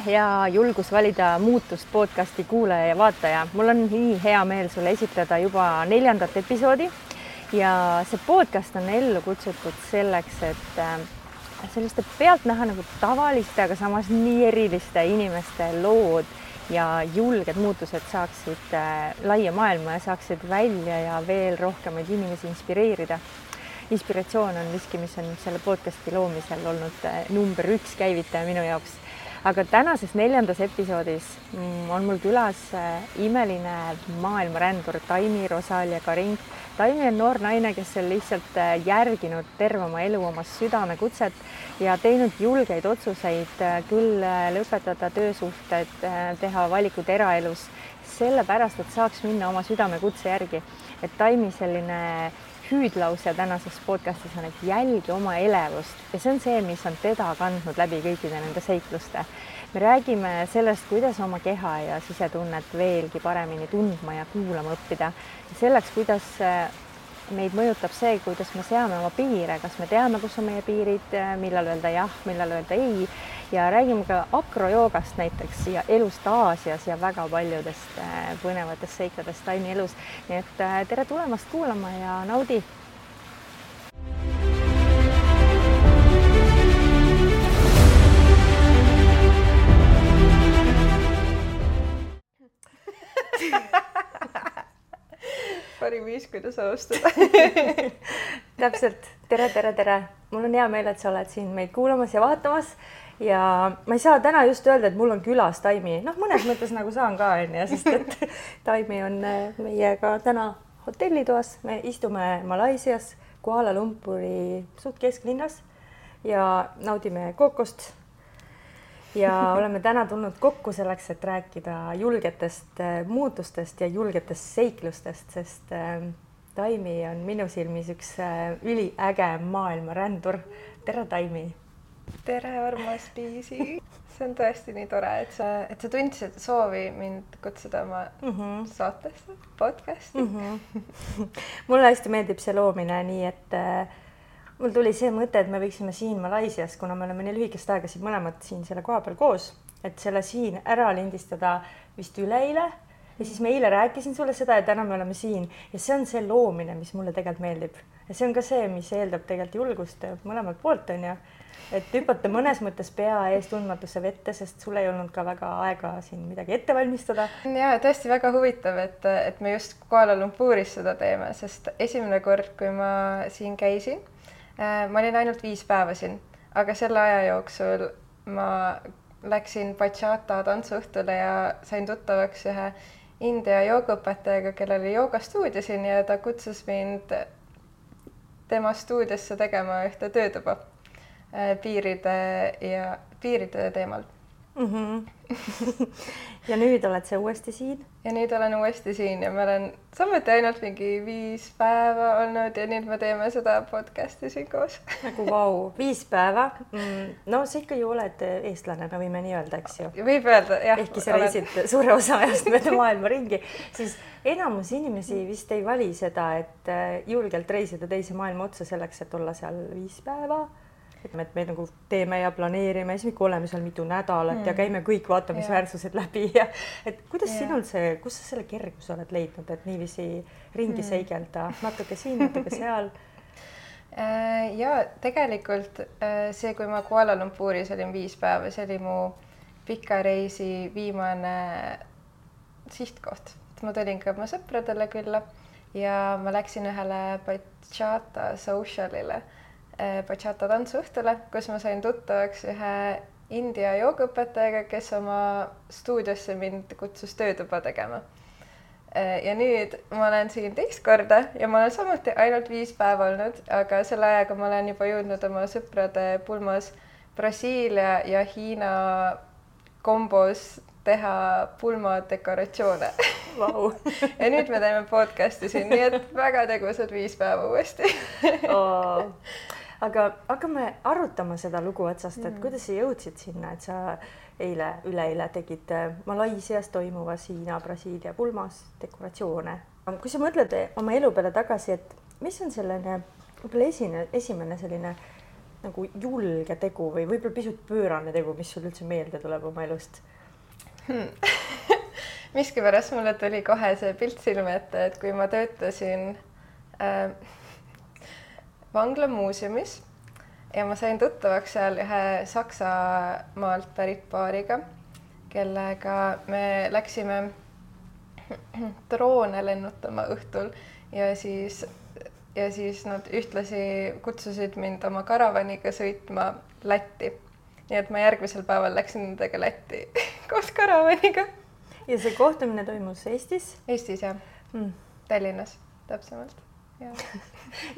hea julgus valida muutust podcasti kuulaja ja vaataja. mul on nii hea meel sulle esitleda juba neljandat episoodi ja see podcast on ellu kutsutud selleks, et äh, selliste pealtnäha nagu tavaliste, aga samas nii eriliste inimeste lood ja julged muutused saaksid äh, laia maailma ja saaksid välja ja veel rohkemaid inimesi inspireerida inspiratsioon on miski, mis on selle podcasti loomisel olnud äh, number üks käivitaja minu jaoks aga tänases neljandas episoodis mm, on mul külas äh, imeline maailmarändur Taimi Rosalia Karing. Taimi on noor naine, kes on lihtsalt äh, järginud terve oma elu oma südamekutset ja teinud julgeid otsuseid, äh, küll lõpetada töösuhted, teha valikud eraelus, sellepärast et saaks minna oma südamekutse järgi. et Taimi selline hüüdlause tänases podcastis on, et jälgi oma elevust ja see on see, mis on teda kandnud läbi kõikide nende seikluste. me räägime sellest, kuidas oma keha ja sisetunnet veelgi paremini tundma ja kuulama õppida. selleks, kuidas eh, meid mõjutab see, kuidas me seame oma piire, kas me teame, kus on meie piirid, eh, millal öelda jah, millal öelda ei ja räägime ka akrojoogast näiteks ja elust Aasias ja väga paljudest äh, põnevatest seikadest Taimi elus. nii et äh, tere tulemast kuulama ja naudi. parim viis, kuidas alustada täpselt, tere, tere, tere, mul on hea meel, et sa oled siin meid kuulamas ja vaatamas ja ma ei saa täna just öelda, et mul on külas Taimi, noh, mõnes mõttes nagu saan ka onju, sest et Taimi on äh, meiega täna hotellitoas, me istume Malaisias Kuala Lumpuri suht kesklinnas ja naudime kokost. ja oleme täna tulnud kokku selleks, et rääkida julgetest äh, muutustest ja julgetest seiklustest, sest äh, Taimi on minu silmis üks üliäge maailmarändur. tere, Taimi tere, armas Liisi. see on tõesti nii tore, et sa, et sa tundsid soovi mind kutsuda oma mm -hmm. saatesse, podcast'i mm. -hmm. mulle hästi meeldib see loomine, nii et äh, mul tuli see mõte, et me võiksime siin Malaisias, kuna me oleme nii lühikest aega siin mõlemad siin selle koha peal koos, et selle siin ära lindistada vist üleeile ja siis ma eile rääkisin sulle seda ja täna me oleme siin ja see on see loomine, mis mulle tegelikult meeldib ja see on ka see, mis eeldab tegelikult julgust mõlemalt poolt onju et hüpata mõnes mõttes pea ees tundmatusse vette, sest sul ei olnud ka väga aega siin midagi ette valmistada. ja tõesti väga huvitav, et, et me just Kuala Lumpuris seda teeme, sest esimene kord, kui ma siin käisin, äh, ma olin ainult viis päeva siin, aga selle aja jooksul ma läksin bachata tantsuõhtule ja sain tuttavaks ühe India joogaõpetajaga, kellel oli joogastuudio siin ja ta kutsus mind tema stuudiosse tegema ühte töötuba piiride ja piiride teemal mm. -hmm. ja nüüd oled sa uuesti siin? ja nüüd olen uuesti siin ja ma olen samuti ainult mingi viis päeva olnud ja nüüd me teeme seda podcast'i siin koos nagu vau, viis päeva mm,. no sa ikka ju oled eestlane, me võime nii öelda, eks ju. võib öelda, jah. ehkki sa reisid suure osa ajast mööda maailma ringi, siis enamus inimesi vist ei vali seda, et äh, julgelt reisida teise maailma otsa selleks, et olla seal viis päeva et me nagu teeme ja planeerime, siis me oleme seal mitu nädalat mm. ja käime kõik vaatamisväärsused läbi ja et kuidas ja. sinul see, kus sa selle kerguse oled leidnud, et niiviisi ringi mm. seigelda natuke siin, natuke seal? Äh, ja tegelikult äh, see, kui ma Kuala Lumpuris olin viis päeva, see oli mu pika reisi viimane sihtkoht. ma tulin ka oma sõpradele külla ja ma läksin ühele bachata social'ile bachata tantsuõhtule, kus ma sain tuttavaks ühe India joogaõpetajaga, kes oma stuudiosse mind kutsus töötuba tegema. Eh, ja nüüd ma olen siin teist korda ja ma olen samuti ainult viis päeva olnud, aga selle ajaga ma olen juba jõudnud oma sõprade pulmas Brasiilia ja Hiina kombos teha pulmadekoratsioone wow. ja nüüd me teeme podcast'i siin, nii et väga tegusad viis päeva uuesti oh aga hakkame arutama seda lugu otsast, et mm. kuidas sa jõudsid sinna, et sa eile, üleeile tegid äh, Malaisias toimuvas Hiina, Brasiilia pulmas dekoratsioone. kui sa mõtled oma elu peale tagasi, et mis on selline võib-olla esine, esimene selline nagu julge tegu või võib-olla pisut pöörane tegu, mis sul üldse meelde tuleb oma elust hmm. miskipärast mulle tuli kohe see pilt silme ette, et kui ma töötasin äh, vanglamuuseumis ja ma sain tuttavaks seal ühe Saksamaalt pärit paariga, kellega me läksime droone lennutama õhtul ja siis ja siis nad ühtlasi kutsusid mind oma karavaniga sõitma Lätti. nii et ma järgmisel päeval läksin nendega Lätti koos karavaniga. ja see kohtumine toimus Eestis? Eestis jah mm., Tallinnas täpsemalt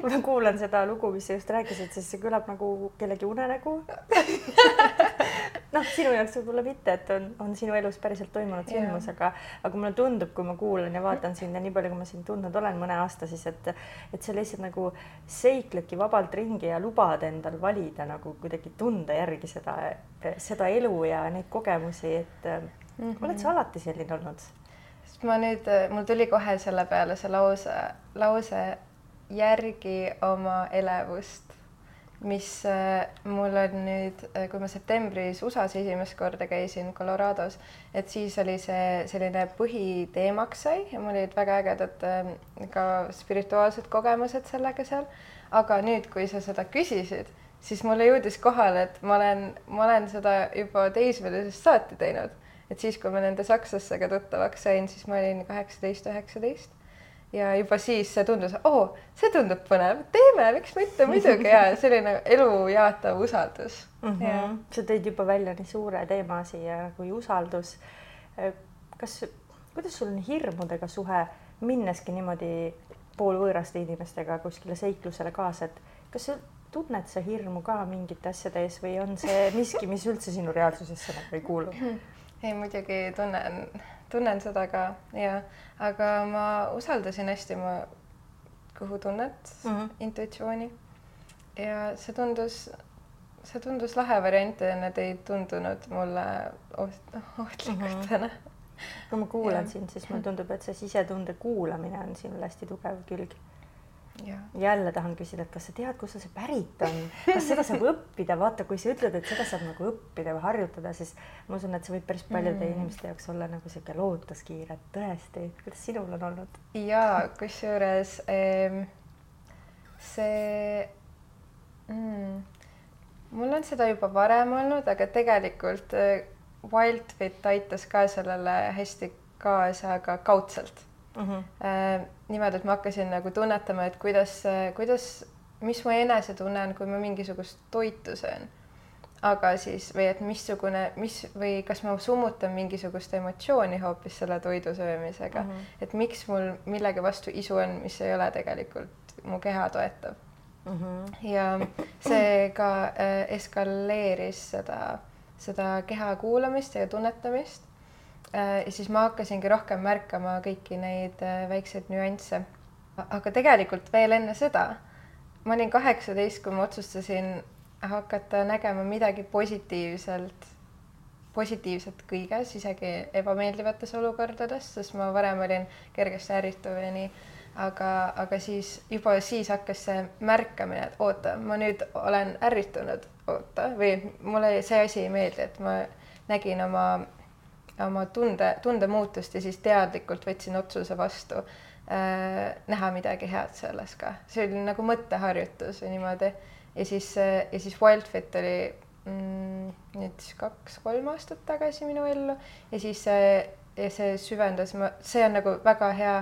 kui ma kuulan seda lugu, mis sa just rääkisid, siis see kõlab nagu kellegi unenägu noh, sinu jaoks võib-olla mitte, et on, on sinu elus päriselt toimunud sündmus, aga, aga mulle tundub, kui ma kuulan ja vaatan sind ja nii palju, kui ma sind tundnud olen mõne aasta, siis et, et sa lihtsalt nagu seikledki vabalt ringi ja lubad endal valida nagu kuidagi tunda järgi seda, seda elu ja neid kogemusi, et mm -hmm. oled sa alati selline olnud? sest ma nüüd, mul tuli kohe selle peale see lause, lause järgi oma elevust, mis äh, mul on nüüd, äh, kui ma septembris USA-s esimest korda käisin Colorados, et siis oli see selline põhiteemaks sai ja mul olid väga ägedad äh, ka spirituaalsed kogemused sellega seal. aga nüüd, kui sa seda küsisid, siis mulle jõudis kohale, et ma olen, ma olen seda juba teismelisest saati teinud, et siis, kui ma nende sakslastega tuttavaks sain, siis ma olin kaheksateist, üheksateist ja juba siis see tundus, oo, see tundub põnev, teeme, miks mitte, muidugi ja selline elu jaatav usaldus mm. -hmm. sa tõid juba välja nii suure teema siia kui usaldus. kas, kuidas sul on hirmudega suhe, minneski niimoodi poolvõõraste inimestega kuskile seiklusele kaasa, et kas sa tunned sa hirmu ka mingite asjade ees või on see miski, mis üldse sinu reaalsusesse nagu ei kuulu? ei, muidugi tunnen tunnen seda ka ja, aga ma usaldasin hästi oma kõhutunnet mm, -hmm. intuitsiooni. ja see tundus, see tundus lahe variant ja need ei tundunud mulle oht, ohtlikutena mm. -hmm. kui ma kuulan sind, siis mulle tundub, et see sisetunde kuulamine on sinul hästi tugev külg jälle tahan küsida, et kas sa tead, kust see pärit on, kas seda saab õppida, vaata, kui sa ütled, et seda saab nagu õppida või harjutada, siis ma usun, et see võib päris paljude mm. inimeste jaoks olla nagu sihuke lootuskiir, et tõesti, kuidas sinul on olnud? ja kusjuures ehm, see mm, mul on seda juba varem olnud, aga tegelikult eh, Wildfit aitas ka sellele hästi kaasa, aga kaudselt mm. -hmm. Niimoodi, et ma hakkasin nagu tunnetama, et kuidas, kuidas, mis mu enesetunne on, kui ma mingisugust toitu söön. aga siis või et missugune, mis või kas ma summutan mingisugust emotsiooni hoopis selle toidu söömisega mm, -hmm. et miks mul millegi vastu isu on, mis ei ole tegelikult mu keha toetav mm. -hmm. ja see ka äh, eskaleeris seda, seda keha kuulamist ja tunnetamist ja siis ma hakkasingi rohkem märkama kõiki neid äh, väikseid nüansse. aga tegelikult veel enne seda, ma olin kaheksateist, kui ma otsustasin hakata nägema midagi positiivselt, positiivset kõiges, isegi ebameeldivates olukordades, sest ma varem olin kergesti ärrituv ja nii aga, aga siis juba siis hakkas see märkamine, et oota, ma nüüd olen ärritunud, oota, või mulle see asi ei meeldi, et ma nägin oma oma tunde, tundemuutust ja siis teadlikult võtsin otsuse vastu äh, näha midagi head selles ka. see oli nagu mõtteharjutus või niimoodi. ja siis, äh, ja siis Wildfit oli mm, nüüd siis kaks-kolm aastat tagasi minu ellu ja siis see, ja see süvendas, ma, see on nagu väga hea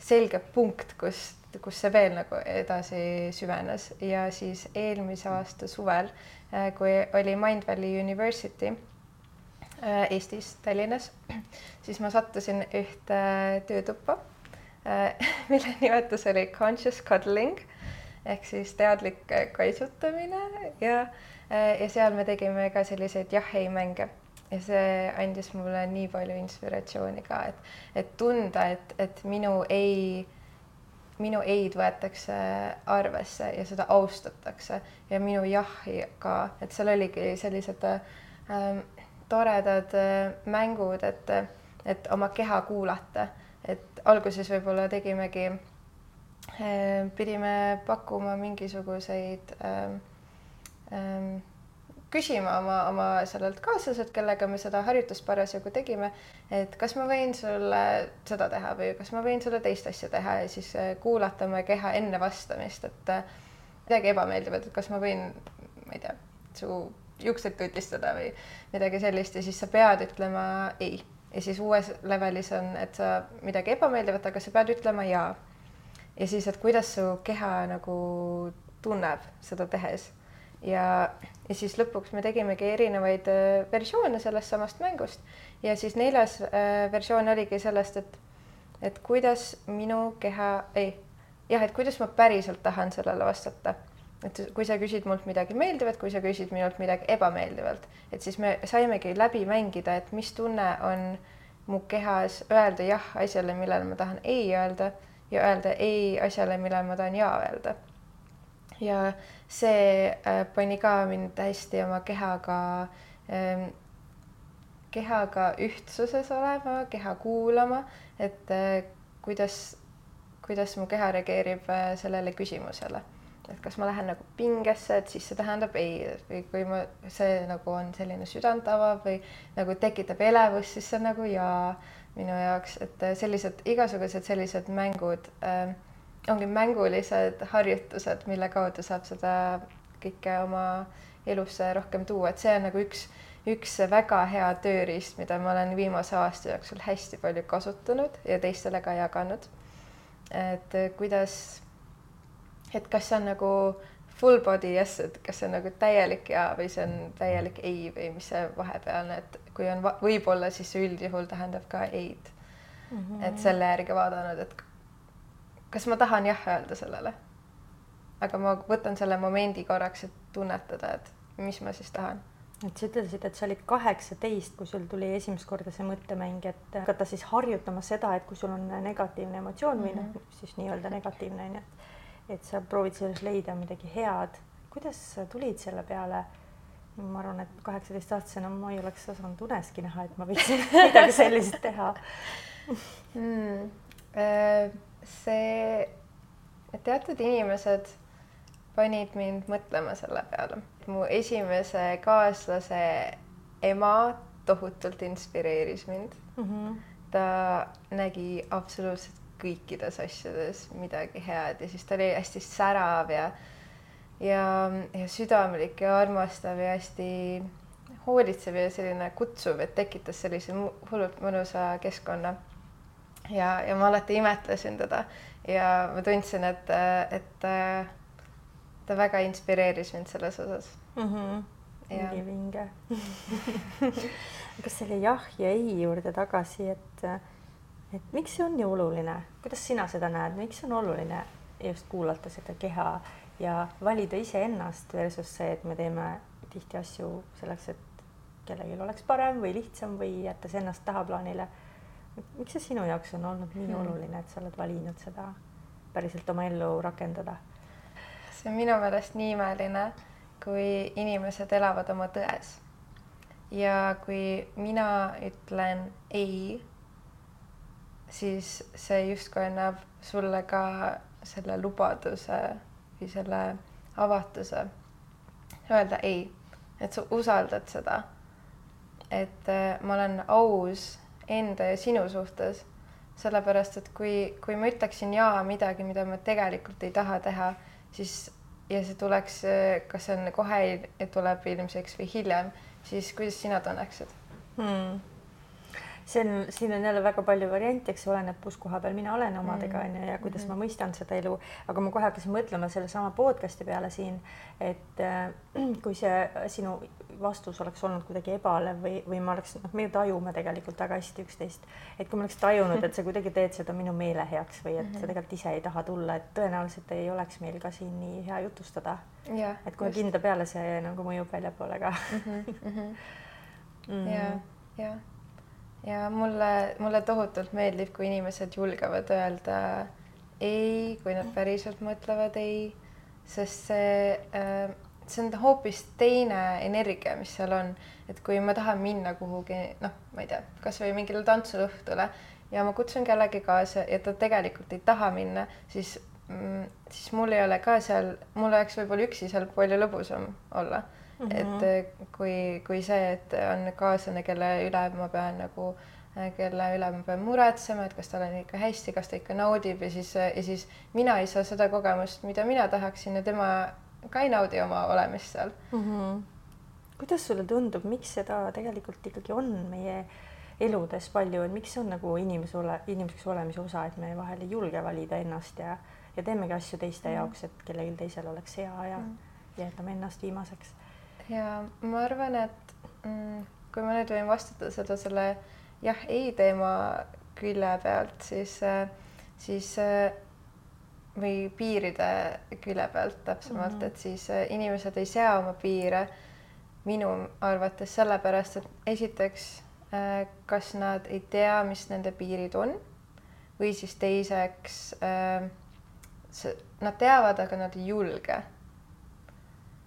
selge punkt, kus, kus see veel nagu edasi süvenes ja siis eelmise aasta suvel, äh, kui oli Mind Valley University Äh, Eestis, Tallinnas, siis ma sattusin ühte töötuppa, äh, mille nimetus oli conscious cuddling ehk siis teadlik kaitsutamine ja, äh, ja seal me tegime ka selliseid jah-ei mänge ja see andis mulle nii palju inspiratsiooni ka, et, et tunda, et, et minu ei, minu ei-d võetakse arvesse ja seda austatakse. Ja minu jah-i ka, et seal oligi sellised ähm, toredad äh, mängud, et, et oma keha kuulata, et alguses võib-olla tegimegi, äh, pidime pakkuma mingisuguseid äh, ähm, küsima oma, oma sellelt kaaslaselt, kellega me seda harjutust parasjagu tegime, et kas ma võin sulle seda teha või kas ma võin sulle teist asja teha ja siis äh, kuulata oma keha enne vastamist, et midagi ebameeldivat, et kas ma võin, ma ei tea, su juukseid tutistada või midagi sellist ja siis sa pead ütlema ei. ja siis uues levelis on, et sa midagi ebameeldivat, aga sa pead ütlema jaa. ja siis, et kuidas su keha nagu tunneb seda tehes ja, ja siis lõpuks me tegimegi erinevaid äh, versioone sellest samast mängust ja siis neljas äh, versioon oligi sellest, et, et kuidas minu keha, ei, jah, et kuidas ma päriselt tahan sellele vastata. Et kui sa küsid mult midagi meeldivat, kui sa küsid minult midagi ebameeldivalt, et siis me saimegi läbi mängida, et mis tunne on mu kehas öelda jah asjale, millele ma tahan ei öelda ja öelda ei asjale, millele ma tahan jaa öelda ja see äh, pani ka mind hästi oma kehaga ähm,, kehaga ühtsuses olema, keha kuulama, et äh, kuidas, kuidas mu keha reageerib äh, sellele küsimusele. Et kas ma lähen nagu pingesse, et siis see tähendab ei või kui ma, see nagu on selline südant avav või nagu tekitab elevust, siis see on nagu jaa minu jaoks, et äh, sellised igasugused sellised mängud äh, ongi mängulised harjutused, mille kaudu saab seda kõike oma elusse rohkem tuua, et see on nagu üks, üks väga hea tööriist, mida ma olen viimase aasta jooksul hästi palju kasutanud ja teistele ka jaganud. et kuidas, et kas see on nagu full body yes, et kas see on nagu täielik ja või see on täielik ei või mis see vahepealne, et kui on võib-olla, siis see üldjuhul tähendab ka ei-d mm. -hmm. et selle järgi vaadanud, et kas ma tahan jah öelda sellele? aga ma võtan selle momendi korraks, et tunnetada, et mis ma siis tahan. et sa ütlesid, et sa olid kaheksateist, kui sul tuli esimest korda see mõttemäng, et hakata siis harjutama seda, et kui sul on negatiivne emotsioon või noh mm -hmm., siis nii-öelda negatiivne onju, et et sa proovid selles leida midagi head. kuidas sa tulid selle peale? ma arvan, et kaheksateistaastasena ma ei oleks osanud uneski näha, et ma võiksin midagi sellist teha mm,. See, teatud inimesed panid mind mõtlema selle peale. mu esimese kaaslase ema tohutult inspireeris mind mm. -hmm. ta nägi absoluutselt kõikides asjades midagi head ja siis ta oli hästi särav ja ja, ja südamlik ja armastav ja hästi hoolitsev ja selline kutsuv, et tekitas sellise hullult mõnusa keskkonna ja, ja ma alati imetlesin teda ja ma tundsin, et, et ta väga inspireeris mind selles osas mm. -hmm. ülivinge kas selle jah ja ei juurde tagasi, et, et miks see on nii oluline, kuidas sina seda näed, miks on oluline just kuulata seda keha ja valida iseennast versus see, et me teeme tihti asju selleks, et kellelgi oleks parem või lihtsam või jättes ennast tahaplaanile miks see sinu jaoks on olnud nii hmm. oluline, et sa oled valinud seda päriselt oma ellu rakendada? see on minu meelest nii imeline, kui inimesed elavad oma tões. ja kui mina ütlen ei, siis see justkui annab sulle ka selle lubaduse või selle avatuse öelda ei, et sa usaldad seda. et äh, ma olen aus enda ja sinu suhtes. sellepärast, et kui, kui ma ütleksin jaa midagi, mida ma tegelikult ei taha teha, siis ja see tuleks, kas see on kohe, tuleb ilmseks või hiljem, siis kuidas sina tunneksid hmm.? See on, siin on jälle väga palju variante, eks oleneb, kus koha peal mina olen omadega onju mm. ja kuidas mm -hmm. ma mõistan seda elu, aga ma kohe hakkasin mõtlema sellesama podcast'i peale siin, et äh, kui see sinu vastus oleks olnud kuidagi ebalev või, või ma oleks, noh, me ju tajume tegelikult väga hästi üksteist, et kui ma oleks tajunud, et sa kuidagi teed seda minu meele heaks või et mm -hmm. sa tegelikult ise ei taha tulla, et tõenäoliselt ei oleks meil ka siin nii hea jutustada. et kohe kindla peale see nagu mõjub väljapoole ka mm. -hmm, mm -hmm. Ja, mulle, mulle tohutult meeldib, kui inimesed julgevad öelda ei, kui nad päriselt mõtlevad ei, sest see äh, see on hoopis teine energia, mis seal on, et kui ma tahan minna kuhugi, noh, ma ei tea, kasvõi mingile tantsuõhtule ja ma kutsun kellegi kaasa ja ta tegelikult ei taha minna, siis mm, siis mul ei ole ka seal, mul oleks võib-olla üksi seal palju lõbusam olla mm. -hmm. et äh, kui, kui see, et on kaaslane, kelle üle ma pean nagu, äh, kelle üle ma pean muretsema, et kas tal on ikka hästi, kas ta ikka naudib ja siis, ja siis mina ei saa seda kogemust, mida mina tahaksin ja tema ka ei naudi oma olemist seal mm. -hmm. kuidas sulle tundub, miks seda tegelikult ikkagi on meie eludes palju, et miks see on nagu inimese ole, inimeseks olemise osa, et me vahel ei julge valida ennast ja, ja teemegi asju teiste mm. jaoks, et kellelgi teisel oleks hea ja mm. jätame ennast viimaseks. Ja ma arvan, et mm, kui ma nüüd võin vastata seda selle jah, ei teema külje pealt, siis, siis või piiride külje pealt täpsemalt mm, -hmm. et siis inimesed ei sea oma piire minu arvates sellepärast, et esiteks Äh, kas nad ei tea, mis nende piirid on või siis teiseks äh, nad teavad, aga nad ei julge.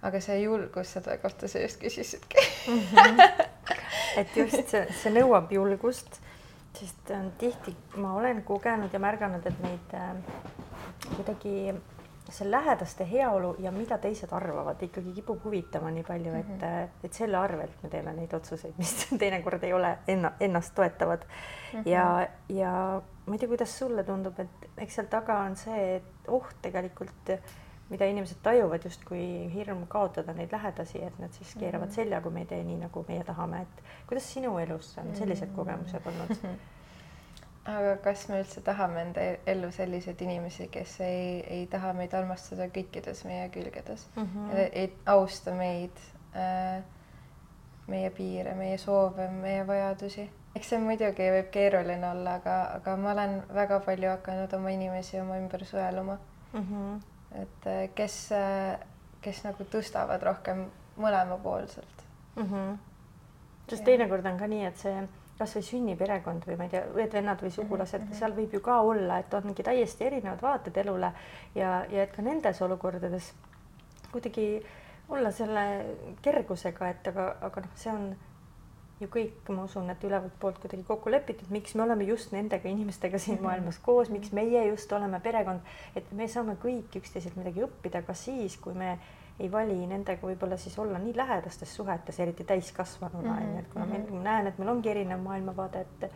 Aga see julgus, selle kohta sa just küsisidki mm. -hmm. et just see, see nõuab julgust, sest äh, tihti ma olen kogenud ja märganud, et neid äh, kuidagi see lähedaste heaolu ja mida teised arvavad, ikkagi kipub huvitama nii palju, et mm, -hmm. et selle arvelt me teeme neid otsuseid, mis teinekord ei ole enna, ennast toetavad mm. -hmm. ja, ja ma ei tea, kuidas sulle tundub, et eks seal taga on see, et oht tegelikult, mida inimesed tajuvad justkui hirm kaotada neid lähedasi, et nad siis keeravad mm -hmm. selja, kui me ei tee nii, nagu meie tahame, et kuidas sinu elus on sellised kogemused olnud mm? -hmm aga kas me üldse tahame enda ellu selliseid inimesi, kes ei, ei taha meid armastada kõikides meie külgedes mm, -hmm. ei austa meid äh,, meie piire, meie soove, meie vajadusi. eks see muidugi võib keeruline olla, aga, aga ma olen väga palju hakanud oma inimesi oma ümber sõeluma mm. -hmm. Et äh, kes, äh, kes nagu tõstavad rohkem mõlemapoolselt mm. -hmm. sest teinekord on ka nii, et see kasvõi sünniperekond või ma ei tea, õed-vennad või sugulased mm, -hmm. seal võib ju ka olla, et ongi täiesti erinevad vaated elule ja, ja et ka nendes olukordades kuidagi olla selle kergusega, et aga, aga noh, see on ju kõik, ma usun, et ülevalt poolt kuidagi kokku lepitud, miks me oleme just nendega inimestega siin mm -hmm. maailmas koos, miks meie just oleme perekond, et me saame kõik üksteiselt midagi õppida ka siis, kui me ei vali nendega võib-olla siis olla nii lähedastes suhetes, eriti täiskasvanuna onju mm -hmm., et kuna meil, ma näen, et meil ongi erinev maailmavaade, et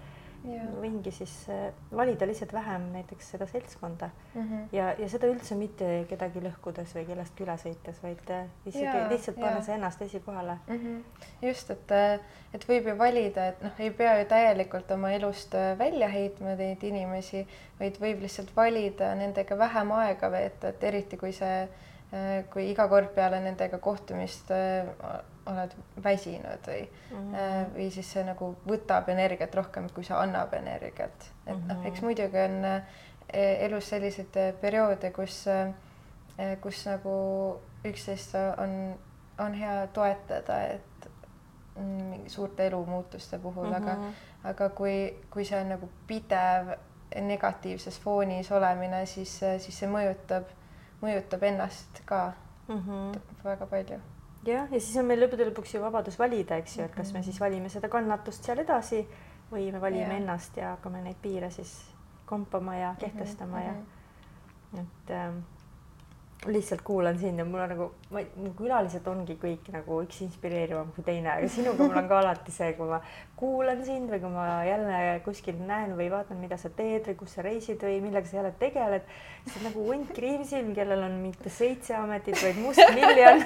ja. võingi siis äh, valida lihtsalt vähem näiteks seda seltskonda mm -hmm. ja, ja seda üldse mitte kedagi lõhkudes või kellestki üle sõites, vaid äh, isegi lihtsalt pannes ennast esikohale mm. -hmm. just, et, äh, et võib ju valida, et noh, ei pea ju täielikult oma elust välja heitma neid inimesi, vaid võib lihtsalt valida nendega vähem aega veeta, et eriti kui see kui iga kord peale nendega kohtumist äh, oled väsinud või mm, -hmm. või siis see nagu võtab energiat rohkem, kui see annab energiat. et noh, eks mhm. muidugi on elus selliseid perioode, kus, kus nagu üksteist on, on hea toetada, et mm, suurte elumuutuste puhul mm, -hmm. aga, mhm. aga kui, kui see on nagu pidev negatiivses foonis olemine, siis, siis see mõjutab mõjutab ennast ka mm -hmm. väga palju. jah, ja siis on meil lõppude lõpuks ju vabadus valida, eks ju, et kas me mhm. siis valime seda kannatust seal edasi või me valime ja. ennast ja hakkame neid piire siis kompama ja kehtestama mm -hmm. ja mhm. et ähm, lihtsalt kuulan sind ja mul on nagu, ma, mu külalised ongi kõik nagu üks inspireerivam kui teine, aga sinuga mul on ka alati see, kui ma kuulan sind või kui ma jälle kuskil näen või vaatan, mida sa teed või kus sa reisid või millega sa jälle tegeled, siis nagu hunt kriimsilm, kellel on mitte seitse ametit, vaid mustmiljon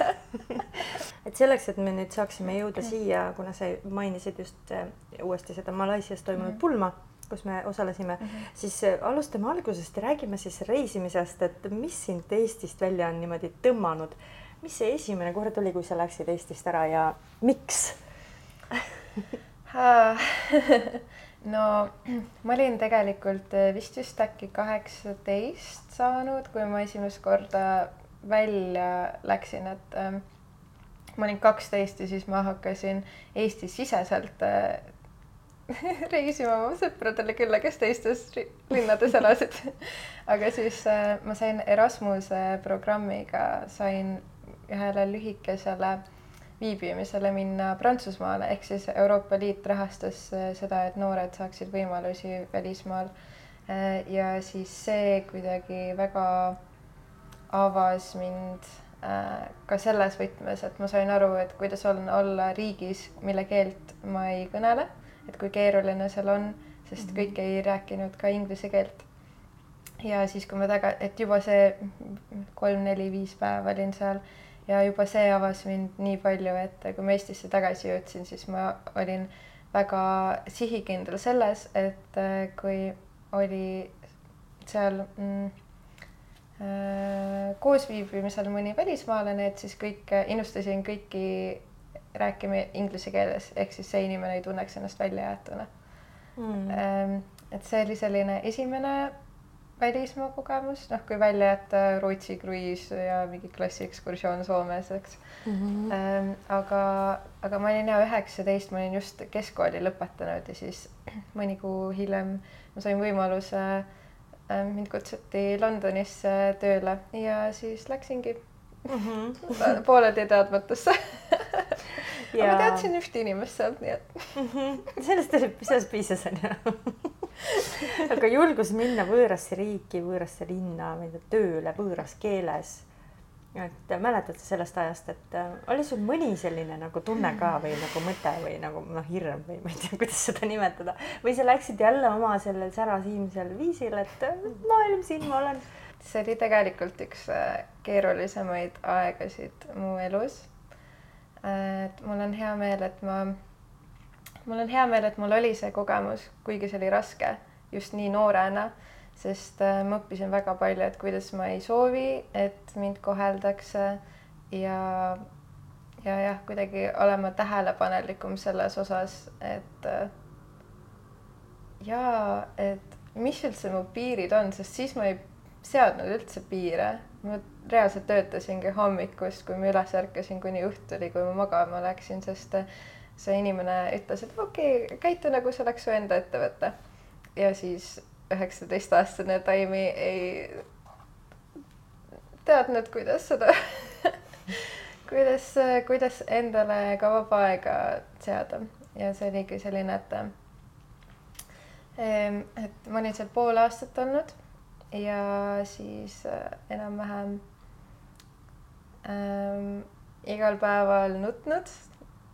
et selleks, et me nüüd saaksime jõuda siia, kuna sa mainisid just äh, uuesti seda Malaisias toimunud mhm. pulma kus me osalesime mm, -hmm. siis äh, alustame algusest ja räägime siis reisimisest, et mis sind Eestist välja on niimoodi tõmmanud. mis see esimene kord oli, kui sa läksid Eestist ära ja miks no ma olin tegelikult äh, vist vist äkki kaheksateist saanud, kui ma esimest korda välja läksin, et ähm, ma olin kaksteist ja siis ma hakkasin Eesti-siseselt äh, reisima oma sõpradele külla, kes teistes linnades elasid. Aga siis äh, ma sain Erasmuse programmiga, sain ühele lühikesele viibimisele minna Prantsusmaale, ehk siis Euroopa Liit rahastas äh, seda, et noored saaksid võimalusi välismaal. Äh, ja siis see kuidagi väga avas mind äh, ka selles võtmes, et ma sain aru, et kuidas on olla riigis, mille keelt ma ei kõnele, et kui keeruline seal on, sest mhm. kõik ei rääkinud ka inglise keelt. ja siis, kui ma taga, et juba see kolm-neli-viis päeva olin seal ja juba see avas mind nii palju, et kui ma Eestisse tagasi jõudsin, siis ma olin väga sihikindel selles, et äh, kui oli seal mm, äh, koosviibimisel mõni välismaalane, et siis kõik, innustasin kõiki rääkima inglise keeles, ehk siis see inimene ei tunneks ennast väljajäetuna mm.. Et see oli selline esimene välismaa kogemus, noh, kui välja jätta Rootsi kruiis ja mingi klassiekskursioon Soomes, eks mm. -hmm. Ähm, aga, aga ma olin ja üheksateist, ma olin just keskkooli lõpetanud ja siis mõni kuu hiljem ma sain võimaluse äh,, mind kutsuti Londonisse tööle ja siis läksingi mm -hmm. pooleldi teadmatusse ja ma teadsin ühte inimest sealt, nii et mm. -hmm. sellest, sellest piisas onju aga julgus minna võõrasse riiki, võõrasse linna, minna tööle võõras keeles. et mäletad sa sellest ajast, et äh, oli sul mõni selline nagu tunne ka või nagu mõte või nagu noh, hirm või ma ei tea, kuidas seda nimetada või sa läksid jälle oma sellel särasiimsel viisil, et maailm, siin ma olen. See oli tegelikult üks äh, keerulisemaid aegasid mu elus. et mul on hea meel, et ma mul on hea meel, et mul oli see kogemus, kuigi see oli raske just nii noorena, sest äh, ma õppisin väga palju, et kuidas ma ei soovi, et mind koheldakse ja ja jah, kuidagi olema tähelepanelikum selles osas, et äh, jaa, et mis üldse mu piirid on, sest siis ma ei seadnud üldse piire. ma reaalselt töötasingi hommikust, kui ma üles ärkasin, kuni õhtuni, kui ma magama läksin, sest äh, see inimene ütles, et okei okay,, käitu nagu see oleks su enda ettevõte. ja siis üheksateistaastane Taimi ei teadnud, kuidas seda kuidas, kuidas endale ka vaba aega seada ja see oligi selline, et et ma olin seal pool aastat olnud ja siis äh, enam-vähem ähm, igal päeval nutnud.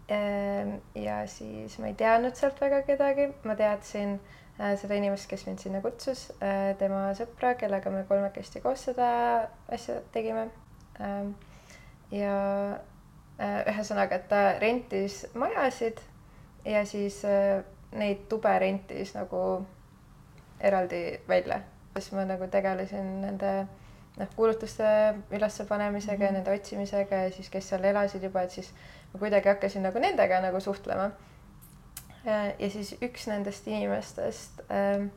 Ehm, ja siis ma ei teadnud sealt väga kedagi, ma teadsin äh, seda inimest, kes mind sinna kutsus, äh, tema sõpra, kellega me kolmekesti koos seda asja tegime. Ehm, ja äh, ühesõnaga, et ta rentis majasid ja siis neid tube rentis nagu eraldi välja, siis ma nagu tegelesin nende noh, kuulutuste ülespanemisega mm -hmm. ja nende otsimisega ja siis, kes seal elasid juba, et siis ma kuidagi hakkasin nagu nendega nagu suhtlema. ja siis üks nendest inimestest äh,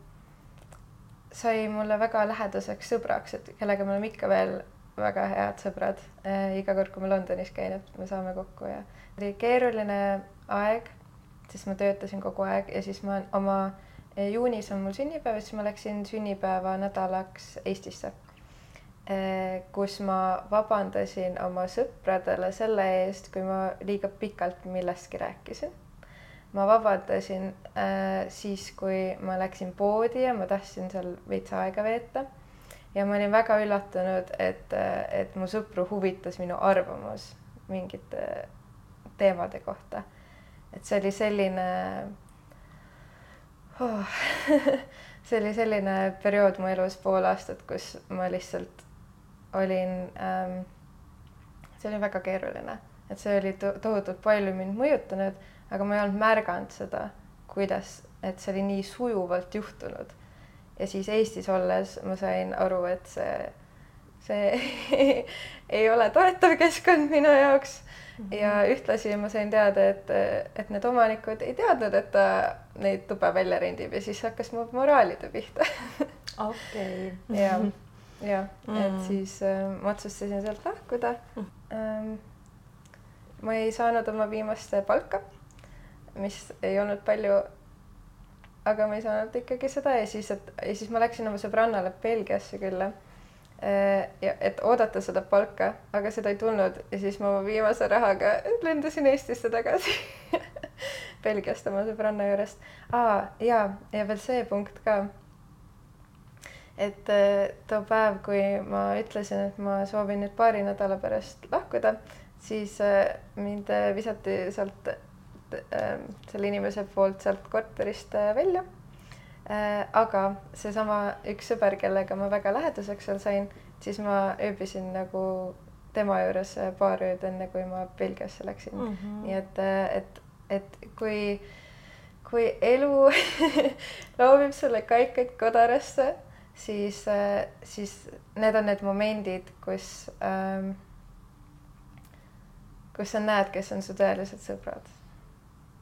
sai mulle väga lähedaseks sõbraks, et kellega me oleme ikka veel väga head sõbrad äh,. iga kord, kui ma Londonis käin, et me saame kokku ja oli keeruline aeg, sest ma töötasin kogu aeg ja siis ma oma juunis on mul sünnipäev, siis ma läksin sünnipäeva nädalaks Eestisse Eh, kus ma vabandasin oma sõpradele selle eest, kui ma liiga pikalt millestki rääkisin. ma vabandasin äh, siis, kui ma läksin poodi ja ma tahtsin seal veits aega veeta. ja ma olin väga üllatunud, et, et mu sõpru huvitas minu arvamus mingite teemade kohta. et see oli selline oh, see oli selline periood mu elus pool aastat, kus ma lihtsalt olin ähm,, see oli väga keeruline, et see oli to tohutult palju mind mõjutanud, aga ma ei olnud märganud seda, kuidas, et see oli nii sujuvalt juhtunud. ja siis Eestis olles ma sain aru, et see, see ei ole toetav keskkond minu jaoks. Ja ühtlasi ma sain teada, et, et need omanikud ei teadnud, et ta neid tube välja rendib ja siis hakkas mu moraalide pihta. okei. jah jah mm., et siis äh, ma otsustasin sealt lahkuda mm.. Ähm, ma ei saanud oma viimast palka, mis ei olnud palju. aga ma ei saanud ikkagi seda ja siis, et ja siis ma läksin oma sõbrannale Belgiasse külla äh,. Ja et oodata seda palka, aga seda ei tulnud ja siis ma viimase rahaga lendasin Eestisse tagasi Belgiast oma sõbranna juurest. aa, ja, ja veel see punkt ka et äh, too päev, kui ma ütlesin, et ma soovin nüüd paari nädala pärast lahkuda, siis äh, mind äh, visati sealt, selle inimese poolt sealt korterist välja. Aga seesama üks sõber, kellega ma väga lähedaseks seal sain, siis ma ööbisin nagu tema juures paar ööd, enne kui ma Belgiasse läksin mm. -hmm. nii et, et, et kui, kui elu loobib sulle kaikaid kodarasse siis, äh, siis need on need momendid, kus ähm,, kus sa näed, kes on su tõelised sõbrad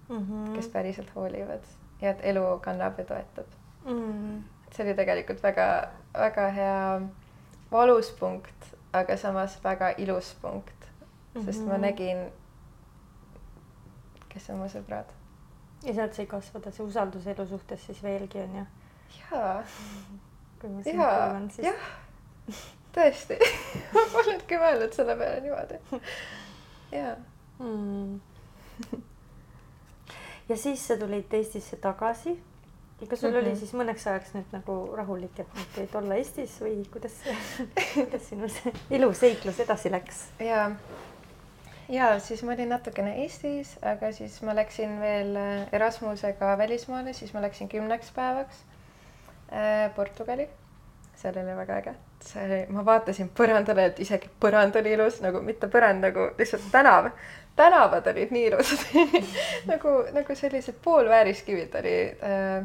mm, -hmm. kes päriselt hoolivad ja et elu kannab ja toetab mm. see oli tegelikult väga-väga hea valus punkt, aga samas väga ilus punkt, sest mm -hmm. ma mhm. nägin, kes on mu sõbrad. ja sealt sai kasvada see usaldus elu suhtes siis veelgi onju. jaa kui ma sind kuulan, siis. jah, tõesti ma polnudki mõelnud selle peale niimoodi. jaa mm.. Ja siis sa tulid Eestisse tagasi. ja kas sul mm -hmm. oli mhm. siis mõneks ajaks nüüd nagu rahulik, et nüüd võid olla Eestis või kuidas kuidas sinu see iluseiklus edasi läks? jaa ja siis ma olin natukene Eestis, aga siis ma läksin veel Erasmusega välismaale, siis ma läksin kümneks päevaks Äh, Portugali. seal oli väga äge, see oli, ma vaatasin põrandale, et isegi põrand oli ilus, nagu mitte põrand nagu lihtsalt tänav. tänavad olid nii ilusad nagu, nagu sellised poolvääriskivid olid äh,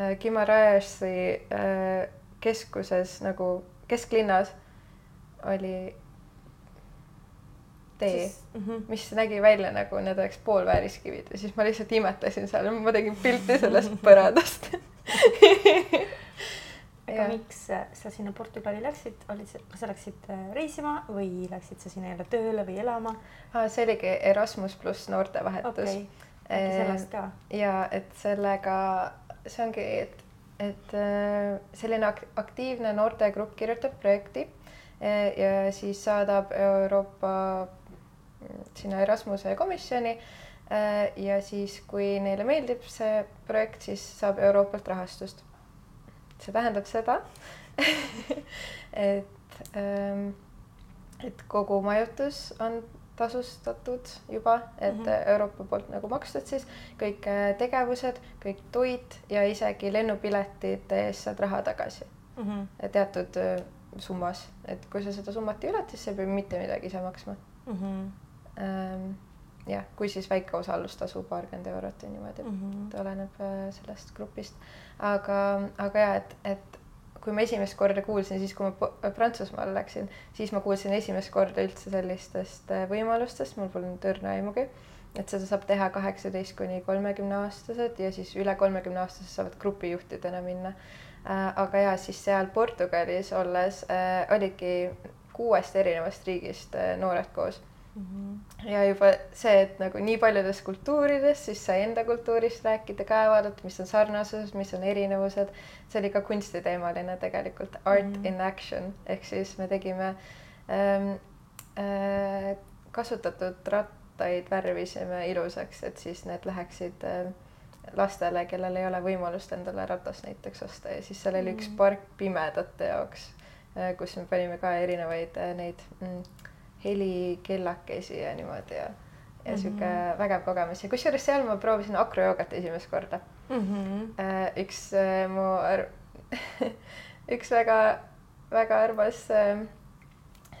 äh, Guimarãesi äh, keskuses nagu kesklinnas oli tee, mm -hmm. mis nägi välja nagu need oleks poolvääriskivid ja siis ma lihtsalt imetasin seal, ma tegin pilti sellest põrandast aga miks sa sinna Portugali läksid, olid sa, kas sa läksid äh, reisima või läksid sa sinna jälle tööle või elama? see oligi Erasmus pluss noortevahetus okay.. äkki sellest ka? ja et sellega, see ongi, et, et äh, selline aktiivne noortegrupp kirjutab projekti äh, ja siis saadab Euroopa mm, sinna Erasmuse komisjoni Äh, ja siis, kui neile meeldib see projekt, siis saab Euroopalt rahastust. See tähendab seda et, ähm, et kogu majutus on tasustatud juba, et mm -hmm. Euroopa poolt nagu makstud siis kõik äh, tegevused, kõik toit ja isegi lennupiletite eest saad raha tagasi mm. -hmm. teatud äh, summas, et kui sa seda summat ei ületa, siis sa ei pea mitte midagi ise maksma mm. -hmm. Ähm, jah, kui siis väike osalustasu paarkümmend eurot või niimoodi mm, -hmm. et oleneb äh, sellest grupist. aga, aga ja et, et kui ma esimest korda kuulsin, siis kui ma Prantsusmaale läksin, siis ma kuulsin esimest korda üldse sellistest äh, võimalustest, mul polnud õrna aimugi. et seda saab teha kaheksateist kuni kolmekümne aastased ja siis üle kolmekümne aastased saavad grupijuhtidena minna. Äh, aga ja siis seal Portugalis olles äh, olidki kuuest erinevast riigist noored koos Mm -hmm. ja juba see, et nagu nii paljudes kultuurides, siis sai enda kultuurist rääkida ka, vaadata, mis on sarnasused, mis on erinevused. see oli ka kunstiteemaline tegelikult, art mm -hmm. in action ehk siis me tegime ähm, äh, kasutatud rattaid värvisime ilusaks, et siis need läheksid äh, lastele, kellel ei ole võimalust endale ratast näiteks osta ja siis seal oli mm -hmm. üks park pimedate jaoks äh,, kus me panime ka erinevaid äh, neid mm, helikellakesi ja niimoodi ja, ja sihuke mm -hmm. vägev kogemus ja kusjuures seal ma proovisin akrojoogat esimest korda mm. -hmm. üks äh, mu üks väga-väga armas äh,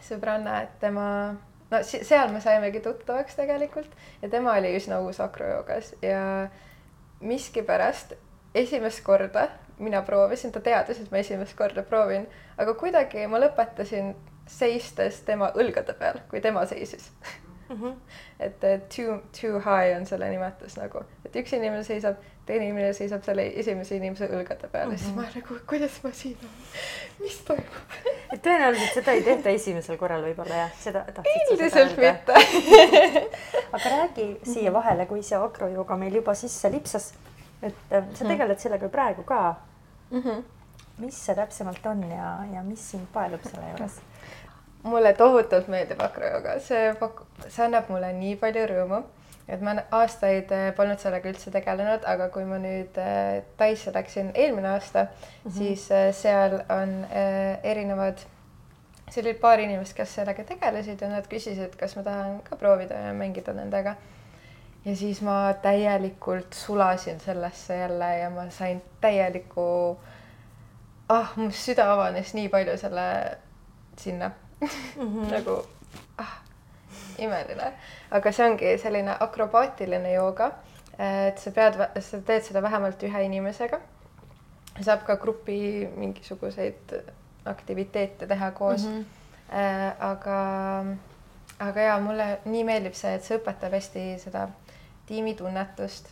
sõbranna, et tema, no seal me saimegi tuttavaks tegelikult ja tema oli üsna uus akrojoogas ja miskipärast esimest korda mina proovisin, ta teadis, et ma esimest korda proovin, aga kuidagi ma lõpetasin seistes tema õlgade peal, kui tema seisis mm. -hmm. et too, too high on selle nimetus nagu, et üks inimene seisab, teine inimene seisab selle esimese inimese õlgade peal mm -hmm. ja siis ma mhm. nagu, kuidas ma siin olen, mis toimub et tõenäoliselt seda ei tehta esimesel korral võib-olla jah, seda tahtsid üldiselt mitte aga räägi siia vahele, kui see akrojooga meil juba sisse lipsas, et äh, sa mhm. tegeled sellega praegu ka mm. -hmm. mis see täpsemalt on ja, ja mis sind paelub selle juures? Mulle tohutult meeldib akrojooga, see pakub, see annab mulle nii palju rõõmu. et ma aastaid äh, polnud sellega üldse tegelenud, aga kui ma nüüd äh, Taisse läksin eelmine aasta mm, -hmm. siis äh, seal on erinevad, seal oli paar inimest, kes sellega tegelesid ja nad küsisid, kas ma tahan ka proovida ja mängida nendega. ja siis ma täielikult sulasin sellesse jälle ja ma sain täieliku, ah, mu süda avanes nii palju selle sinna mm -hmm. nagu ah imeline, aga see ongi selline akrobaatiline jooga. et sa pead, sa teed seda vähemalt ühe inimesega. saab ka grupi mingisuguseid aktiviteete teha koos mm. -hmm. aga, aga ja mulle nii meeldib see, et see õpetab hästi seda tiimitunnetust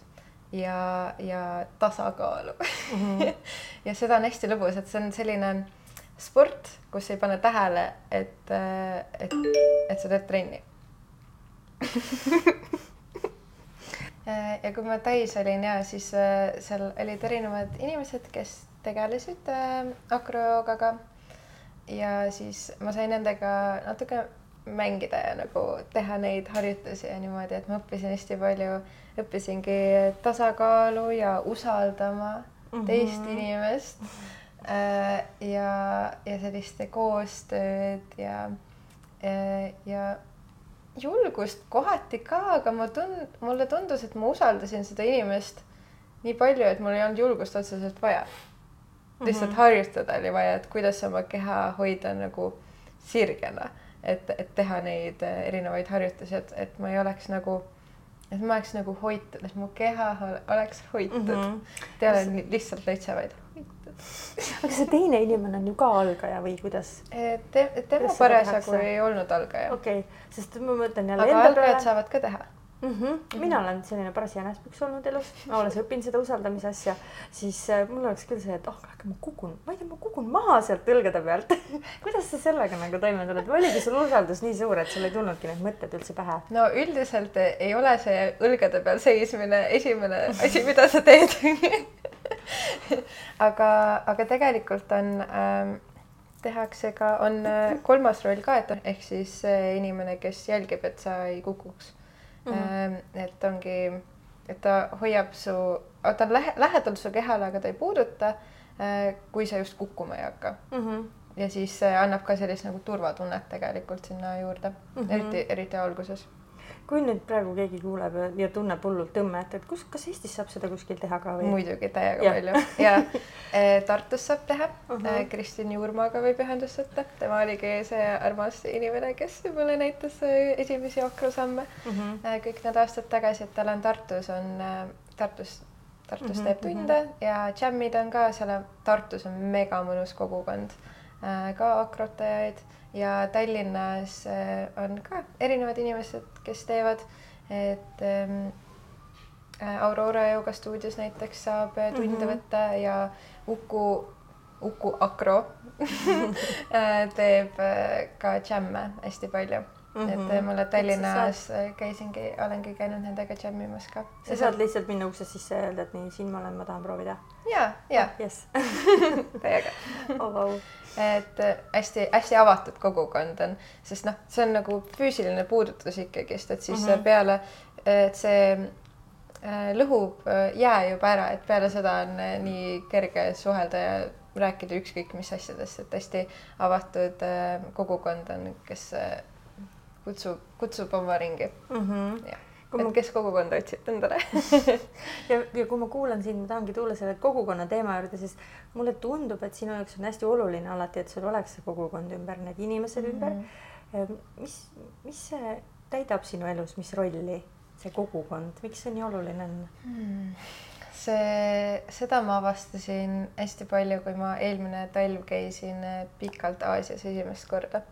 ja, ja tasakaalu mm. -hmm. ja seda on hästi lõbus, et see on selline sport, kus ei pane tähele, et, et, et sa teed trenni ja kui ma täis olin ja siis äh, seal olid erinevad inimesed, kes tegelesid äh, akrojoogaga. ja siis ma sain nendega natuke mängida ja nagu teha neid harjutusi ja niimoodi, et ma õppisin hästi palju, õppisingi tasakaalu ja usaldama mm -hmm. teist inimest äh, ja, ja sellist koostööd ja, ja julgust kohati ka, aga ma tund-, mulle tundus, et ma usaldasin seda inimest nii palju, et mul ei olnud julgust otseselt vaja. lihtsalt mm -hmm. harjutada oli vaja, et kuidas oma keha hoida nagu sirgena, et, et teha neid äh, erinevaid harjutusi, et, et ma ei oleks nagu, et ma oleks nagu hoitud, et mu keha oleks hoitud mm. -hmm. ei ole lihtsalt lõitse, vaid aga see teine inimene on ju ka algaja või kuidas Te,? tema parasjagu ei olnud algaja. okei okay., sest ma mõtlen jälle. aga algajad peale... saavad ka teha mm. -hmm. Mm -hmm. mina olen selline paras jänespüks olnud elus, olles õppinud seda usaldamise asja, siis äh, mul oleks küll see, et oh, aga ma kukun, ma ei tea, ma kukun maha sealt õlgade pealt kuidas sa sellega nagu toime tuled või oligi sul usaldus nii suur, et sul ei tulnudki need mõtted üldse pähe? no üldiselt ei ole see õlgade peal seismine esimene asi, mida sa teed aga, aga tegelikult on ähm, tehakse ka, on äh, kolmas roll ka, et ehk siis see inimene, kes jälgib, et sa ei kukuks mm. -hmm. et ongi, et ta hoiab su, ta on lähe, lähedal su kehale, aga ta ei puuduta, äh, kui sa just kukkuma ei hakka mm. -hmm. ja siis annab ka sellist nagu turvatunnet tegelikult sinna juurde mm, -hmm. eriti, eriti alguses kui nüüd praegu keegi kuuleb ja tunneb hullult tõmmet, et kus, kas Eestis saab seda kuskil teha ka või? muidugi täiega ja. palju ja e, Tartus saab teha uh, -huh. Kristin Juurmaaga võib ühendust võtta, tema oligi see armas inimene, kes mulle näitas esimesi akrosamme uh -huh. kõik need aastad tagasi, et tal on Tartus on Tartus Tartus mm -hmm, teeb tunde mm -hmm. ja džämmid on ka seal, Tartus on mega mõnus kogukond, ka akrotajaid ja Tallinnas äh, on ka erinevad inimesed, kes teevad, et ähm, äh, Aurora Yoga stuudios näiteks saab tunde mm -hmm. võtta ja Uku, Uku Akro teeb ka džämme hästi palju Mm -hmm. et mulle Tallinnas saad... käisingi, olengi käinud nendega džämmimas ka. sa saad lihtsalt minna uksest sisse ja öelda, et nii, siin ma olen, ma tahan proovida. ja, ja ah,. Yes. täiega oh, wow et hästi-hästi äh, avatud kogukond on, sest noh, see on nagu füüsiline puudutus ikkagist, et siis mm -hmm. peale, et see äh, lõhub äh, jää juba ära, et peale seda on nii kerge suhelda ja rääkida ükskõik mis asjadest, et hästi avatud kogukond on, kes kutsub, kutsub oma ringi mm. -hmm. Et ma... kes kogukonda otsib endale ja, ja kui ma kuulan sind, ma tahangi tulla selle kogukonna teema juurde, sest mulle tundub, et sinu jaoks on hästi oluline alati, et sul oleks see kogukond ümber, need inimesed mm -hmm. ümber. mis, mis see täidab sinu elus, mis rolli see kogukond, miks see nii oluline on hmm.? see, seda ma avastasin hästi palju, kui ma eelmine talv käisin pikalt Aasias esimest korda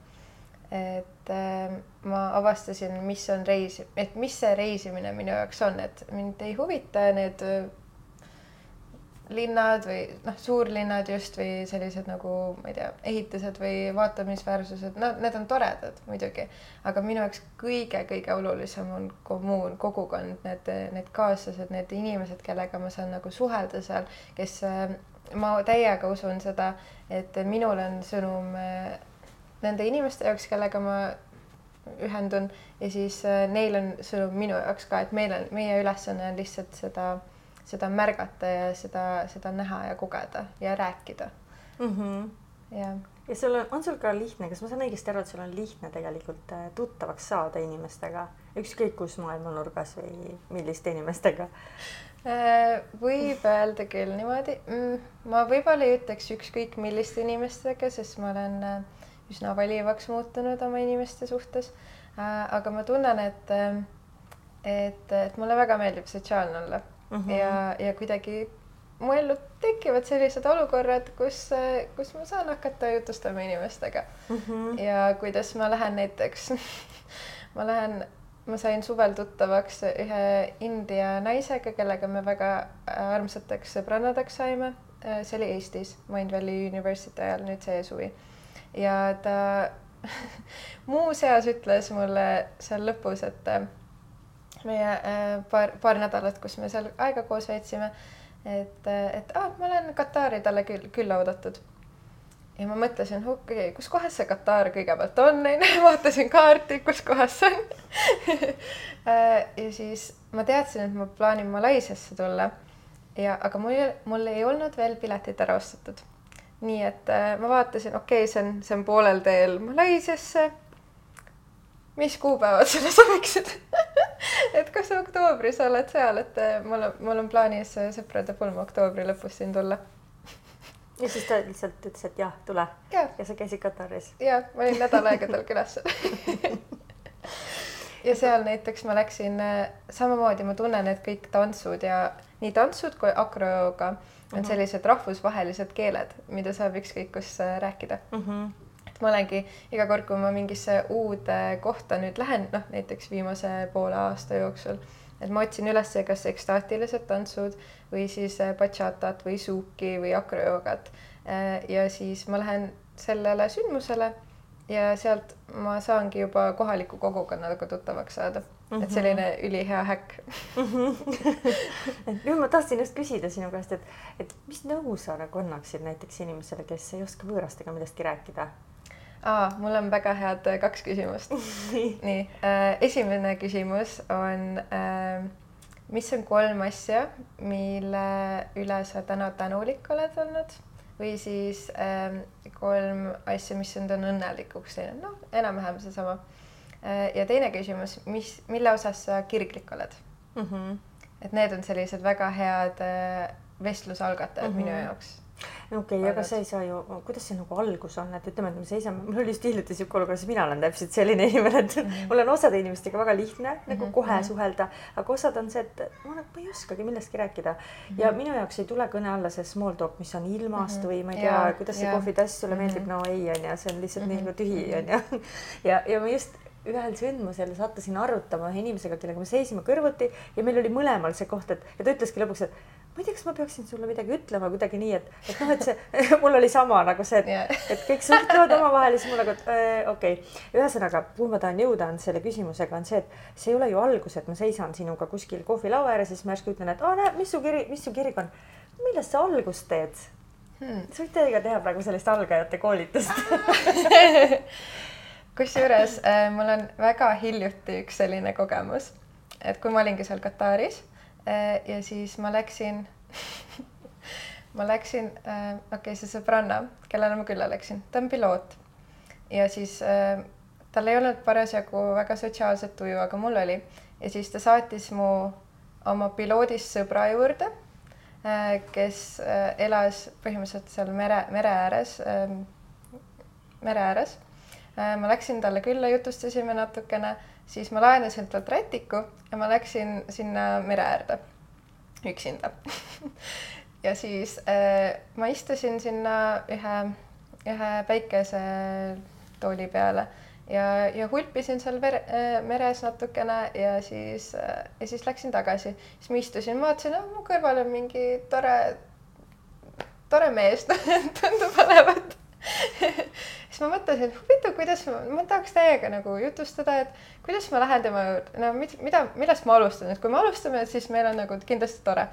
et äh, ma avastasin, mis on reis, et mis see reisimine minu jaoks on, et mind ei huvita need äh, linnad või noh, suurlinnad just või sellised nagu ma ei tea, ehitised või vaatamisväärsused, no need on toredad muidugi, aga minu jaoks kõige-kõige olulisem on kommuun, kogukond, need, need kaaslased, need inimesed, kellega ma saan nagu suhelda seal, kes äh, ma täiega usun seda, et minul on sõnum nende inimeste jaoks, kellega ma ühendun ja siis äh, neil on sõnum minu jaoks ka, et meil on, meie ülesanne on lihtsalt seda, seda märgata ja seda, seda näha ja kogeda ja rääkida mm. -hmm. ja, ja sul on, on sul ka lihtne, kas ma saan õigesti aru, et sul on lihtne tegelikult äh, tuttavaks saada inimestega, ükskõik kus maailma nurgas või milliste inimestega? Äh, võib öelda küll niimoodi mm,. ma võib-olla ei ütleks ükskõik milliste inimestega, sest ma olen äh, üsna valivaks muutunud oma inimeste suhtes. aga ma tunnen, et, et, et mulle väga meeldib sotsiaalne olla mm -hmm. ja, ja kuidagi mu ellu tekivad sellised olukorrad, kus, kus ma saan hakata jutustama inimestega mm. -hmm. ja kuidas ma lähen näiteks ma lähen, ma sain suvel tuttavaks ühe India naisega, kellega me väga armsateks sõbrannadeks saime. see oli Eestis, Mind Valley University ajal, nüüd see suvi ja ta muuseas ütles mulle seal lõpus, et äh, meie äh, paar, paar nädalat, kus me seal aega koos veetsime, et, äh, et ah, ma olen Katari talle küll, külla oodatud. ja ma mõtlesin, okei okay,, kus kohas see Katar kõigepealt on, onju, vaatasin kaarti, kus kohas see on. Ja siis ma teadsin, et ma plaanin Malaisiasse tulla. Ja, aga mul, mul ei olnud veel piletid ära ostetud nii et äh, ma vaatasin, okei okay,, see on, see on poolel teel Malaisiasse. mis kuupäevad sulle sobiksid et kas oktoobris oled seal, et äh, mul on, mul on plaanis äh, sõprade pulma oktoobri lõpus siin tulla ja siis ta lihtsalt ütles, et jah, tule. ja sa käisid Kataris? ja, ma olin nädal aega tal külas ja seal näiteks ma läksin, samamoodi ma tunnen, et kõik tantsud ja nii tantsud kui akrooga on mhm. sellised rahvusvahelised keeled, mida saab ükskõik kus äh, rääkida mm. -hmm. et ma olengi iga kord, kui ma mingisse uude kohta nüüd lähen, noh näiteks viimase poole aasta jooksul, et ma otsin üles kas ekstaatilised tantsud või siis äh, bachatat või suuki või akrojoogat. Äh, ja siis ma lähen sellele sündmusele ja sealt ma saangi juba kohaliku kogukonnaga tuttavaks saada Mm -hmm. et selline ülihea häkk. -hmm. nüüd ma tahtsin just küsida sinu käest, et, et mis nõu sa nagu annaksid näiteks inimesele, kes ei oska võõrastega millestki rääkida? aa, mul on väga head äh, kaks küsimust nii äh,, esimene küsimus on äh, mis on kolm asja, mille üle sa täna tänulik oled olnud või siis äh, kolm asja, mis sind on õnnelikuks teinud, noh, enam-vähem seesama ja teine küsimus, mis, mille osas sa kirglik oled mm? -hmm. et need on sellised väga head äh, vestlusalgatajad mm -hmm. minu jaoks okei okay,, aga sa ei saa ju, kuidas see nagu algus on, et ütleme, et me seisame, mul oli just hiljuti siuke olukord, mina olen täpselt selline inimene, et mm -hmm. mul on osade inimestega väga lihtne mm -hmm. nagu mhm, kohe mm -hmm. suhelda, aga osad on see, et ma, nagu, ei oskagi millestki rääkida mm. -hmm. ja minu jaoks ei tule kõne alla see small talk, mis on ilmast mm -hmm. või ma ei tea, kuidas see kohvitass sulle mm -hmm. meeldib, no ei, onju, see on lihtsalt mm -hmm. nii nagu tühi, onju. ja, ja ma just ühel sündmusel sattusin arutama ühe inimesega, kellega me seisime kõrvuti ja meil oli mõlemal see koht, et ja ta ütleski lõpuks, et ma ei tea, kas ma peaksin sulle midagi ütlema kuidagi nii, et, et noh, et see mul oli sama nagu see, et yeah., et kõik suhtlevad omavahel siis mul nagu, okei okay.. ühesõnaga, kuhu ma tahan jõuda, on selle küsimusega on see, et see ei ole ju algus, et ma seisan sinuga kuskil kohvilaua ääres ja siis ma järsku ütlen, et aa näe, mis su kiri, mis su kirik on. millest sa algust teed hmm.? sa võid teiega teha praegu sellist algajate koolitust kusjuures äh, mul on väga hiljuti üks selline kogemus, et kui ma olingi seal Kataris äh, ja siis ma läksin ma läksin äh,, okei okay,, see sõbranna, kellele ma külla läksin, ta on piloot. Ja siis äh, tal ei olnud parasjagu väga sotsiaalset tuju, aga mul oli. Ja siis ta saatis mu oma piloodist sõbra juurde äh,, kes äh, elas põhimõtteliselt seal mere, mere ääres äh,, mere ääres ma läksin talle külla, jutustasime natukene, siis ma laenasin talt rätiku ja ma läksin sinna mere äärde üksinda ja siis äh, ma istusin sinna ühe, ühe päikesetooli peale ja, ja hulpisin seal vere, äh, meres natukene ja siis äh,, ja siis läksin tagasi. siis ma istusin, vaatasin, mu kõrval on mingi tore, tore mees tundub olevat siis ma mõtlesin, huvitav, kuidas ma, ma tahaks teiega nagu jutustada, et kuidas ma lähen tema juurde, no mida, millest ma alustan, et kui me alustame, siis meil on nagu kindlasti tore.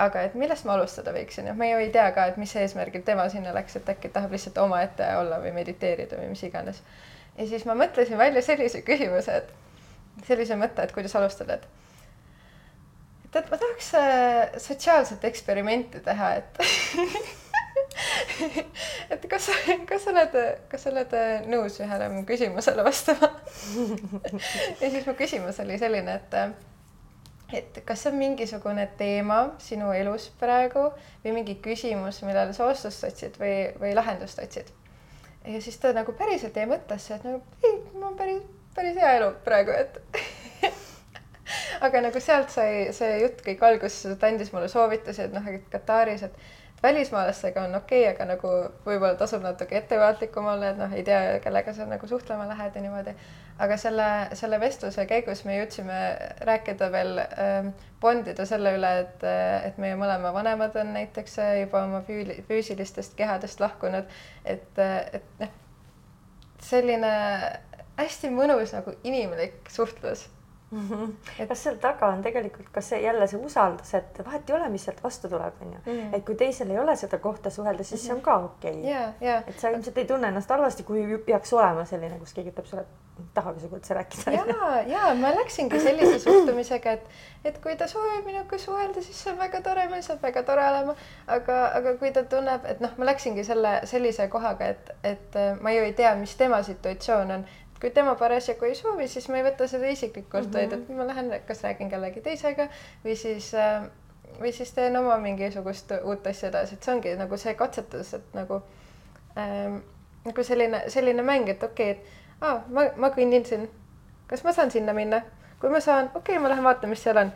aga et millest ma alustada võiksin, et ma ju ei tea ka, et mis eesmärgil tema sinna läks, et äkki tahab lihtsalt omaette olla või mediteerida või mis iganes. ja siis ma mõtlesin välja sellise küsimuse, et sellise mõtte, et kuidas alustada, et et ma tahaks äh, sotsiaalset eksperimenti teha, et et kas, kas sa oled, kas sa oled nõus ühele mu küsimusele vastama ja siis mu küsimus oli selline, et et kas on mingisugune teema sinu elus praegu või mingi küsimus, millele sa vastust otsid või, või lahendust otsid. ja siis ta nagu päriselt jäi mõttesse, et nagu ei, mul on päris, päris hea elu praegu, et aga nagu sealt sai see jutt kõik alguse, ta andis mulle soovitusi, et noh, et Kataris, et välismaalastega on okei okay,, aga nagu võib-olla tasub natuke ettevaatlikum olla, et noh, ei tea, kellega sa nagu suhtlema lähed ja niimoodi. aga selle, selle vestluse käigus me jõudsime rääkida veel ähm,, bondida selle üle, et, et meie mõlema vanemad on näiteks juba oma füüli, füüsilistest kehadest lahkunud, et, et noh, selline hästi mõnus nagu inimlik suhtlus mm. -hmm. Et... kas seal taga on tegelikult ka see jälle see usaldus, et vahet ei ole, mis sealt vastu tuleb, onju. Mhm. et kui teisel ei ole seda kohta suhelda, siis mm -hmm. see on ka okei okay. yeah,. Yeah. et sa ilmselt ei tunne ennast halvasti, kui peaks olema selline, kus keegi ütleb sulle, tahagi sinuga üldse rääkida. ja, ja ma läksingi sellise suhtumisega, et, et kui ta soovib minuga suhelda, siis see on väga tore, meil saab väga tore olema. aga, aga kui ta tunneb, et noh, ma läksingi selle sellise kohaga, et, et ma ju ei tea, mis tema situatsioon on kui tema parasjagu ei soovi, siis ma ei võta seda isiklikult mm, -hmm. et ma lähen, kas räägin kellegi teisega või siis äh, või siis teen oma mingisugust uut asja edasi, et see ongi nagu see katsetus, et nagu ähm, nagu selline, selline mäng, et okei okay,, et aa, ma, ma kõnnin siin, kas ma saan sinna minna, kui ma saan, okei okay,, ma lähen vaatan, mis seal on.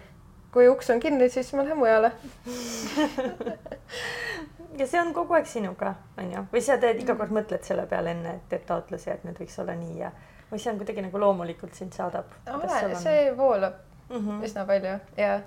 kui uks on kinni, siis ma lähen mujale. Ja see on kogu aeg sinuga, on ju, või sa teed iga kord mõtled selle peale enne, et teed taotlusi, et nüüd võiks olla nii ja või see on kuidagi nagu loomulikult sind saadab? see voolab mm -hmm. üsna palju ja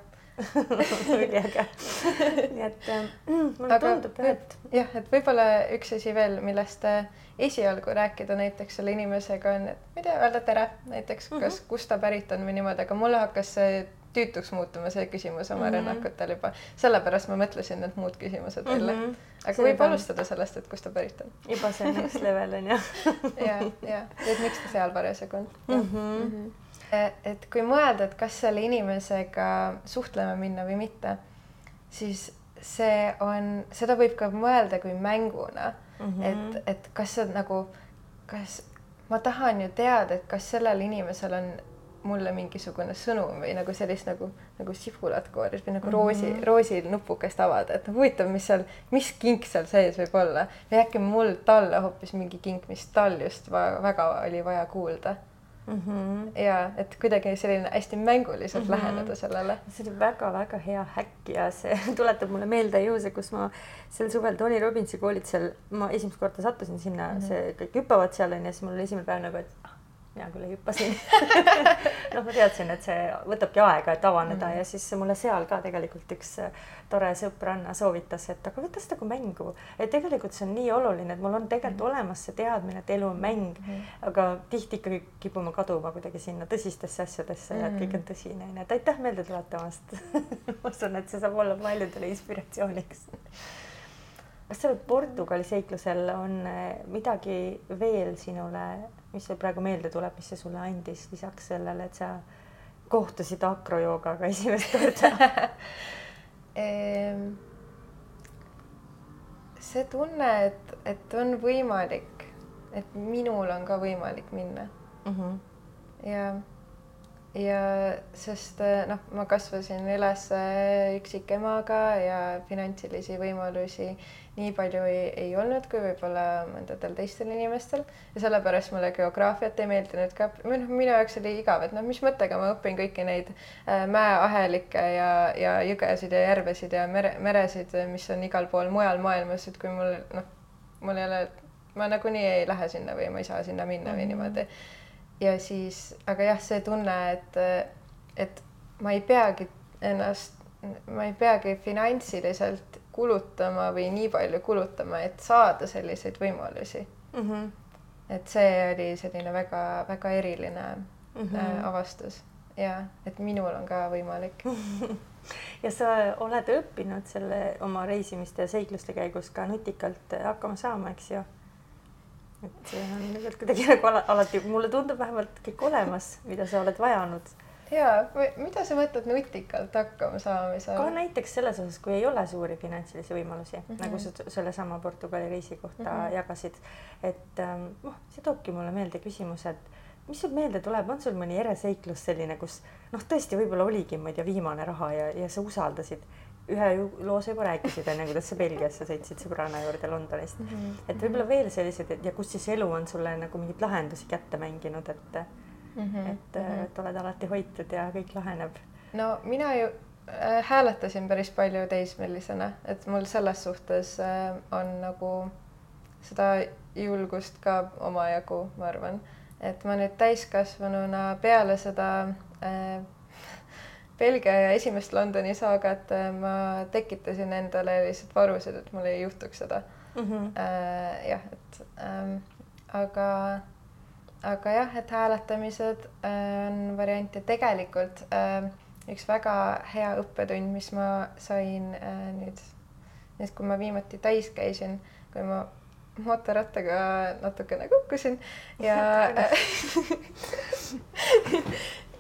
üliäge. nii et mm, mulle Aga, tundub jah, et jah, et võib-olla üks asi veel, millest äh, esialgu rääkida näiteks selle inimesega on, et ma ei tea, öelda tere näiteks, kas mm, -hmm. kust ta pärit on või niimoodi, aga mulle hakkas see tüütuks muutuma see küsimus oma mm -hmm. rünnakutel juba, sellepärast ma mõtlesin need muud küsimused välja mm. -hmm. Aga võib on... alustada sellest, et kust ta pärit on. juba see next level on ju. ja, ja, et miks ta seal parasjagu on mm. -hmm. et kui mõelda, et kas selle inimesega suhtlema minna või mitte, siis see on, seda võib ka mõelda kui mänguna mm, -hmm. et, et kas see nagu, kas ma tahan ju teada, et kas sellel inimesel on mulle mingisugune sõnum või nagu sellist nagu, nagu sibulat kooris või nagu mm -hmm. roosi, roosinupukest avada, et huvitav, mis seal, mis kink seal sees võib olla või äkki mul talle hoopis mingi kink, mis tal just väga oli vaja kuulda mm. -hmm. ja et kuidagi selline hästi mänguliselt mm -hmm. läheneda sellele. see oli väga-väga hea häkk ja see tuletab mulle meelde juhuse, kus ma sel suvel Tony Robbinsi koolitusel, ma esimest korda sattusin sinna mm, -hmm. see kõik hüppavad seal onju, siis mul oli esimene päev nagu, et mina küll ei hüppa siin noh, ma teadsin, et see võtabki aega, et avaneda mm. ja siis mulle seal ka tegelikult üks äh, tore sõbranna soovitas, et aga võta seda kui mängu, et tegelikult see on nii oluline, et mul on tegelikult mm. olemas see teadmine, et elu on mäng mm., aga tihti ikkagi kipume kaduma kuidagi sinna tõsistesse asjadesse mm. ja et kõik on tõsine, onju, et aitäh meelde tuletamast ma usun, et see saab olla paljudele inspiratsiooniks kas sellel Portugali seiklusel on äh, midagi veel sinule mis sul praegu meelde tuleb, mis see sulle andis lisaks sellele, et sa kohtusid akrojoogaga esimest korda ehm, see tunne, et, et on võimalik, et minul on ka võimalik minna mm. -hmm. ja, ja sest noh, ma kasvasin üles üksikemaga ja finantsilisi võimalusi nii palju ei, ei olnud kui võib-olla mõndadel teistel inimestel ja sellepärast mulle geograafiat ei meeldinud ka, või noh, minu jaoks oli igav, et noh, mis mõttega ma õpin kõiki neid äh, mäeahelikke ja, ja jõgesid ja järvesid ja mere, meresid, mis on igal pool mujal maailmas, et kui mul noh, mul ei ole, ma nagunii ei lähe sinna või ma ei saa sinna minna või mhm. niimoodi. ja siis, aga jah, see tunne, et, et ma ei peagi ennast, ma ei peagi finantsiliselt kulutama või nii palju kulutama, et saada selliseid võimalusi mm. -hmm. et see oli selline väga-väga eriline mm -hmm. avastus ja et minul on ka võimalik ja sa oled õppinud selle oma reisimiste ja seikluste käigus ka nutikalt hakkama saama, eks ju? et see on kuidagi nagu ala, alati, mulle tundub vähemalt kõik olemas, mida sa oled vajanud. Ja mida sa mõtled nutikalt hakkama saamisel? ka näiteks selles osas, kui ei ole suuri finantsilisi võimalusi mm, -hmm. nagu sa sellesama Portugali reisi kohta mm -hmm. jagasid, et ähm, noh, see toobki mulle meelde küsimuse, et mis sul meelde tuleb, on sul mõni ereseiklus selline, kus noh, tõesti võib-olla oligi, ma ei tea, viimane raha ja, ja sa usaldasid ühe loo sa juba rääkisid enne, kuidas sa Belgiasse sõitsid sõbranna juurde Londonist mm. -hmm. et võib-olla veel sellised ja kus siis elu on sulle nagu mingeid lahendusi kätte mänginud, et mm, -hmm. et, mhm. et oled alati hoitud ja kõik laheneb. no mina ju äh, hääletasin päris palju teismelisena, et mul selles suhtes äh, on nagu seda julgust ka omajagu, ma arvan, et ma nüüd täiskasvanuna peale seda äh, Belgia ja esimest Londoni saagat äh, ma tekitasin endale lihtsalt varusid, et mul ei juhtuks seda mm. -hmm. äh, jah, et ähm, aga, aga jah, et hääletamised äh, on variant ja tegelikult äh, üks väga hea õppetund, mis ma sain äh, nüüd, nüüd kui ma viimati täis käisin, kui ma mootorrattaga natukene kukkusin ja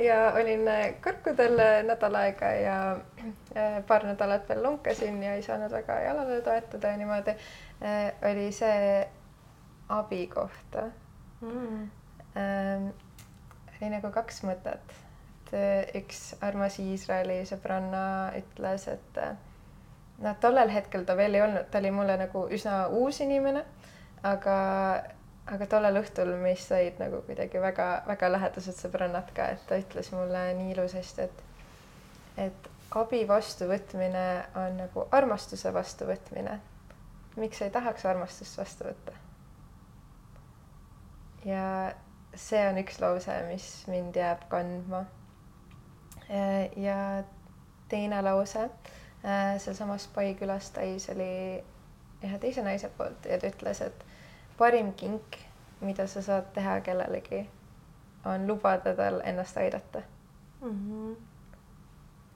ja olin kõrkudel äh, nädal aega ja paar nädalat veel lonkasin ja ei saanud väga jalale toetada ja niimoodi oli see abi kohta. Mm.. Ähm, oli nagu kaks mõtet, et üks armas Iisraeli sõbranna ütles, et noh, tollel hetkel ta veel ei olnud, ta oli mulle nagu üsna uus inimene, aga aga tollel õhtul meist said nagu kuidagi väga-väga lähedased sõbrannad ka, et ta ütles mulle nii ilusasti, et et abi vastuvõtmine on nagu armastuse vastuvõtmine. miks ei tahaks armastust vastu võtta? ja see on üks lause, mis mind jääb kandma. ja teine lause äh, sealsamas Pai külastais oli ühe teise naise poolt ja ta ütles, et parim kink, mida sa saad teha kellelegi, on lubada tal ennast aidata mm. -hmm.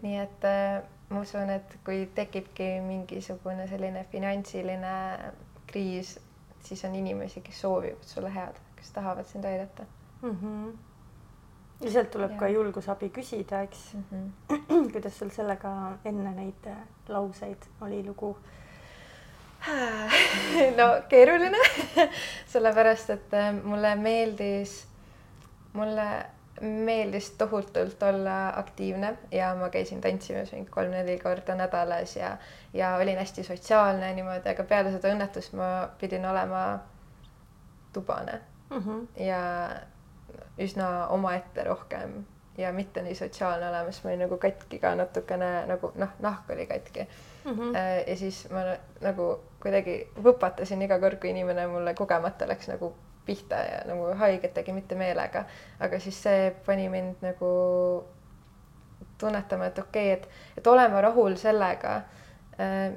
nii et äh, ma usun, et kui tekibki mingisugune selline finantsiline kriis, siis on inimesi, kes soovivad sulle head, kes tahavad sind aidata mm. -hmm. ja sealt tuleb ja. ka julgus abi küsida, eks mm. -hmm. kuidas sul sellega enne neid lauseid oli lugu? no keeruline sellepärast et äh, mulle meeldis, mulle meeldis tohutult olla aktiivne ja ma käisin tantsimas mingi kolm-neli korda nädalas ja, ja olin hästi sotsiaalne niimoodi, aga peale seda õnnetust ma pidin olema tubane mm -hmm. ja üsna omaette rohkem ja mitte nii sotsiaalne olema, sest ma olin nagu katki ka natukene nagu noh, nahk oli katki mm. -hmm. ja siis ma nagu kuidagi võpatasin iga kord, kui inimene mulle kogemata läks nagu pihta ja nagu haiget tegi, mitte meelega. aga siis see pani mind nagu tunnetama, et okei okay,, et, et olema rahul sellega,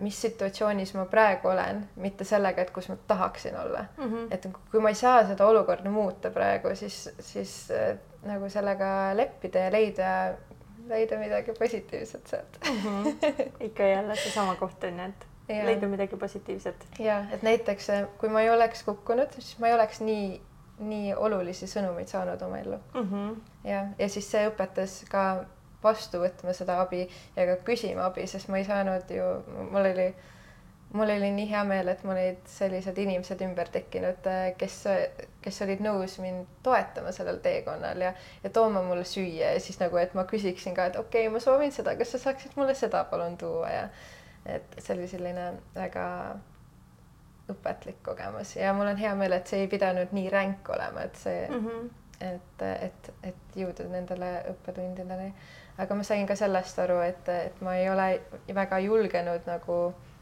mis situatsioonis ma praegu olen, mitte sellega, et kus ma tahaksin olla mm. -hmm. et kui ma ei saa seda olukorda muuta praegu, siis, siis äh, nagu sellega leppida ja leida leida midagi positiivset sealt mm. -hmm. ikka jälle seesama koht on ju, et ja. leida midagi positiivset. ja et näiteks eh, kui ma ei oleks kukkunud, siis ma ei oleks nii, nii olulisi sõnumeid saanud oma ellu mm. -hmm. ja, ja siis see õpetas ka vastu võtma seda abi ja ka küsima abi, sest ma ei saanud ju, mul oli mul oli nii hea meel, et mul olid sellised inimesed ümber tekkinud, äh, kes, kes olid nõus mind toetama sellel teekonnal ja, ja tooma mulle süüa ja siis nagu, et ma küsiksin ka, et okei okay,, ma soovin seda, kas sa saaksid mulle seda palun tuua ja et see oli selline väga õpetlik kogemus ja mul on hea meel, et see ei pidanud nii ränk olema, et see mm, -hmm. et, et, et jõuda nendele õppetundidele. Aga ma sain ka sellest aru, et, et ma ei ole väga julgenud nagu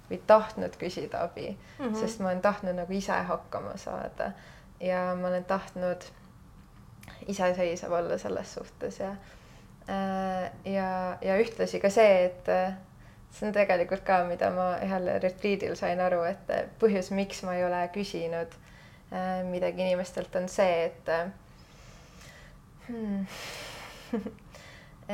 või tahtnud küsida abi mm, -hmm. sest ma olen tahtnud nagu ise hakkama saada ja ma olen tahtnud iseseisev olla selles suhtes ja äh, ja, ja ühtlasi ka see, et äh, see on tegelikult ka, mida ma ühel retriidil sain aru, et põhjus, miks ma ei ole küsinud äh, midagi inimestelt, on see, et hmm,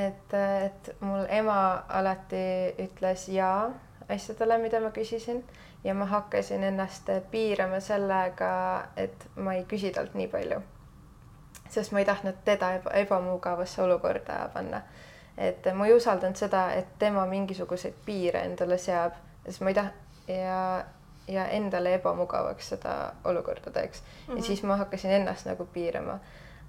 et, et mul ema alati ütles jaa asjadele, mida ma küsisin ja ma hakkasin ennast piirama sellega, et ma ei küsi talt nii palju. sest ma ei tahtnud teda eba, ebamugavasse olukorda panna. et ma ei usaldanud seda, et tema mingisuguseid piire endale seab, sest ma ei taha ja, ja endale ebamugavaks seda olukorda teeks mm. -hmm. ja mhm. siis ma hakkasin ennast nagu piirama.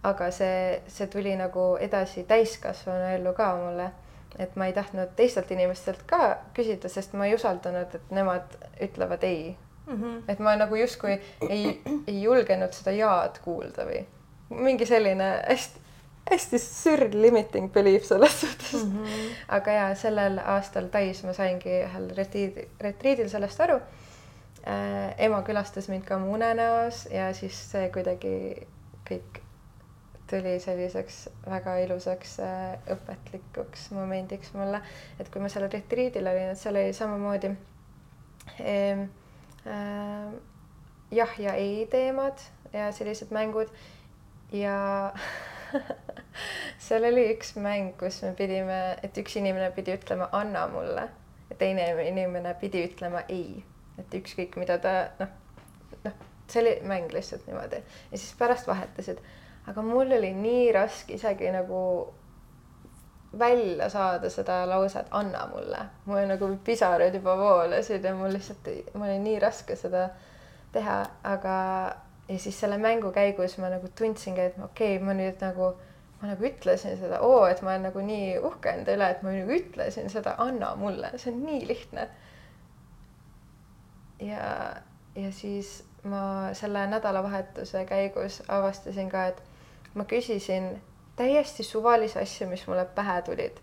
Aga see, see tuli nagu edasi täiskasvanu ellu ka mulle et ma ei tahtnud teistelt inimestelt ka küsida, sest ma ei usaldanud, et nemad ütlevad ei mm. -hmm. et ma nagu justkui ei, ei julgenud seda jaad kuulda või mingi selline hästi, hästi sür limiting belief selles suhtes mm. -hmm. aga ja sellel aastal Tais ma saingi ühel retriidil, retriidil sellest aru äh,. ema külastas mind ka mu unenäos ja siis see kuidagi kõik tuli selliseks väga ilusaks äh, õpetlikuks momendiks mulle, et kui ma sellel retriidil olin, et seal oli samamoodi äh, äh, jah ja ei teemad ja sellised mängud. Ja seal oli üks mäng, kus me pidime, et üks inimene pidi ütlema anna mulle. Ja teine inimene pidi ütlema ei, et ükskõik mida ta noh, noh, see oli mäng lihtsalt niimoodi. Ja siis pärast vahetasid aga mul oli nii raske isegi nagu välja saada seda lauset anna mulle, mul nagu pisarad juba voolasid ja mul lihtsalt, mul oli nii raske seda teha, aga ja siis selle mängu käigus ma nagu tundsingi, et okei okay,, ma nüüd nagu, ma nagu ütlesin seda, oo, et ma olen nagu nii uhke enda üle, et ma nagu ütlesin seda, anna mulle, see on nii lihtne. ja, ja siis ma selle nädalavahetuse käigus avastasin ka, et ma küsisin täiesti suvalisi asju, mis mulle pähe tulid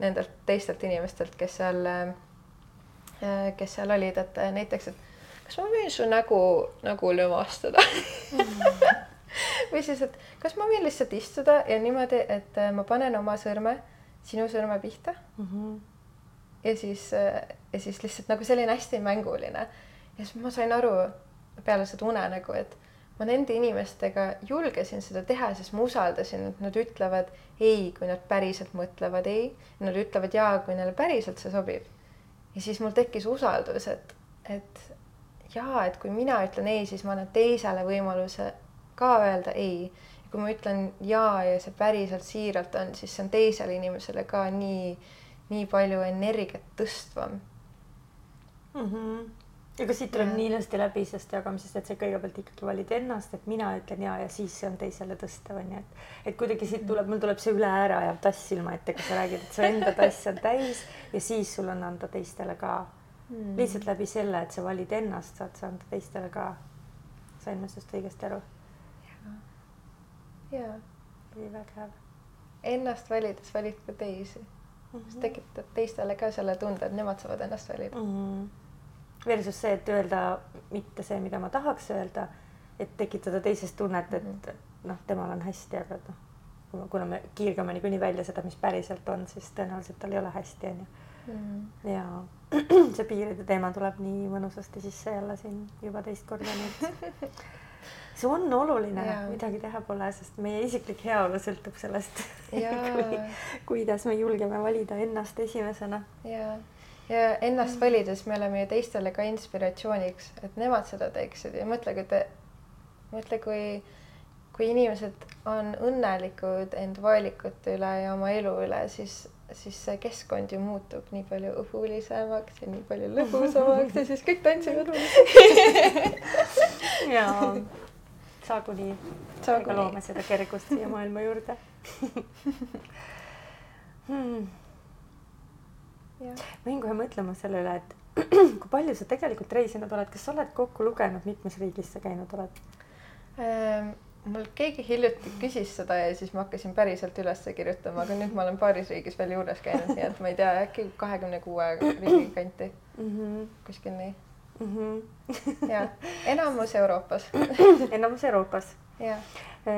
nendelt teistelt inimestelt, kes seal, äh, kes seal olid, et äh, näiteks, et kas ma võin su nägu nagu lömastada mm. või siis, et kas ma võin lihtsalt istuda ja niimoodi, et äh, ma panen oma sõrme sinu sõrme pihta mm. -hmm. ja siis, ja siis lihtsalt nagu selline hästi mänguline. ja siis ma sain aru peale seda unenägu, et ma nende inimestega julgesin seda teha, sest ma usaldasin, et nad ütlevad ei, kui nad päriselt mõtlevad ei, nad ütlevad jaa, kui neile päriselt see sobib. ja siis mul tekkis usaldus, et, et jaa, et kui mina ütlen ei, siis ma annan teisele võimaluse ka öelda ei. kui ma ütlen jaa ja see päriselt siiralt on, siis see on teisele inimesele ka nii, nii palju energiat tõstvam mm. -hmm kas siit tuleb nii ilusti läbi sellest jagamisest, et sa kõigepealt ikkagi valid ennast, et mina ütlen ja, ja siis see on teisele tõstev onju, et, et kuidagi siit tuleb, mul tuleb see üle ära ja tass silma ette, kui sa räägid, et su enda tass on täis ja siis sul on anda teistele ka mm.. lihtsalt läbi selle, et sa valid ennast, saad sa anda teistele ka. sain ma sinust õigesti aru? ja, ja. ülivägev. Ennast valides valid ka teisi mm. -hmm. sa tekitad teistele ka selle tunde, et nemad saavad ennast valida mm. -hmm versus see, et öelda mitte see, mida ma tahaks öelda, et tekitada teises tunnet, et mhm. noh, temal on hästi, aga noh, kuna me kiirgame niikuinii välja seda, mis päriselt on, siis tõenäoliselt tal ei ole hästi, onju. Mhm. ja see piiride teema tuleb nii mõnusasti sisse jälle siin juba teist korda, nii et see on oluline, midagi teha pole, sest meie isiklik heaolu sõltub sellest kui, kuidas me julgeme valida ennast esimesena. jaa ja ennast mm. valides me oleme ju teistele ka inspiratsiooniks, et nemad seda teeksid. Ja mõtlege, te, mõtle, kui, kui inimesed on õnnelikud end valikute üle ja oma elu üle, siis, siis see keskkond ju muutub nii palju õhulisemaks ja nii palju lõbusamaks ja siis kõik tantsivad jaa, saagu nii. ega loome seda kergust siia maailma juurde. Hmm ma jäin kohe mõtlema selle üle, et kui palju sa tegelikult reisinud oled, kas sa oled kokku lugenud, mitmes riigis sa käinud oled ähm,? mul keegi hiljuti küsis seda ja siis ma hakkasin päriselt üles kirjutama, aga nüüd ma olen paaris riigis veel juures käinud, nii et ma ei tea, äkki kahekümne kuue riigi kanti mm. -hmm. kuskil nii mm. -hmm. ja enamus Euroopas enamus Euroopas.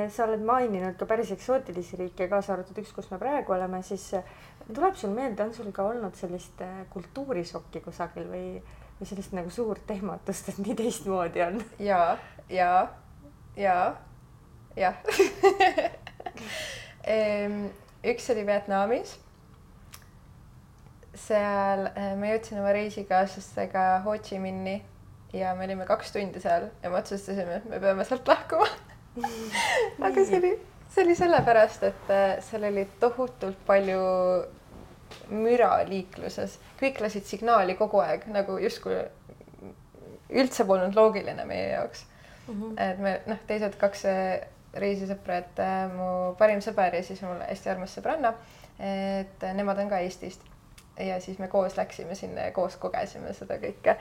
Sa oled maininud ka päris eksootilisi riike, kaasa arvatud üks, kus me praegu oleme, siis tuleb sul meelde, on sul ka olnud sellist äh, kultuurisokki kusagil või, või sellist nagu suurt ehmatust, et nii teistmoodi on? ja, ja, ja, jah üks oli Vietnamis. seal äh, ma jõudsin oma reisikaaslastega Ho Chi Minhi ja me olime kaks tundi seal ja me otsustasime, et me peame sealt lahkuma aga see oli, see oli sellepärast, et äh, seal oli tohutult palju müra liikluses, kõik lasid signaali kogu aeg nagu justkui üldse polnud loogiline meie jaoks mm. -hmm. et me noh, teised kaks äh, reisisõpra, et äh, mu parim sõber ja siis mul hästi armas sõbranna, et nemad on ka Eestist ja siis me koos läksime sinna ja koos kogesime seda kõike.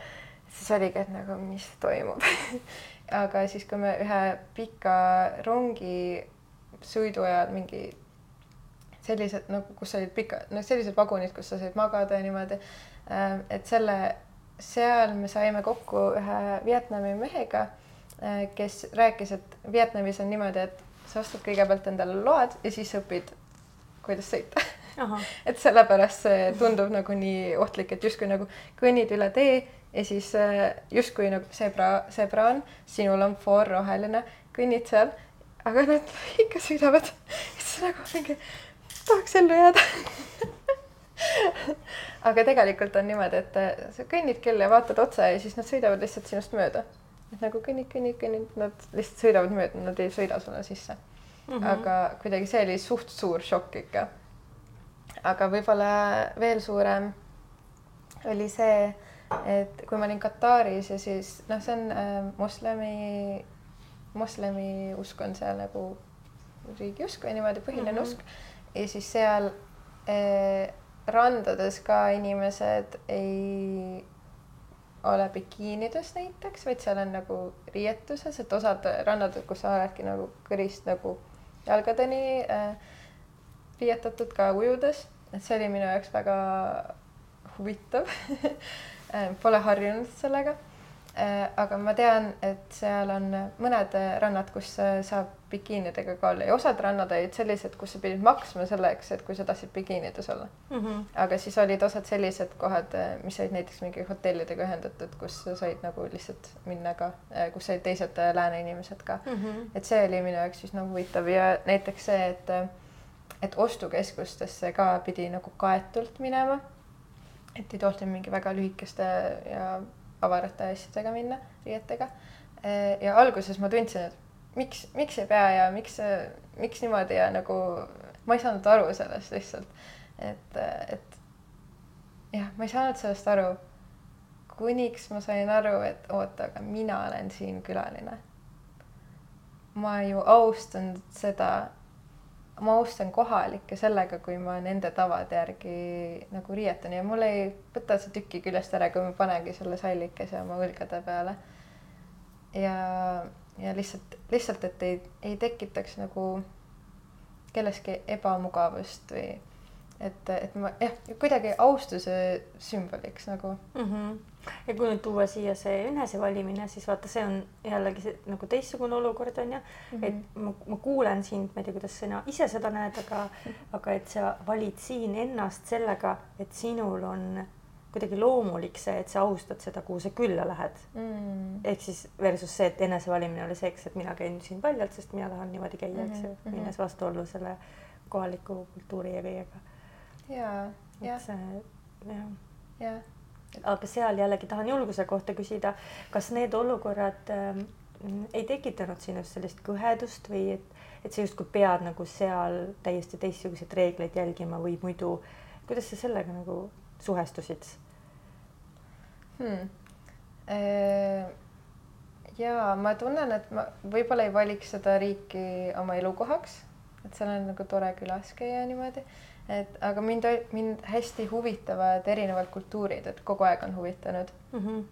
siis oligi, et nagu mis toimub aga siis, kui me ühe pika rongi sõidu ajal mingi sellised nagu, kus olid pika, noh, sellised vagunid, kus sa said magada ja niimoodi. Ähm, et selle, seal me saime kokku ühe Vietnami mehega, äh, kes rääkis, et Vietnamis on niimoodi, et sa ostad kõigepealt endale load ja siis õpid, kuidas sõita. et sellepärast see tundub nagu nii ohtlik, et justkui nagu kõnnid üle tee ja siis äh, justkui nagu zebra, zebra on, sinul on foor roheline, kõnnid seal, aga nad ikka sõidavad. siis nagu mingi, tahaks ellu jääda aga tegelikult on niimoodi, et äh, sa kõnnid küll ja vaatad otsa ja siis nad sõidavad lihtsalt sinust mööda. et nagu kõnnid, kõnnid, kõnnid, nad lihtsalt sõidavad mööda, nad ei sõida sulle sisse mm. -hmm. aga kuidagi see oli suht suur šokk ikka. aga võib-olla veel suurem oli see et kui ma olin Kataris ja siis noh, see on äh, moslemi, moslemi usk on seal nagu riigiusk või niimoodi põhiline mm -hmm. usk ja siis seal äh, randades ka inimesed ei ole bikiinides näiteks, vaid seal on nagu riietuses, et osad rannad, kus sa oledki nagu kõrist nagu jalgadeni äh, riietatud ka ujudes, et see oli minu jaoks väga huvitav Äh, pole harjunud sellega. Äh, aga ma tean, et seal on mõned rannad, kus saab bikiinidega ka olla ja osad rannad olid sellised, kus sa pidid maksma selleks, et kui sa tahtsid bikiinides olla mm. -hmm. aga siis olid osad sellised kohad, mis olid näiteks mingi hotellidega ühendatud, kus sa said nagu lihtsalt minna ka, kus olid teised lääne inimesed ka mm. -hmm. et see oli minu jaoks üsna huvitav ja näiteks see, et et ostukeskustesse ka pidi nagu kaetult minema et ei tohtinud mingi väga lühikeste ja avarate asjadega minna, riietega. ja alguses ma tundsin, et miks, miks ei pea ja miks, miks niimoodi ja nagu ma ei saanud aru sellest lihtsalt. et, et jah, ma ei saanud sellest aru. kuniks ma sain aru, et oota, aga mina olen siin külaline. ma ju austan seda ma austan kohalikke sellega, kui ma nende tavade järgi nagu riietan ja mul ei võta see tükki küljest ära, kui ma panengi selle sallikese oma õlgade peale. ja, ja lihtsalt, lihtsalt, et ei, ei tekitaks nagu kelleski ebamugavust või et, et ma jah, kuidagi austuse sümboliks nagu mm. -hmm. Ja kui nüüd tuua siia see enesevalimine, siis vaata, see on jällegi see, nagu teistsugune olukord on ju mm, -hmm. et ma, ma kuulen sind, ma ei tea, kuidas sina ise seda näed, aga mm, -hmm. aga et sa valid siin ennast sellega, et sinul on kuidagi loomulik see, et sa austad seda, kuhu sa külla lähed mm.. ehk siis versus see, et enesevalimine oli see, eks, et mina käin siin paljalt, sest mina tahan niimoodi käia, eks ju mm -hmm., minnes vastuollu selle kohaliku kultuuri ja kõigega ja, jah. jah. Aga seal jällegi tahan julguse kohta küsida, kas need olukorrad äh, ei tekitanud sinust sellist kõhedust või et, et sa justkui pead nagu seal täiesti teistsuguseid reegleid jälgima või muidu, kuidas sa sellega nagu suhestusid hmm.? Äh, ja ma tunnen, et ma võib-olla ei valiks seda riiki oma elukohaks, et seal on nagu tore külas käia niimoodi et aga mind, mind hästi huvitavad erinevad kultuurid, et kogu aeg on huvitanud mm. -hmm.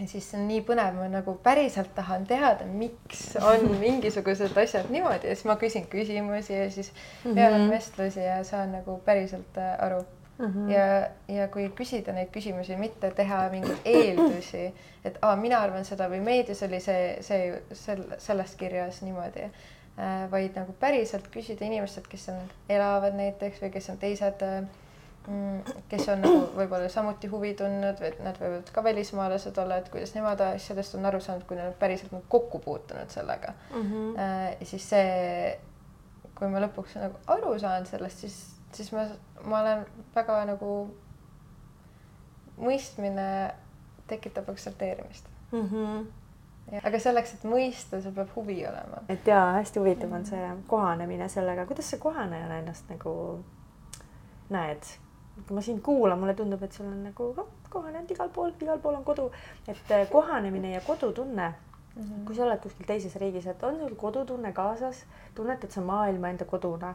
ja siis see on nii põnev, ma nagu päriselt tahan teada, miks on mingisugused asjad niimoodi ja siis ma küsin küsimusi ja siis mm -hmm. vestlusi ja saan nagu päriselt äh, aru mm. -hmm. ja, ja kui küsida neid küsimusi, mitte teha mingeid eeldusi, et aa, mina arvan seda või meedias oli see, see, sel, sellest kirjas niimoodi vaid nagu päriselt küsida inimestelt, kes on, elavad näiteks või kes on teised, äh, mm, kes on nagu võib-olla samuti huvi tundnud või nad võivad ka välismaalased olla, et kuidas nemad asjadest on aru saanud, kui nad on päriselt nagu kokku puutunud sellega mm. -hmm. siis see, kui ma lõpuks nagu aru saan sellest, siis, siis ma, ma olen väga nagu mõistmine tekitab aktsepteerimist mm. -hmm. Aga selleks, et mõista, sul peab huvi olema. et jaa, hästi huvitav on see kohanemine sellega, kuidas sa kohanejana ennast nagu näed? ma sind kuulan, mulle tundub, et sul on nagu noh, kohanenud igal pool, igal pool on kodu, et eh, kohanemine ja kodutunne mm. -hmm. kui sa oled kuskil teises riigis, et on sul kodutunne kaasas, tunnetad sa maailma enda koduna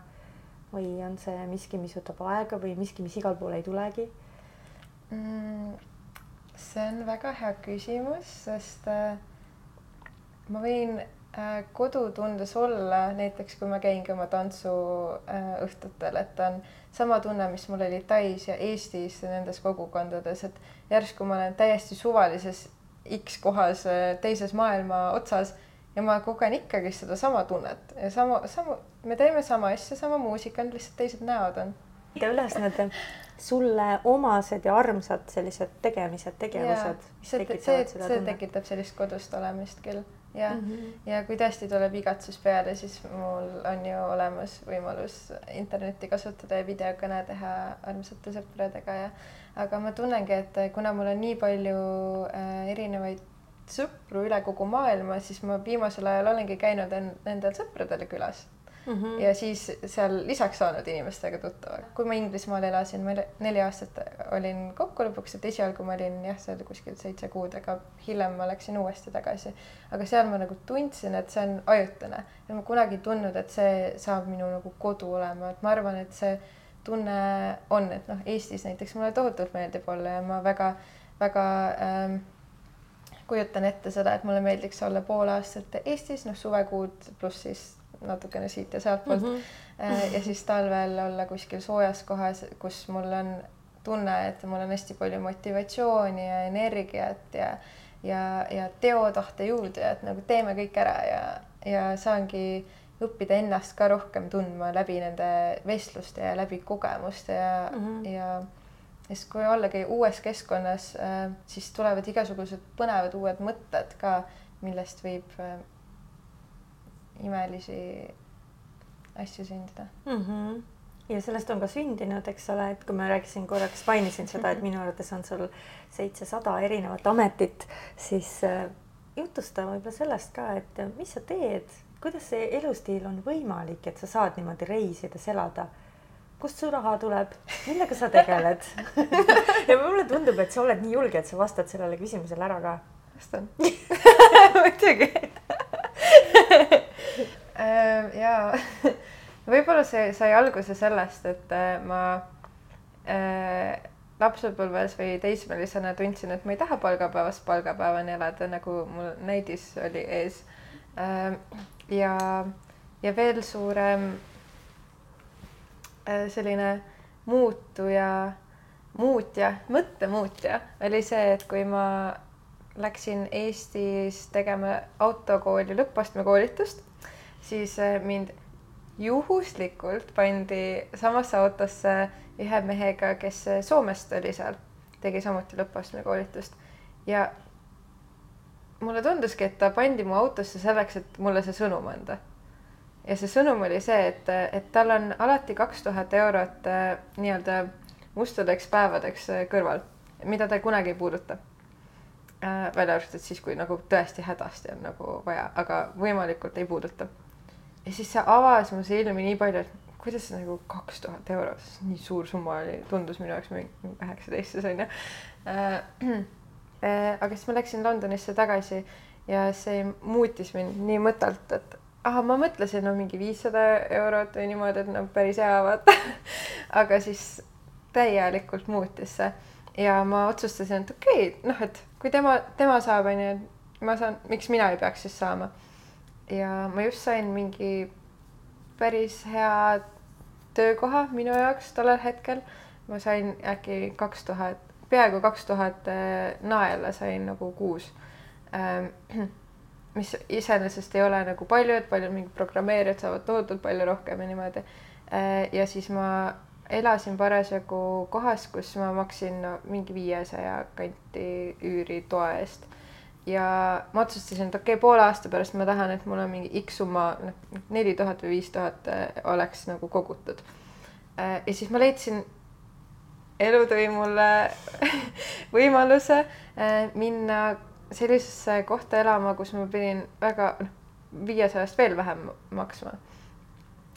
või on see miski, mis võtab aega või miski, mis igal pool ei tulegi mm,? see on väga hea küsimus, sest äh, ma võin äh, kodutundes olla, näiteks kui ma käingi oma tantsuõhtutel äh,, et on sama tunne, mis mul oli Tais ja Eestis nendes kogukondades, et järsku ma olen täiesti suvalises X kohas äh, teises maailma otsas ja ma kogen ikkagi sedasama tunnet ja sama, sama, me teeme sama asja, sama muusika, lihtsalt teised näod on. üles need sulle omased ja armsad sellised tegemised, tegevused. see, see, see tekitab sellist kodust olemist küll ja mm, -hmm. ja kui tõesti tuleb igatsus peale, siis mul on ju olemas võimalus internetti kasutada ja videokõne teha armsate sõpradega ja aga ma tunnengi, et kuna mul on nii palju äh, erinevaid sõpru üle kogu maailma, siis ma viimasel ajal olengi käinud nendel sõpradel külas mm. -hmm. ja siis seal lisaks saanud inimestega tuttavaks. kui ma Inglismaal elasin, ma neli aastat olin kokku lõpuks, et esialgu ma olin jah, seal kuskil seitse kuud, aga hiljem ma läksin uuesti tagasi. aga seal ma nagu tundsin, et see on ajutine ja ma kunagi ei tundnud, et see saab minu nagu kodu olema, et ma arvan, et see tunne on, et noh, Eestis näiteks mulle tohutult meeldib olla ja ma väga, väga ähm, kujutan ette seda, et mulle meeldiks olla pool aastat Eestis, noh, suvekuud pluss siis natukene siit ja sealtpoolt mm. -hmm. ja siis talvel olla kuskil soojas kohas, kus mul on tunne, et mul on hästi palju motivatsiooni ja energiat ja ja, ja teotahte juurde, et nagu teeme kõik ära ja, ja saangi õppida ennast ka rohkem tundma läbi nende vestluste ja läbi kogemuste ja mm, -hmm. ja sest kui ollagi uues keskkonnas, äh, siis tulevad igasugused põnevad uued mõtted ka, millest võib äh, imelisi asju sündida mm. -hmm ja sellest on ka sündinud, eks ole, et kui ma rääkisin korraks, mainisin seda, et minu arvates on sul seitsesada erinevat ametit, siis äh, jutusta võib-olla sellest ka, et mis sa teed, kuidas see elustiil on võimalik, et sa saad niimoodi reisides elada? kust su raha tuleb, millega sa tegeled ja mulle tundub, et sa oled nii julge, et sa vastad sellele küsimusele ära ka. vastan muidugi Äh, ja võib-olla see sai alguse sellest, et äh, ma äh, lapsepõlves või teismelisena tundsin, et ma ei taha palgapäevast palgapäevani elada, nagu mul näidis oli ees. ja, ja veel suurem selline muutuja, muutja, mõttemuutja oli see, et kui ma läksin Eestis tegema autokooli lõppastme koolitust siis äh, mind juhuslikult pandi samasse autosse ühe mehega, kes äh, Soomest oli seal, tegi samuti lõpuastme koolitust ja mulle tunduski, et ta pandi mu autosse selleks, et mulle see sõnum anda. ja see sõnum oli see, et, et tal on alati kaks tuhat eurot äh, nii-öelda mustadeks päevadeks kõrval, mida ta kunagi ei puuduta äh,. välja arvatud siis, kui nagu tõesti hädasti on nagu vaja, aga võimalikult ei puuduta ja siis see avas mu silmi nii palju, et kuidas nagu kaks tuhat eurot, nii suur summa oli, tundus minu jaoks mingi üheksateist siis onju äh,. äh, aga siis ma läksin Londonisse tagasi ja see muutis mind nii mõttelt, et ahah, ma mõtlesin, no mingi viissada eurot või niimoodi, et no päris hea vaata. Aga siis täielikult muutis see. Ja ma otsustasin, et okei okay,, noh, et kui tema, tema saab, onju, ma saan, miks mina ei peaks siis saama ja ma just sain mingi päris hea töökoha minu jaoks tollel hetkel. ma sain äkki kaks tuhat, peaaegu kaks tuhat äh, naela sain nagu kuus. Ähm, mis iseenesest ei ole nagu palju, et paljud mingid programmeerijad saavad tohutult palju rohkem ja niimoodi. Äh, ja siis ma elasin parasjagu kohas, kus ma maksin no, mingi viiesaja kanti üüri toa eest ja ma otsustasin, et okei okay,, poole aasta pärast ma tahan, et mul on mingi X summa, noh, neli tuhat või viis tuhat äh, oleks nagu kogutud. Äh, ja siis ma leidsin, elu tõi mulle võimaluse äh, minna sellisesse kohta elama, kus ma pidin väga, noh, viiesajast veel vähem maksma.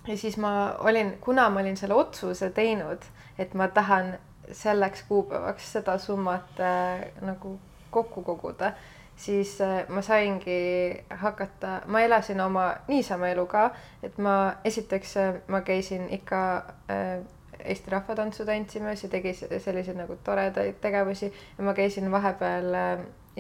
ja siis ma olin, kuna ma olin selle otsuse teinud, et ma tahan selleks kuupäevaks seda summat äh, nagu kokku koguda, siis äh, ma saingi hakata, ma elasin oma niisama elu ka, et ma esiteks äh, ma käisin ikka äh, Eesti rahvatantsu tantsimas ja tegi selliseid nagu toredaid tegevusi ja ma käisin vahepeal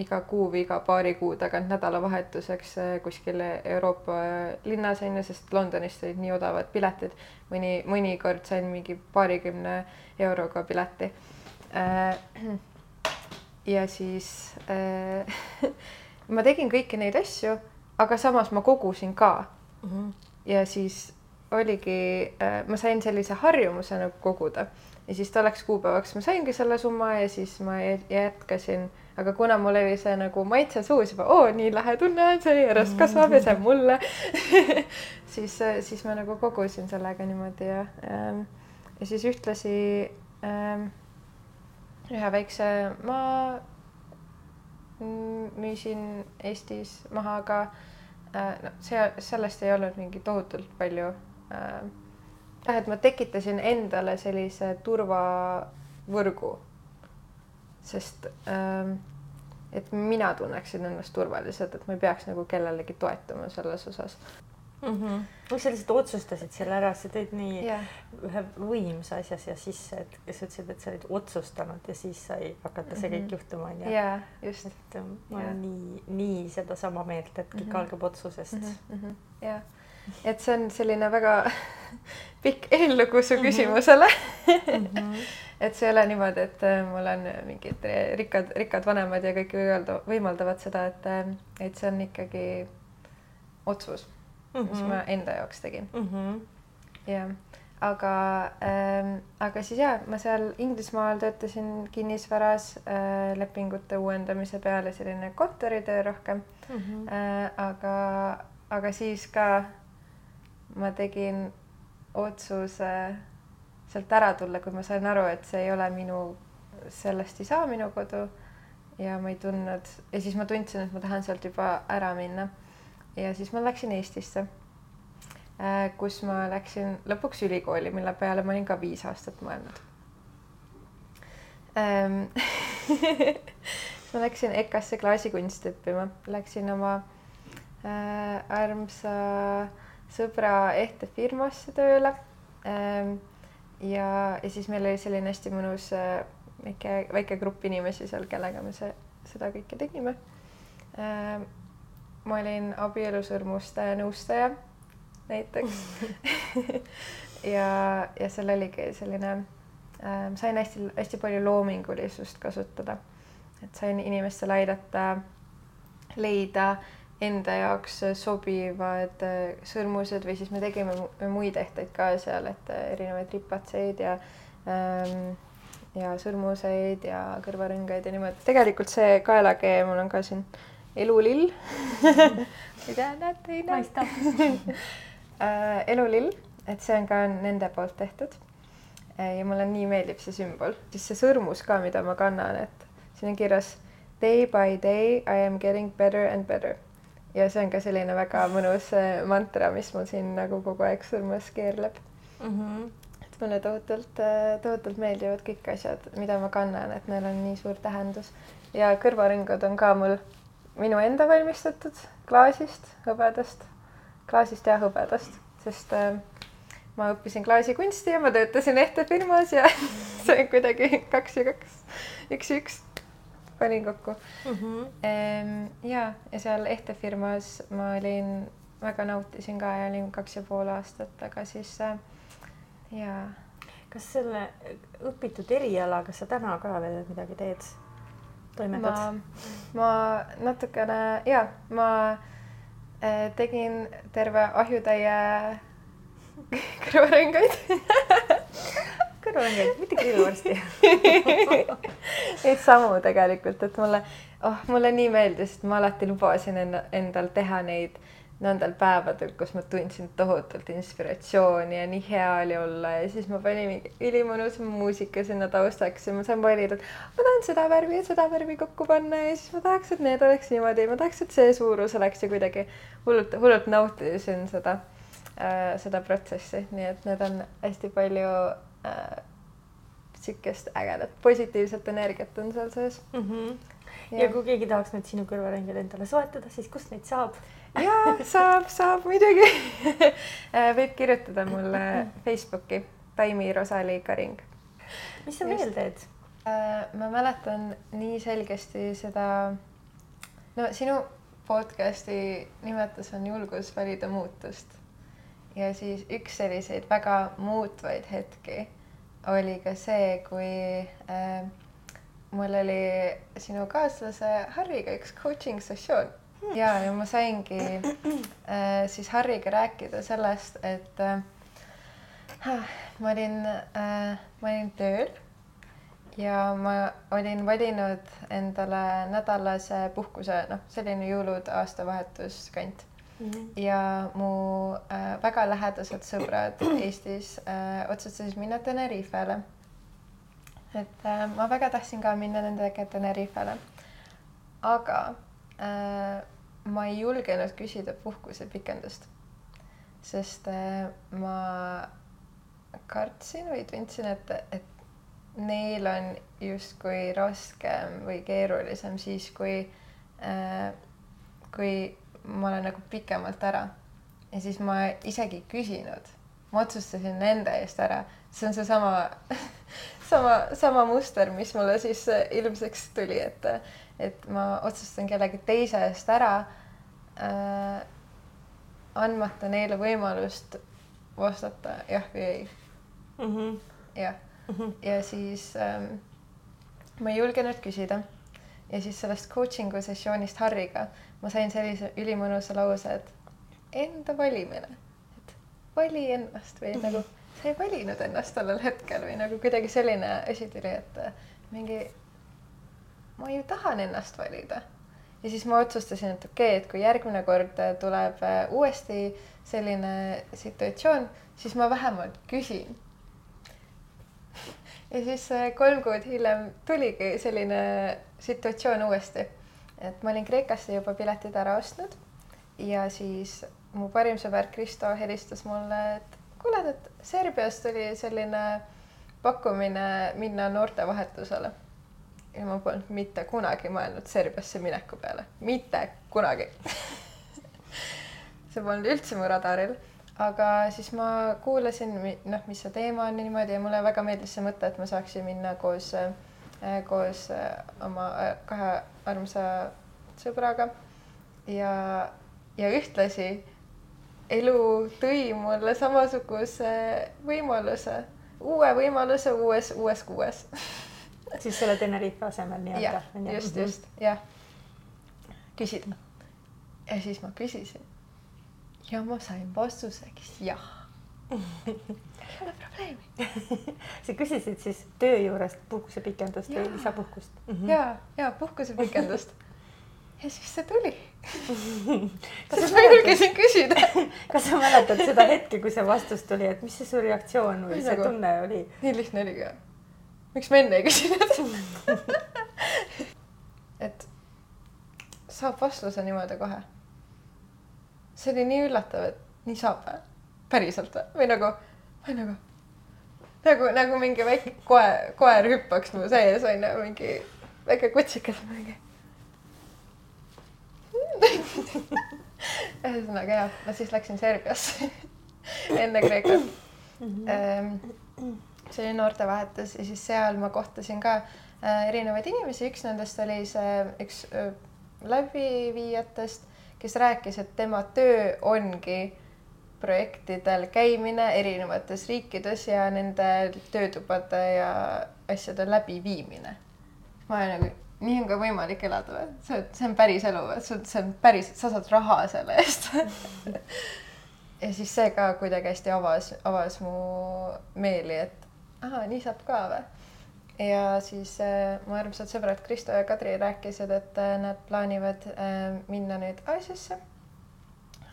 iga kuu või iga paari kuu tagant nädalavahetuseks kuskil Euroopa linnas onju, sest Londonist olid nii odavad piletid. mõni, mõnikord sain mingi paarikümne euroga pileti. Äh, ja siis äh, ma tegin kõiki neid asju, aga samas ma kogusin ka mm. -hmm. ja siis oligi, ma sain sellise harjumuse nagu koguda ja siis tolleks kuupäevaks ma saingi selle summa ja siis ma jätkasin aga kuna mul oli see nagu maitse suus juba, oo nii lahe tunne on, see järjest kasvab ja see on mulle siis, siis ma nagu kogusin sellega niimoodi ja ähm,, ja siis ühtlasi ähm, ühe väikse maa müüsin Eestis maha, aga äh, no see, sellest ei olnud mingi tohutult palju äh,. et ma tekitasin endale sellise turvavõrgu sest ähm, et mina tunneksin ennast turvaliselt, et ma ei peaks nagu kellelegi toetuma selles osas mm. -hmm. no sa lihtsalt otsustasid selle ära, sa tõid nii yeah. ühe võimsa asja siia sisse, et sa ütlesid, et sa olid otsustanud ja siis sai hakata see kõik -hmm. juhtuma onju. jaa, just. et ähm, ma yeah. olen nii, nii sedasama meelt, et kõik mm -hmm. algab otsusest mm. -hmm. jah, et see on selline väga pikk eellugu su mhm. küsimusele mm. -hmm et see ei ole niimoodi, et äh, mul on mingid rikkad, rikkad vanemad ja kõik võimaldavad seda, et, äh, et see on ikkagi otsus -hmm. mis ma enda jaoks tegin mm. -hmm. jah, aga ähm,, aga siis ja ma seal Inglismaal töötasin kinnisvaras äh, lepingute uuendamise peale, selline kontoritöö rohkem mm. -hmm. Äh, aga, aga siis ka ma tegin otsuse sealt ära tulla, kui ma sain aru, et see ei ole minu, sellest ei saa minu kodu. ja ma ei tundnud ja siis ma tundsin, et ma tahan sealt juba ära minna. Ja siis ma läksin Eestisse, äh, kus ma läksin lõpuks ülikooli, mille peale ma olin ka viis aastat mõelnud. Ähm, ma läksin EKA-sse klaasikunsti õppima, läksin oma äh, armsa sõbra ehtefirmasse tööle. Ähm, ja, ja siis meil oli selline hästi mõnus äh, väike, väike grupp inimesi seal, kellega me see, seda kõike tegime. Äh, ma olin abielusõrmuste nõustaja näiteks ja, ja seal oligi selline äh,, sain hästi-hästi palju loomingulisust kasutada, et sain inimestel aidata leida enda jaoks sobivad äh, sõrmused või siis me tegime muid ehteid ka seal, et äh, erinevaid ripatseid ja ähm, ja sõrmuseid ja kõrvarõngaid ja niimoodi. tegelikult see kaelakee mul on ka siin elulill mida näete, ei näe? Äh, elulill, et see on ka nende poolt tehtud. ja mulle nii meeldib see sümbol, siis see sõrmus ka, mida ma kannan, et siin on kirjas day by day I am getting better and better ja see on ka selline väga mõnus äh, mantra, mis mul siin nagu kogu aeg sõrmes keerleb mm. -hmm. et mulle tohutult, äh, tohutult meeldivad kõik asjad, mida ma kannan, et neil on nii suur tähendus ja kõrvarõngad on ka mul minu enda valmistatud klaasist, hõbedast, klaasist ja hõbedast, sest äh, ma õppisin klaasikunsti ja ma töötasin ehtefirmas ja see on kuidagi kaks ja kaks, üks ja üks panin kokku mm. -hmm. ja, ja seal ehtefirmas ma olin, väga nautisin ka ja olin kaks ja pool aastat, aga siis äh, ja. kas selle õpitud erialaga sa täna ka veel midagi teed? Toimetad? ma, natukene ja ma äh, tegin terve ahjutäie kõrvarõngaid kõrvalõngaid, mitte grillvorsti Neid samu tegelikult, et mulle, oh, mulle nii meeldis, et ma alati lubasin enda, endal teha neid, nendel päevadel, kus ma tundsin tohutult inspiratsiooni ja nii hea oli olla ja siis ma panin mingi ülimõnus muusika sinna taustaks ja ma sain valida, et ma tahan seda värvi ja seda värvi kokku panna ja siis ma tahaks, et need oleks niimoodi, ma tahaks, et see suurus oleks ja kuidagi hullult, hullult nautisin seda äh,, seda protsessi, nii et need on hästi palju äh, sihukest ägedat positiivset energiat on seal sees mm. -hmm. ja, ja kui keegi tahaks nüüd sinu kõrvaringil endale soetada, siis kust neid saab? Ja saab, saab muidugi võib kirjutada mulle Facebooki Taimi Rosali Karing. mis sa veel teed? Äh, ma mäletan nii selgesti seda, no sinu podcast'i nimetus on julgus valida muutust. ja siis üks selliseid väga muutvaid hetki oli ka see, kui äh, mul oli sinu kaaslase Harriga üks coaching sessioon ja, ja ma saingi äh, siis Harriga rääkida sellest, et äh, ma olin äh,, ma olin tööl ja ma olin valinud endale nädalase puhkuse, noh, selline jõulud, aastavahetus kant Mm -hmm. ja mu äh, väga lähedased sõbrad Eestis äh, otsustasid minna Tenerifele. et äh, ma väga tahtsin ka minna nendega Tenerifele. aga äh, ma ei julgenud küsida puhkusepikendust, sest äh, ma kartsin või tundsin, et, et neil on justkui raskem või keerulisem siis, kui äh,, kui ma olen nagu pikemalt ära. ja siis ma isegi ei küsinud, ma otsustasin nende eest ära, see on seesama sama, sama muster, mis mulle siis ilmseks tuli, et, et ma otsustan kellegi teise eest ära äh,. andmata neile võimalust vastata jah või ei mm -hmm.. jah mm -hmm., ja siis ähm, ma ei julgenud küsida ja siis sellest coaching'u sessioonist Harriga ma sain sellise ülimõnusa lause, et enda valimine, et vali ennast või nagu sa ei valinud ennast tollel hetkel või nagu kuidagi selline asi tuli, et mingi ma ju tahan ennast valida. ja siis ma otsustasin, et okei okay,, et kui järgmine kord tuleb uuesti selline situatsioon, siis ma vähemalt küsin. ja siis kolm kuud hiljem tuligi selline situatsioon uuesti et ma olin Kreekasse juba piletid ära ostnud ja siis mu parim sõber Kristo helistas mulle, et kuule, et Serbias tuli selline pakkumine minna noortevahetusele. ja ma polnud mitte kunagi mõelnud Serbiasse mineku peale, mitte kunagi. See polnud üldse mu radaril, aga siis ma kuulasin, noh, mis see teema on ja niimoodi ja mulle väga meeldis see mõte, et ma saaksin minna koos Äh, koos äh, oma äh, kahe armsa sõbraga. Ja, ja ühtlasi elu tõi mulle samasuguse võimaluse, uue võimaluse uues, uues kuues siis selle Tenerife asemel nii-öelda. just, just, jah. küsida. ja siis ma küsisin ja ma sain vastuseks jah ei ole probleemi sa küsisid siis töö juurest puhkusepikendust või lisapuhkust mm? -hmm. ja, ja puhkusepikendust ja siis see tuli kas ma julgesin küsida kas sa mäletad seda hetke, kui see vastus tuli, et mis see su reaktsioon või see nagu, tunne oli? nii lihtne oligi. miks ma enne ei küsinud et saab vastuse niimoodi kohe. see oli nii üllatav, et nii saab või? päriselt või, või nagu või nagu, nagu, nagu mingi väike koer, koer hüppaks mu sees onju, mingi väike kutsikas mingi ühesõnaga jah, ma siis läksin Serbiasse enne Kreekat mm. -hmm. see oli noortevahetus ja siis seal ma kohtasin ka äh, erinevaid inimesi, üks nendest oli see üks äh, läbiviijatest, kes rääkis, et tema töö ongi projektidel käimine erinevates riikides ja nende töötubade ja asjade läbiviimine. ma olen nagu, nii on ka võimalik elada või? see, see on päris elu või? see, on päris, sa saad raha selle eest ja siis see ka kuidagi hästi avas, avas mu meeli, et ahaa, nii saab ka või? ja siis äh, mu armsad sõbrad Kristo ja Kadri rääkisid, et äh, nad plaanivad äh, minna nüüd Aasiasse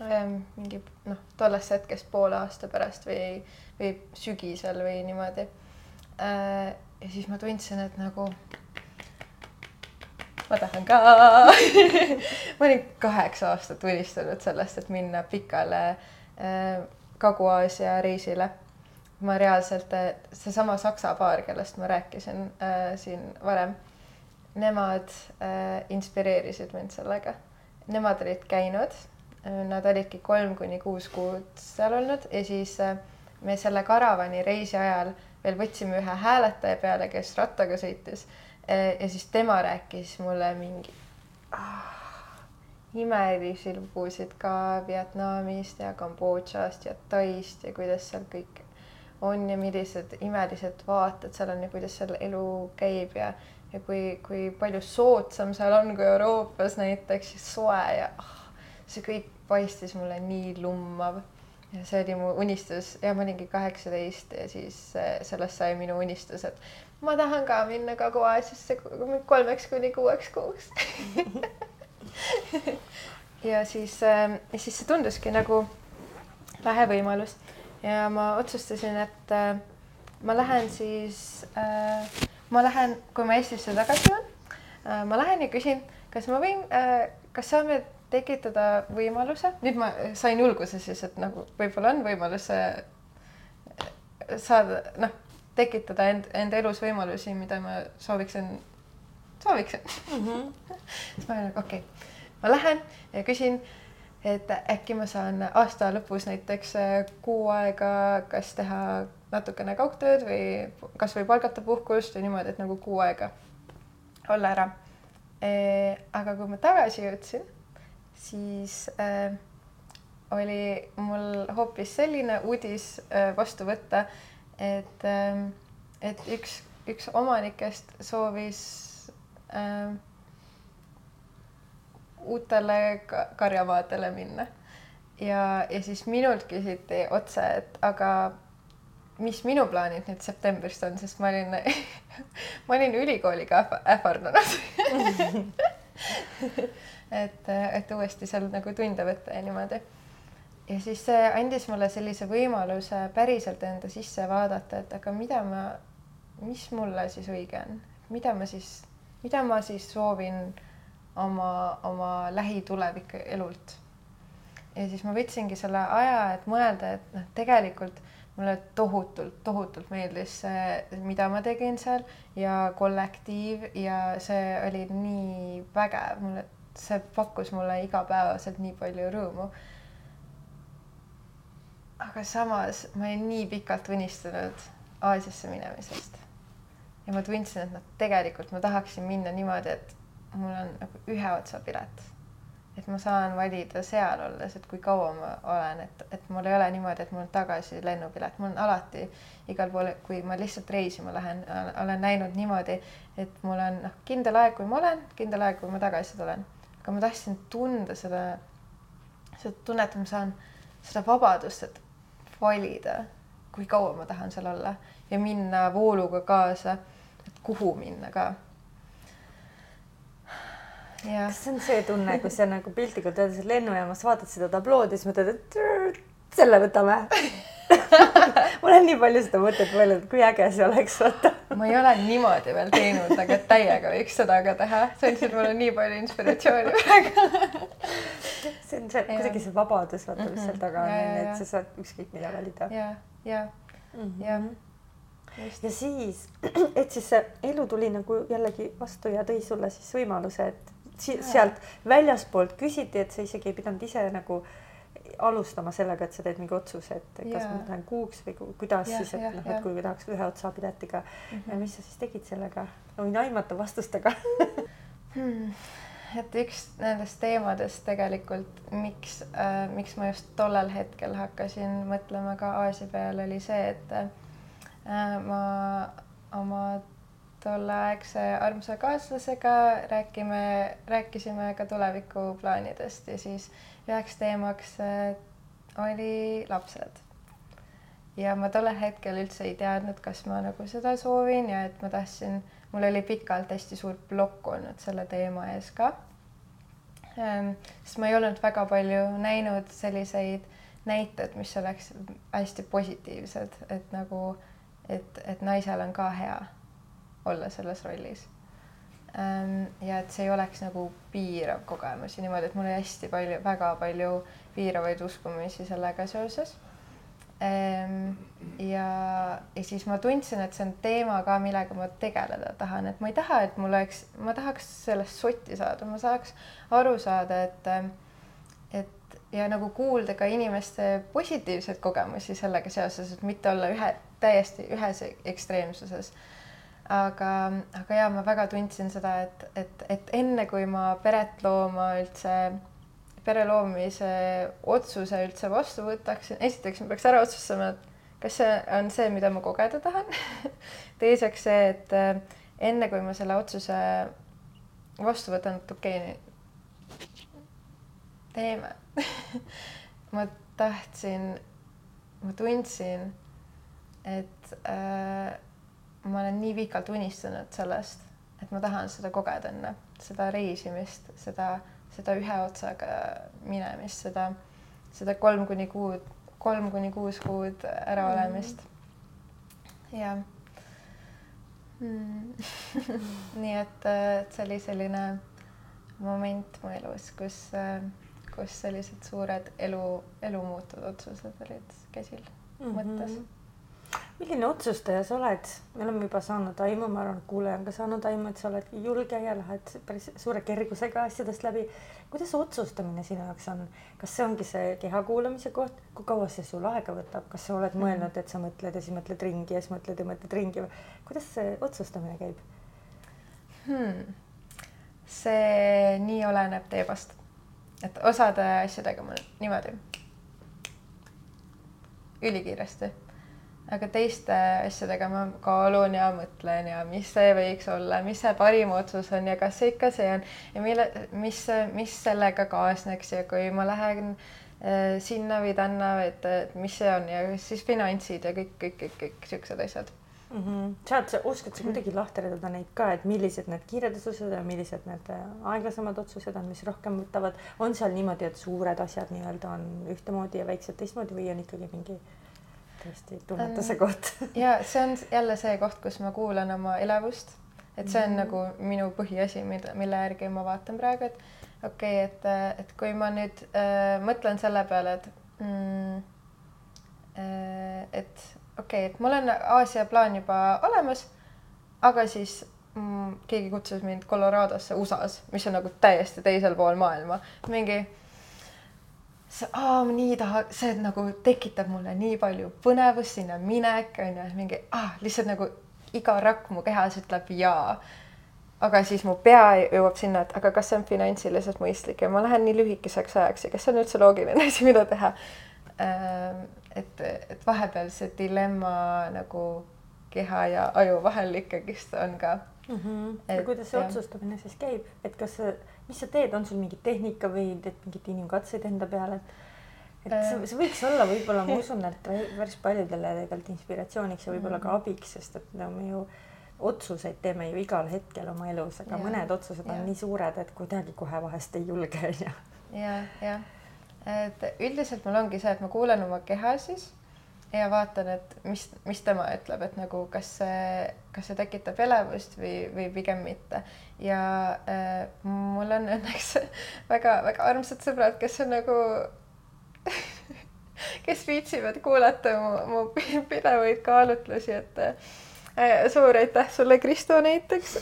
ähm, mingi noh, tollest hetkest poole aasta pärast või, või sügisel või niimoodi äh,. ja siis ma tundsin, et nagu ma tahan ka ma olin kaheksa aastat unistanud sellest, et minna pikale äh, Kagu-Aasia reisile. ma reaalselt, seesama saksa paar, kellest ma rääkisin äh, siin varem, nemad äh, inspireerisid mind sellega. Nemad olid käinud äh,, nad olidki kolm kuni kuus kuud seal olnud ja siis äh, me selle karavani reisi ajal veel võtsime ühe hääletaja peale, kes rattaga sõitis ja siis tema rääkis mulle mingi ah, imelisi lugusid ka Vietnamist ja Kambodžast ja Taist ja kuidas seal kõik on ja millised imelised vaated seal on ja kuidas seal elu käib ja ja kui, kui palju soodsam seal on kui Euroopas näiteks, soe ja ah, see kõik paistis mulle nii lummav. Ja see oli mu unistus. Ja ma olingi kaheksateist ja siis sellest sai minu unistus, et ma tahan ka minna Kagu-Aasiasse kolmeks kuni kuueks kuuks. Ja siis äh,, siis see tunduski nagu lahe võimalus. Ja ma otsustasin, et äh, ma lähen siis äh,, ma lähen, kui ma Eestisse tagasi jõuan äh,, ma lähen ja küsin, kas ma võin kas saame tekitada võimaluse, nüüd ma sain julguse siis, et nagu võib-olla on võimalus saada, noh tekitada end, enda elus võimalusi, mida ma sooviksin, sooviksin mm. -hmm. siis ma olin nagu okei okay., ma lähen ja küsin, et äkki ma saan aasta lõpus näiteks äh, kuu aega kas teha natukene kaugtööd või kasvõi palgata puhkust või niimoodi, et nagu kuu aega olla ära e,. aga kui ma tagasi jõudsin, siis äh, oli mul hoopis selline uudis äh, vastu võtta et, ähm, et üks, üks omanikest soovis äh, uutele karjamaadele minna. Ja, ja siis minult küsiti otse, et aga mis minu plaanid nüüd septembrist on, sest ma olin ma olin ülikooliga ähvardanud et, et uuesti seal nagu tunde võtta ja niimoodi ja siis see andis mulle sellise võimaluse päriselt enda sisse vaadata, et aga mida ma, mis mulle siis õige on, mida ma siis, mida ma siis soovin oma, oma lähituleviku elult. ja siis ma võtsingi selle aja, et mõelda, et noh, tegelikult mulle tohutult, tohutult meeldis see, mida ma tegin seal ja kollektiiv ja see oli nii vägev, mulle, see pakkus mulle igapäevaselt nii palju rõõmu aga samas ma olin nii pikalt unistanud Aasiasse minemisest. ja ma tundsin, et noh, tegelikult ma tahaksin minna niimoodi, et mul on nagu ühe otsa pilet. et ma saan valida seal olles, et kui kaua ma olen, et, et mul ei ole niimoodi, et mul tagasi lennupilet, mul on alati igal pool, kui ma lihtsalt reisima lähen, olen näinud niimoodi, et mul on noh, kindel aeg, kui ma olen, kindel aeg, kui ma tagasi tulen. aga ma tahtsin tunda seda, seda tunnet, et ma saan seda vabadust, et valida, kui kaua ma tahan seal olla ja minna vooluga kaasa, et kuhu minna ka. kas see on see tunne, kus sa nagu piltlikult öeldes lennujaamas vaatad seda tablood ja siis mõtled, et selle võtame ma olen nii palju seda mõtet mõelnud, kui äge see oleks, vaata. ma ei ole niimoodi veel teinud, aga täiega võiks seda ka teha, sa andsid mulle nii palju inspiratsiooni praegu see on see, kuidagi see vabadus, vaata, mis seal taga on, onju, et sa saad ükskõik mida valida. ja, ja -hmm. ja. Ja siis, et siis see elu tuli nagu jällegi vastu ja tõi sulle siis võimaluse, et sealt väljaspoolt küsiti, et sa isegi ei pidanud ise nagu alustama sellega, et sa teed mingi otsuse, et kas yeah. ma lähen kuuks või kuidas yeah, siis, et yeah, noh, et kui tahaks ühe otsa piletiga mm. -hmm. ja mis sa siis tegid sellega? ma võin aimata vastustega hmm. Et üks nendest teemadest tegelikult, miks äh,, miks ma just tollel hetkel hakkasin mõtlema ka Aasia peale, oli see, et äh, ma oma tolleaegse armsa kaaslasega räägime, rääkisime ka tulevikuplaanidest ja siis üheks teemaks äh, oli lapsed. ja ma tollel hetkel üldse ei teadnud, kas ma nagu seda soovin ja et ma tahtsin, mul oli pikalt hästi suur plokk olnud selle teema ees ka. ähm,. sest ma ei olnud väga palju näinud selliseid näited, mis oleks hästi positiivsed, et nagu, et, et naisel on ka hea olla selles rollis ähm,. ja et see ei oleks nagu piirav kogemus ja niimoodi, et mul oli hästi palju, väga palju piiravaid uskumusi sellega seoses. Ja, ja siis ma tundsin, et see on teema ka, millega ma tegeleda tahan, et ma ei taha, et mul oleks, ma tahaks sellest sotti saada, ma saaks aru saada, et et ja nagu kuulda ka inimeste positiivseid kogemusi sellega seoses, et mitte olla ühe, täiesti ühes ekstreemsuses. aga, aga ja ma väga tundsin seda, et, et, et enne kui ma peret looma üldse, pere loomise otsuse üldse vastu võtaksin, esiteks ma peaks ära otsustama, et kas see on see, mida ma kogeda tahan. Teiseks see, et enne kui ma selle otsuse vastu võtan, et okei okay,, teeme. Ma tahtsin, ma tundsin, et äh, ma olen nii pikalt unistanud sellest, et ma tahan seda kogeda enne, seda reisimist, seda, seda ühe otsaga minemist, seda, seda kolm kuni kuud, kolm kuni kuus kuud äraolemist mm. ja mm. nii et, et see oli selline moment mu elus, kus kus sellised suured elu, elu muutvad otsused olid käsil mm -hmm. mõttes. Milline otsustaja sa oled, me oleme juba saanud aimu, ma arvan, kuulaja on ka saanud aimu, et sa oled julge ja lähed päris suure kergusega asjadest läbi. kuidas otsustamine sinu jaoks on, kas see ongi see keha kuulamise koht, kui kaua see sul aega võtab, kas sa oled mõelnud, et sa mõtled ja siis mõtled ringi ja siis mõtled ja mõtled ringi? Või kuidas see otsustamine käib? Hmm.? see nii oleneb teemast et osade asjadega ma niimoodi. Ülikiiresti, aga teiste asjadega ma kaalun ja mõtlen ja mis see võiks olla, mis see parim otsus on ja kas see ikka see on ja mille, mis, mis sellega kaasneks ja kui ma lähen äh, sinna või tänna, et mis see on ja siis finantsid ja kõik, kõik, kõik, kõik siuksed asjad mm. -hmm. saad sa, oskad sa kuidagi lahterdada neid ka, et millised need kiired otsused ja millised need äh, aeglasemad otsused on, mis rohkem võtavad, on seal niimoodi, et suured asjad nii-öelda on ühtemoodi ja väiksed teistmoodi või on ikkagi mingi tõesti tunnetuse koht. ja see on jälle see koht, kus ma kuulan oma elevust, et see on mm -hmm. nagu minu põhiasi, mida, mille järgi ma vaatan praegu, et okei okay,, et, et kui ma nüüd äh, mõtlen selle peale, et mm, äh, et okei okay,, et mul on Aasia plaan juba olemas, aga siis mm, keegi kutsus mind Coloradosse USA-s, mis on nagu täiesti teisel pool maailma, mingi see, aa, nii taha, see nagu tekitab mulle nii palju põnevust, sinna minek on ju, mingi ah, lihtsalt nagu iga rakk mu kehas ütleb jaa. aga siis mu pea jõuab sinna, et aga kas see on finantsiliselt mõistlik ja ma lähen nii lühikeseks ajaks ja kas see on üldse loogiline asi, mida teha ähm, et, et vahepeal see dilemma nagu keha ja aju vahel ikkagist on ka mm. -hmm. ja kuidas see otsustamine siis käib, et kas sa, mis sa teed, on sul mingi tehnika või teed mingeid inimkatseid enda peale? et see, äh. see võiks olla võib-olla, ma usun, et päris paljudele tegelikult inspiratsiooniks ja võib-olla ka mhm. abiks, sest et no me ju otsuseid teeme ju igal hetkel oma elus, aga ja, mõned otsused ja. on nii suured, et kuidagi kohe vahest ei julge onju. ja, jah et üldiselt mul ongi see, et ma kuulan oma keha siis ja vaatan, et mis, mis tema ütleb, et nagu kas see, kas see tekitab elevust või, või pigem mitte. ja äh, mul on õnneks väga-väga armsad sõbrad, kes on nagu kes viitsivad kuulata mu, mu pidevaid kaalutlusi, et äh, suur aitäh sulle, Kristo näiteks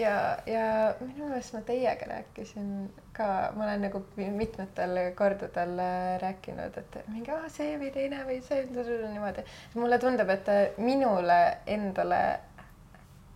ja, ja minu meelest ma teiega rääkisin ka, ma olen nagu mitmetel kordadel äh, rääkinud, et mingi ah, see või teine või see niimoodi. mulle tundub, et minule endale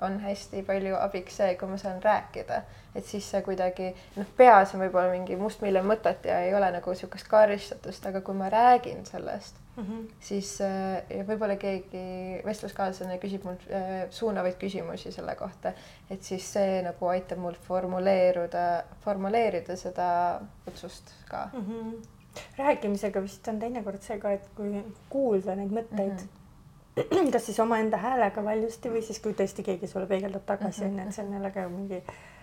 on hästi palju abiks see, kui ma saan rääkida, et siis see kuidagi noh, peas on võib-olla mingi mustmiljon mõtet ja ei ole nagu niisugust kaaristatust, aga kui ma räägin sellest mm, -hmm. siis äh, ja võib-olla keegi vestluskaaslane küsib mult äh, suunavaid küsimusi selle kohta, et siis see nagu aitab mul formuleeruda, formuleerida seda otsust ka mm. -hmm. rääkimisega vist on teinekord see ka, et kui kuulda neid mõtteid mm, -hmm kas siis omaenda häälega valjusti või siis, kui tõesti keegi sulle peegeldab tagasi, on ju, et see on jälle ka mingi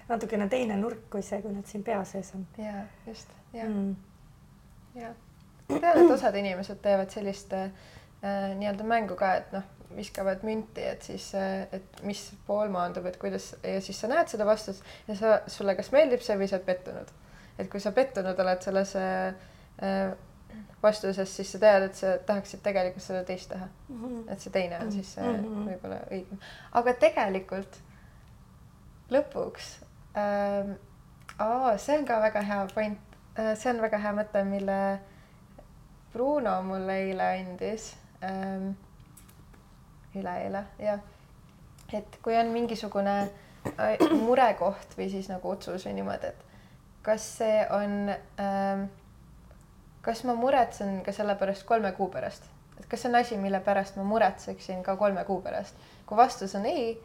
natukene teine nurk kui see, kui nad siin pea sees on. ja just, ja mm., ja tean, et osad inimesed teevad sellist äh, nii-öelda mängu ka, et noh, viskavad münti, et siis, äh, et mis pool maandub, et kuidas ja siis sa näed seda vastust ja sa, sulle kas meeldib see või sa oled pettunud. et kui sa pettunud oled selles äh, äh vastuses, siis sa tead, et sa tahaksid tegelikult seda teist teha mm. -hmm. et see teine on siis mm -hmm. võib-olla õigem. aga tegelikult lõpuks ähm,, see on ka väga hea point äh,, see on väga hea mõte, mille Bruno mulle eile andis ähm,. üleeile, jah. et kui on mingisugune äh, murekoht või siis nagu otsus või niimoodi, et kas see on ähm, kas ma muretsen ka selle pärast kolme kuu pärast, et kas see on asi, mille pärast ma muretseksin ka kolme kuu pärast. kui vastus on ei,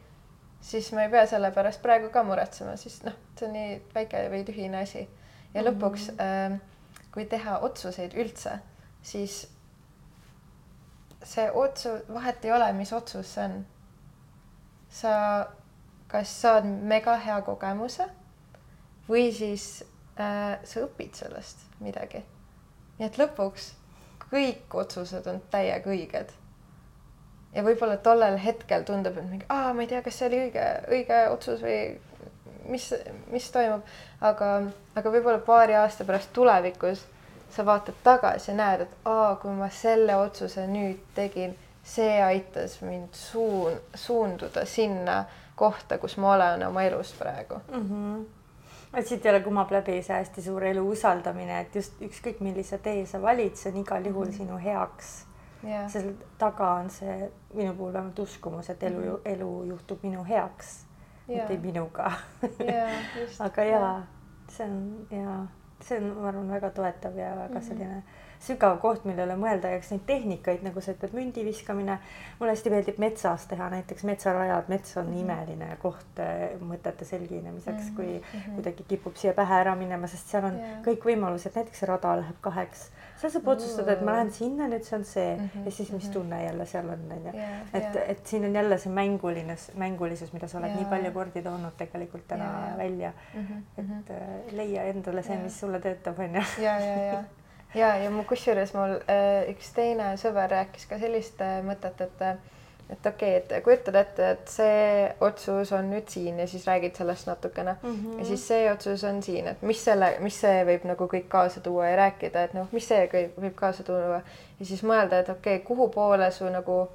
siis ma ei pea selle pärast praegu ka muretsema, siis noh, see on nii väike või tühine asi. ja lõpuks mm, -hmm. äh, kui teha otsuseid üldse, siis see otsus, vahet ei ole, mis otsus see on. sa kas saad mega hea kogemuse või siis äh, sa õpid sellest midagi nii et lõpuks kõik otsused on täiega õiged. ja võib-olla tollel hetkel tundub, et mingi, aa, ma ei tea, kas see oli õige, õige otsus või mis, mis toimub, aga, aga võib-olla paari aasta pärast tulevikus sa vaatad tagasi ja näed, et aa, kui ma selle otsuse nüüd tegin, see aitas mind suun-, suunduda sinna kohta, kus ma olen oma elus praegu mm. -hmm siit jälle kumab läbi see hästi suur elu usaldamine, et just ükskõik millise tee sa valid, see on igal juhul mm -hmm. sinu heaks yeah.. seal taga on see minu puhul vähemalt uskumus, et elu mm, -hmm. elu juhtub minu heaks yeah., mitte minuga yeah, aga jaa yeah., see on ja see on, ma arvan, väga toetav ja väga mhm. selline mm -hmm sügav koht, millele mõelda ja eks neid tehnikaid, nagu sa ütled, mündi viskamine, mulle hästi meeldib metsas teha, näiteks metsarajad, mets on -hmm. imeline koht äh, mõtete selginemiseks mm, -hmm. kui mhm. kuidagi kipub siia pähe ära minema, sest seal on yeah. kõik võimalused, näiteks rada läheb kaheks seal saab otsustada, et ma lähen sinna, nüüd see on see mm -hmm, ja siis, mis mhm. tunne jälle seal on, on ju. et, et siin on jälle see mänguline, mängulisus, mida sa oled yeah. nii palju kordi toonud tegelikult täna yeah. välja mm. -hmm, et äh, leia endale see, mis sulle töötab, on ju. ja, ja, ja ja, ja mu kusjuures mul äh, üks teine sõber rääkis ka sellist äh, mõtet, et et okei okay,, et kujutad ette, et see otsus on nüüd siin ja siis räägid sellest natukene mm -hmm. ja siis see otsus on siin, et mis selle, mis see võib nagu kõik kaasa tuua ja rääkida, et noh, mis see kõik võib kaasa tuua ja siis mõelda, et okei okay,, kuhu poole su nagu,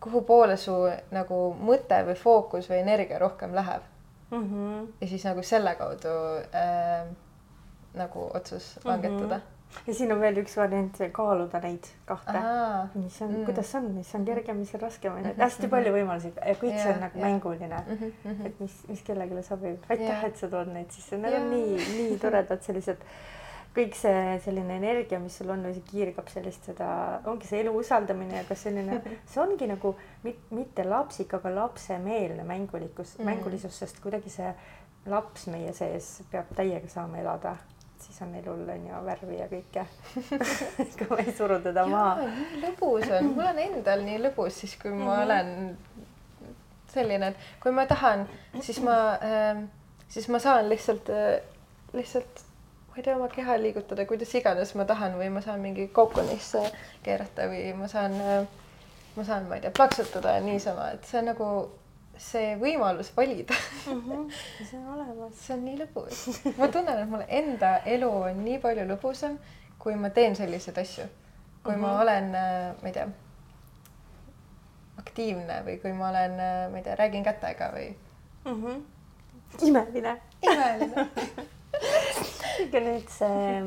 kuhu poole su nagu mõte või fookus või energia rohkem läheb mm. -hmm. ja siis nagu selle kaudu äh, nagu otsus langetada mm. -hmm ja siin on veel üks variant, kaaluda neid kahte, mis on mm., kuidas on, mis on kergem, mis on raskem, on ju, et hästi palju võimalusi ja kõik see on nagu yeah. mänguline mm. -hmm. et mis, mis kellelegi sobib. aitäh et sa tood neid sisse, need on nii, nii toredad sellised kõik see selline energia, mis sul on või see kiirgab sellist seda, ongi see elu usaldamine ja kas selline, see ongi nagu mit, mitte lapsik, aga lapsemeelne mängulikkus mm., mängulisus, sest kuidagi see laps meie sees peab täiega saama elada siis on elul on ju värvi ja kõike kui ma ei suru teda maha. lõbus on, mul on endal nii lõbus siis, kui ma -hmm. olen selline, et kui ma tahan, siis ma äh,, siis ma saan lihtsalt äh,, lihtsalt ma ei tea, oma keha liigutada, kuidas iganes ma tahan või ma saan mingi kokonisse keerata või ma saan äh,, ma saan, ma ei tea, plaksutada niisama, et see on nagu see võimalus valida mm. -hmm. see on olemas. see on nii lõbus. ma tunnen, et mul enda elu on nii palju lõbusam, kui ma teen selliseid asju. kui mm -hmm. ma mhm. olen, äh, ma ei tea, aktiivne või kui ma olen, äh, ma ei tea, räägin kätega või mm. -hmm. imeline. imeline aga nüüd see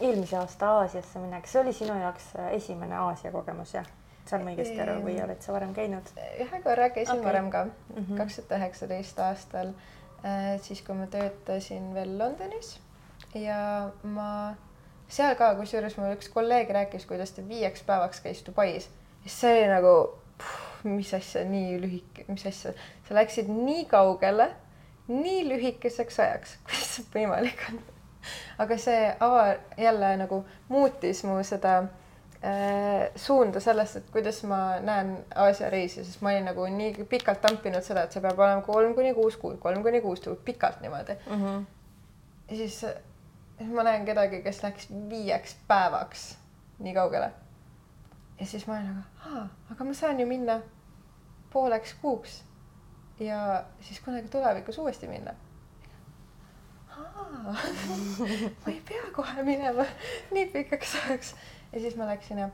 eelmise aasta Aasiasse minek, see oli sinu jaoks esimene Aasia kogemus, jah? Saan ma õigesti aru või oled sa varem käinud? ühe korra käisin okay. varem ka, mhm. kaks tuhat üheksateist aastal, äh, siis kui ma töötasin veel Londonis ja ma seal ka, kusjuures mul üks kolleeg rääkis, kuidas ta viieks päevaks käis Dubais ja see oli nagu, mis asja, nii lühike, mis asja, sa läksid nii kaugele, nii lühikeseks ajaks, kuidas see võimalik on? aga see ava jälle nagu muutis mu seda suunda sellest, et kuidas ma näen Aasia reisi, sest ma olin nagu nii pikalt tampinud seda, et see peab olema kolm kuni kuus kuud, kolm kuni kuus kuud, pikalt niimoodi mm. -hmm. ja siis, siis ma näen kedagi, kes läks viieks päevaks nii kaugele. ja siis ma olin nagu, aga ma saan ju minna pooleks kuuks ja siis kunagi tulevikus uuesti minna ma ei pea kohe minema nii pikaks ajaks ja siis ma läksin ja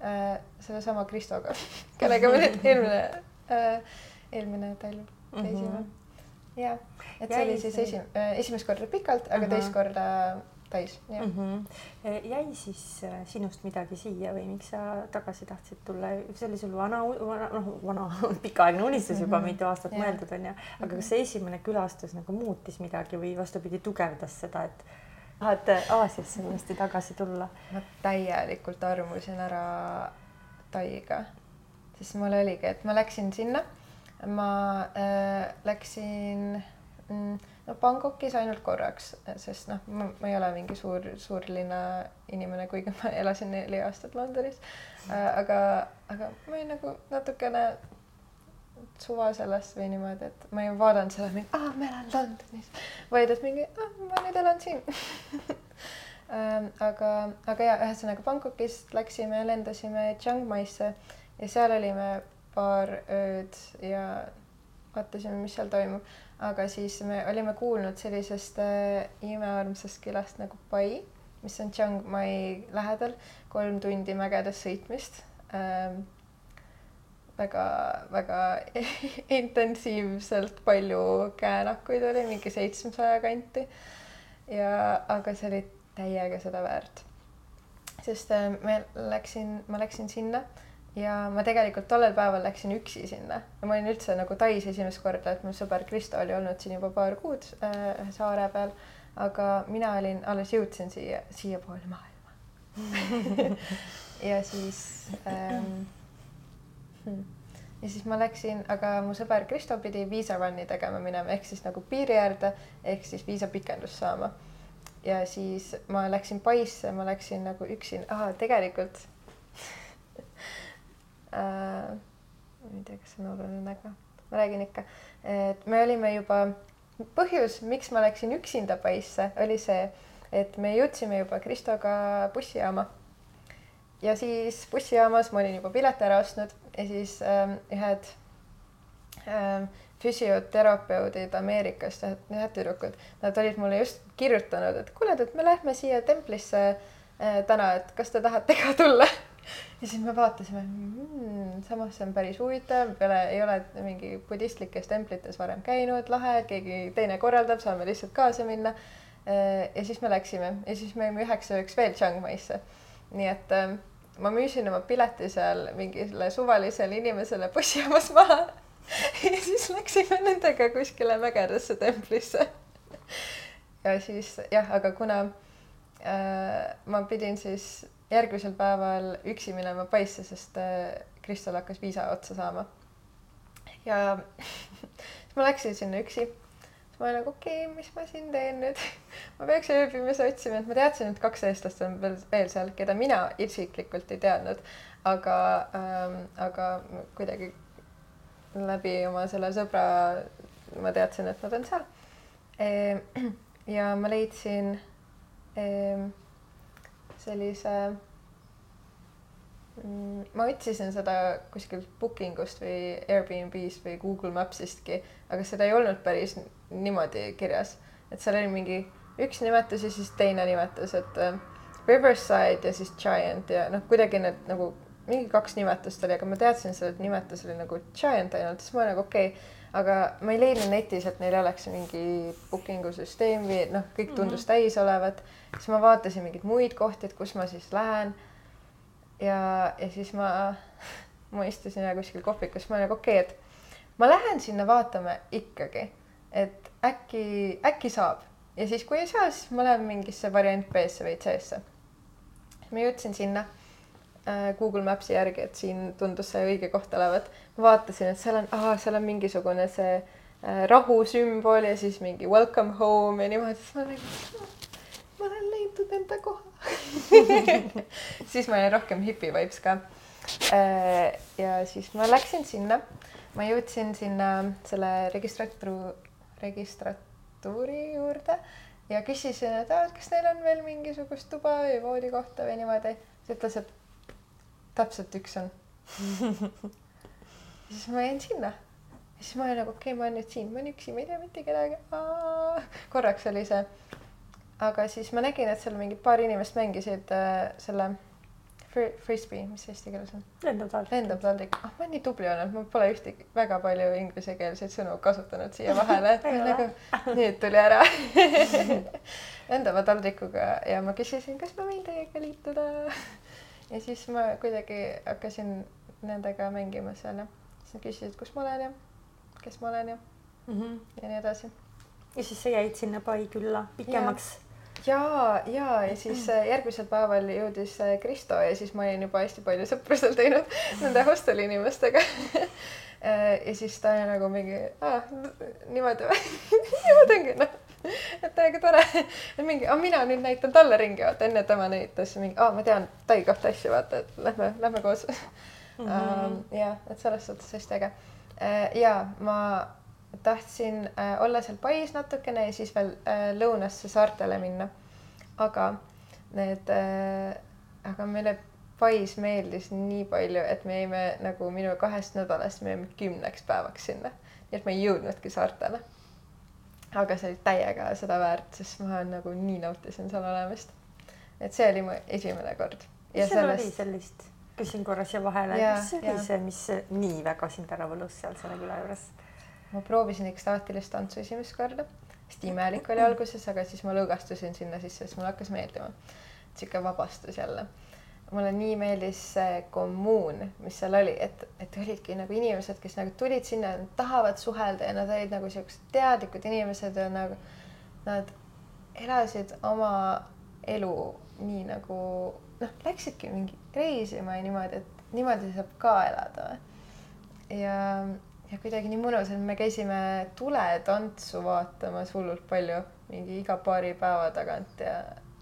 äh, sellesama Kristoga, kellega me nüüd eelmine äh,, eelmine talv käisime mm. -hmm. ja, et see oli siis esi- äh,, esimest korda pikalt, aga uh -huh. teist korda täis, jah mm. -hmm. jäi siis äh, sinust midagi siia või miks sa tagasi tahtsid tulla, see oli sul vana, vana, noh, vana pikaaegne unistus juba mm -hmm. mitu aastat yeah. mõeldud onju, aga mm -hmm. kas see esimene külastus nagu muutis midagi või vastupidi, tugevdas seda, et tahad Aasiasse uuesti tagasi tulla? ma täielikult armusin ära Taiga, sest mul oligi, et ma läksin sinna, ma äh, läksin mm, no Bangkokis ainult korraks, sest noh, ma ei ole mingi suur, suurlinna inimene, kuigi ma elasin neli aastat Londonis äh,. aga, aga ma olin nagu natukene suva sellest või niimoodi, et ma ei vaadanud seda mingi, aa, ma elan Londonis, vaid et mingi, ma nüüd elan siin. Ähm, aga, aga ja ühesõnaga Bangkokist läksime, lendasime Chiang Maisse ja seal olime paar ööd ja vaatasime, mis seal toimub. Aga siis me olime kuulnud sellisest äh, imearmsast külast nagu Pai, mis on Chiang Mai lähedal, kolm tundi mägedes sõitmist. Ähm,. Väga-väga intensiivselt palju käänakuid oli, mingi seitsmesaja kanti. ja, aga see oli täiega seda väärt. sest äh, me läksin, ma läksin sinna ja ma tegelikult tollel päeval läksin üksi sinna ja ma olin üldse nagu Tais esimest korda, et mu sõber Kristo oli olnud siin juba paar kuud äh, ühe saare peal, aga mina olin, alles jõudsin siia, siiapoole maailma ja siis ähm, hmm. ja siis ma läksin, aga mu sõber Kristo pidi viisa run'i tegema minema, ehk siis nagu piiri äärde, ehk siis viisapikendust saama. ja siis ma läksin Paisse, ma läksin nagu üksi, tegelikult äh,. ma ei tea, kas see on oluline, aga ma räägin ikka, et me olime juba, põhjus, miks ma läksin üksinda Paisse, oli see, et me jõudsime juba Kristoga bussijaama. Ja siis bussijaamas ma olin juba pileti ära ostnud ja siis ähm, ühed ähm, füsioterapeudid Ameerikast, ühed tüdrukud, nad olid mulle just kirjutanud, et kuule, et me lähme siia templisse äh, täna, et kas te tahate ka tulla ja siis me vaatasime mmm,, samas see on päris huvitav, peale ei ole mingi budistlikes templites varem käinud, lahe, keegi teine korraldab, saame lihtsalt kaasa minna. Äh, ja siis me läksime ja siis me jäime üheks ööks veel Chiang Maisse. nii et äh, ma müüsin oma pileti seal mingile suvalisele inimesele bussijaamas maha ja siis läksime nendega kuskile mägedesse templisse. ja siis jah, aga kuna äh, ma pidin siis järgmisel päeval üksi minema Paisse, sest äh, Kristel hakkas viisa otsa saama. ja siis ma läksin sinna üksi. Ma olin nagu okei okay,, mis ma siin teen nüüd ma peaks ööbimise otsima, et ma teadsin, et kaks eestlast on veel, veel seal, keda mina isiklikult ei teadnud. aga ähm,, aga kuidagi läbi oma selle sõbra ma teadsin, et nad on seal e. ja ma leidsin e, sellise mm, ma otsisin seda kuskilt booking ust või Airbnb-st või Google Mapsistki, aga seda ei olnud päris niimoodi kirjas, et seal oli mingi üks nimetus ja siis teine nimetus, et uh, Riverside ja siis Giant ja noh, kuidagi need nagu mingi kaks nimetust oli, aga ma teadsin seda, et nimetus oli nagu Giant ainult, siis ma nagu okei okay, aga ma ei leidnud netis, et neil oleks mingi booking'u süsteem või noh, kõik tundus mm -hmm. täis olevat siis ma vaatasin mingeid muid kohti, et kus ma siis lähen. ja, ja siis ma, ma istusin kuskil kohvikus, ma olin nagu okei okay,, et ma lähen sinna vaatama ikkagi, et äkki, äkki saab ja siis, kui ei saa, siis ma lähen mingisse variant B-sse või C-sse. ma jõudsin sinna äh, Google Maps'i järgi, et siin tundus see õige koht olevat. ma vaatasin, et seal on, seal on mingisugune see äh, rahu sümbol ja siis mingi welcome home ja niimoodi, siis ma olin leidnud enda koha siis ma olin rohkem hipi vibes ka. Äh, ja siis ma läksin sinna, ma jõudsin sinna selle registratu-, registratuuri juurde ja küsisin, et aa, kas neil on veel mingisugust tuba või voodikohta või niimoodi. ta ütles, et täpselt üks on siis ma jäin sinna siis ma olin nagu okei okay,, ma olen nüüd siin, ma olen üksi, ma ei tea mitte kedagi. korraks oli see. aga siis ma nägin, et seal mingid paar inimest mängisid äh, selle frisbee, mis eesti keeles on? lendav taldrik. lendav taldrik, ah ma olen nii tubli olnud, ma pole ühtegi väga palju inglisekeelseid sõnu kasutanud siia vahele, et nagu nüüd tuli ära lendava taldrikuga ja ma küsisin, kas ma võin teiega liituda ja siis ma kuidagi hakkasin nendega mängima seal ja siis nad küsisid, kus ma olen ja kes ma olen ja mm, -hmm. ja nii edasi. ja siis sa jäid sinna Pai külla pikemaks? Ja, ja, ja siis äh, järgmisel päeval jõudis äh, Kristo ja siis ma olin juba hästi palju sõpru seal teinud nende hosteli inimestega. Äh, ja siis ta oli nagu mingi, niimoodi või? Niimoodi ongi noh, et täiega tore, et mingi, mina nüüd näitan talle ringi, vaata enne tema näitas mingi, ma tean Tai kohta asju, vaata, et lähme, lähme koos. Mm. -hmm. Um, jah, et selles suhtes hästi äge. Ja ma tahtsin äh, olla seal Pais natukene ja siis veel äh, lõunasse saartele minna. aga need, aga meile Pais meeldis nii palju, et me jäime nagu minu kahest nädalast, me jäime kümneks päevaks sinna. nii et ma ei jõudnudki saartele. aga see oli täiega seda väärt, sest ma nagu nii nautisin seal olemist. et see oli mu esimene kord. mis seal sellest... oli sellist? küsin korra siia vahele, mis oli see, mis nii väga sind ära võlus seal selle küla juures? Ma proovisin ekstaatilist tantsu esimest korda, hästi imelik oli alguses, aga siis ma lõõgastusin sinna sisse, sest mulle hakkas meeldima. sihuke vabastus jälle. mulle nii meeldis see kommuun, mis seal oli, et, et olidki nagu inimesed, kes nagu tulid sinna, tahavad suhelda ja nad olid nagu siuksed teadlikud inimesed ja nagu nad elasid oma elu nii nagu noh, läksidki mingi reisima ja niimoodi, et niimoodi saab ka elada. ja, ja kuidagi nii mõnus, et me käisime tuletantsu vaatamas hullult palju, mingi iga paari päeva tagant ja,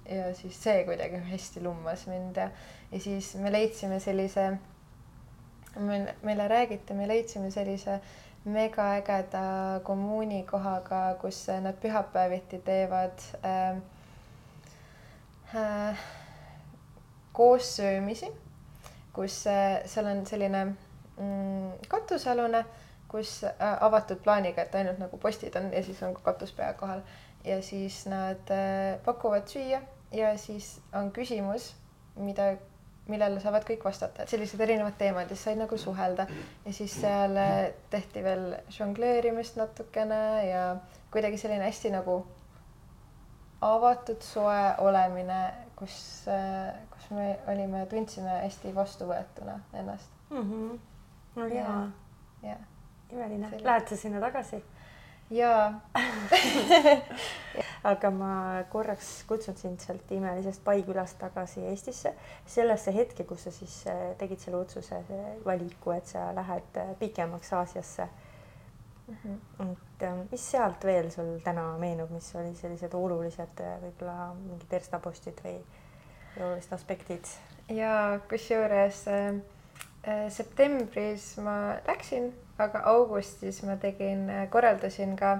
ja siis see kuidagi hästi lummas mind ja, ja siis me leidsime sellise, meile räägiti, me leidsime sellise megaägeda kommuunikohaga, kus nad pühapäeviti teevad äh, äh, koossöömisi, kus äh, seal on selline mm, katusealune, kus äh, avatud plaaniga, et ainult nagu postid on ja siis on ka katus pea kohal ja siis nad äh, pakuvad süüa ja siis on küsimus, mida, millele saavad kõik vastata, et sellised erinevad teemad ja siis said nagu suhelda ja siis seal tehti veel žongleerimist natukene ja kuidagi selline hästi nagu avatud soe olemine, kus, kus me olime, tundsime hästi vastuvõetuna ennast mm. -hmm. no hea. jah. Imeline. Lähed sa sinna tagasi? jaa aga ma korraks kutsun sind sealt imelisest Paikülast tagasi Eestisse, sellesse hetke, kus sa siis äh, tegid selle otsuse, valiku, et sa lähed äh, pikemaks Aasiasse mm. -hmm. et äh, mis sealt veel sul täna meenub, mis olid sellised olulised võib-olla mingid verstapostid või olulised aspektid. ja kusjuures äh, äh, septembris ma läksin, aga augustis ma tegin äh,, korraldasin ka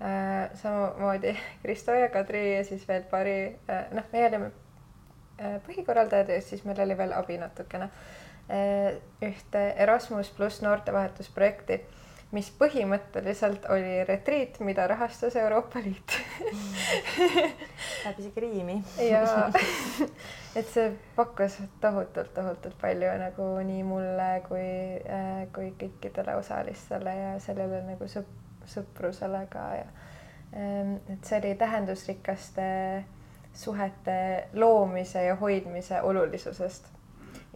äh, samamoodi Kristo ja Kadri ja siis veel paari äh,, noh, meie olime äh, põhikorraldajad ja siis meil oli veel abi natukene äh,. ühte Erasmus pluss noortevahetusprojekti mis põhimõtteliselt oli retriit, mida rahastas Euroopa Liit. Läheb isegi riimi. Ja et see pakkus tohutult, tohutult palju nagu nii mulle kui äh,, kui kõikidele osalistele ja sellele nagu sõp-, sõprusele ka ja ähm, et see oli tähendusrikaste suhete loomise ja hoidmise olulisusest.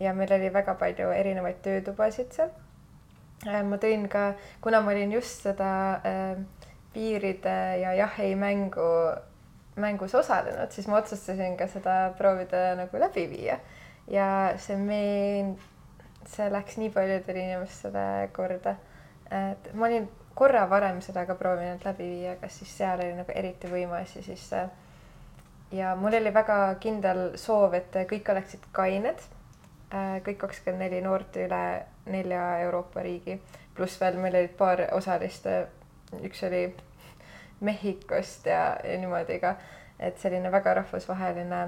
ja meil oli väga palju erinevaid töötubasid seal ma tõin ka, kuna ma olin just seda äh, piiride ja jah-ei mängu, mängus osalenud, siis ma otsustasin ka seda proovida nagu läbi viia. ja see meen-, see läks nii paljudele inimestele korda. et ma olin korra varem seda ka proovinud läbi viia, kas siis seal oli nagu eriti võimas ja siis ja mul oli väga kindel soov, et kõik oleksid kained. kõik kakskümmend neli noort üle nelja Euroopa riigi, pluss veel meil olid paar osalist. üks oli Mehhikost ja, ja niimoodi ka, et selline väga rahvusvaheline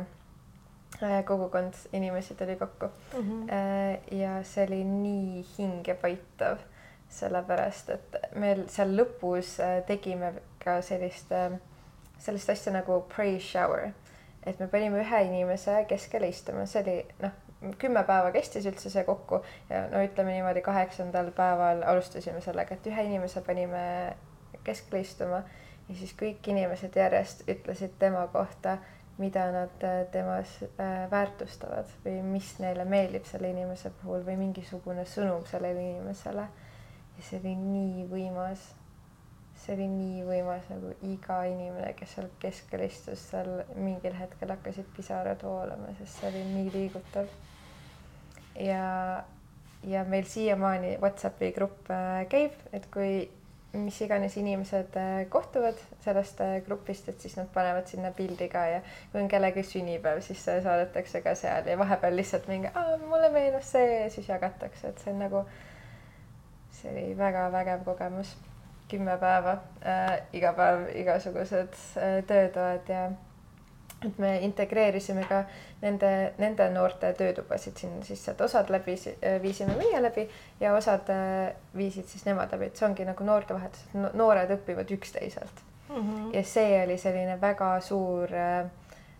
äh, kogukond inimesi tuli kokku mm. -hmm. ja see oli nii hingepaitav, sellepärast et meil seal lõpus äh, tegime ka sellist, sellist asja nagu praise shower, et me panime ühe inimese keskele istuma, see oli noh, kümme päeva kestis üldse see kokku ja no ütleme niimoodi, kaheksandal päeval alustasime sellega, et ühe inimese panime keskele istuma ja siis kõik inimesed järjest ütlesid tema kohta, mida nad äh, temas äh, väärtustavad või mis neile meeldib selle inimese puhul või mingisugune sõnum sellele inimesele. ja see oli nii võimas. see oli nii võimas, nagu iga inimene, kes seal keskel istus, seal mingil hetkel hakkasid pisarad voolama, sest see oli nii liigutav. Ja, ja meil siiamaani Whatsappi grupp äh, käib, et kui mis iganes inimesed äh, kohtuvad sellest äh, grupist, et siis nad panevad sinna pildi ka ja kui on kellegi sünnipäev, siis saadetakse ka seal ja vahepeal lihtsalt mingi, mulle meenus see ja siis jagatakse, et see on nagu, see oli väga vägev kogemus. kümme päeva äh,, iga päev igasugused äh, töötoad ja et me integreerisime ka nende, nende noorte töötubasid sinna sisse, et osad läbi viisime meie läbi ja osad äh, viisid siis nemad läbi, et see ongi nagu noortevahetus, et noored õpivad üksteiselt mm. -hmm. ja see oli selline väga suur äh,.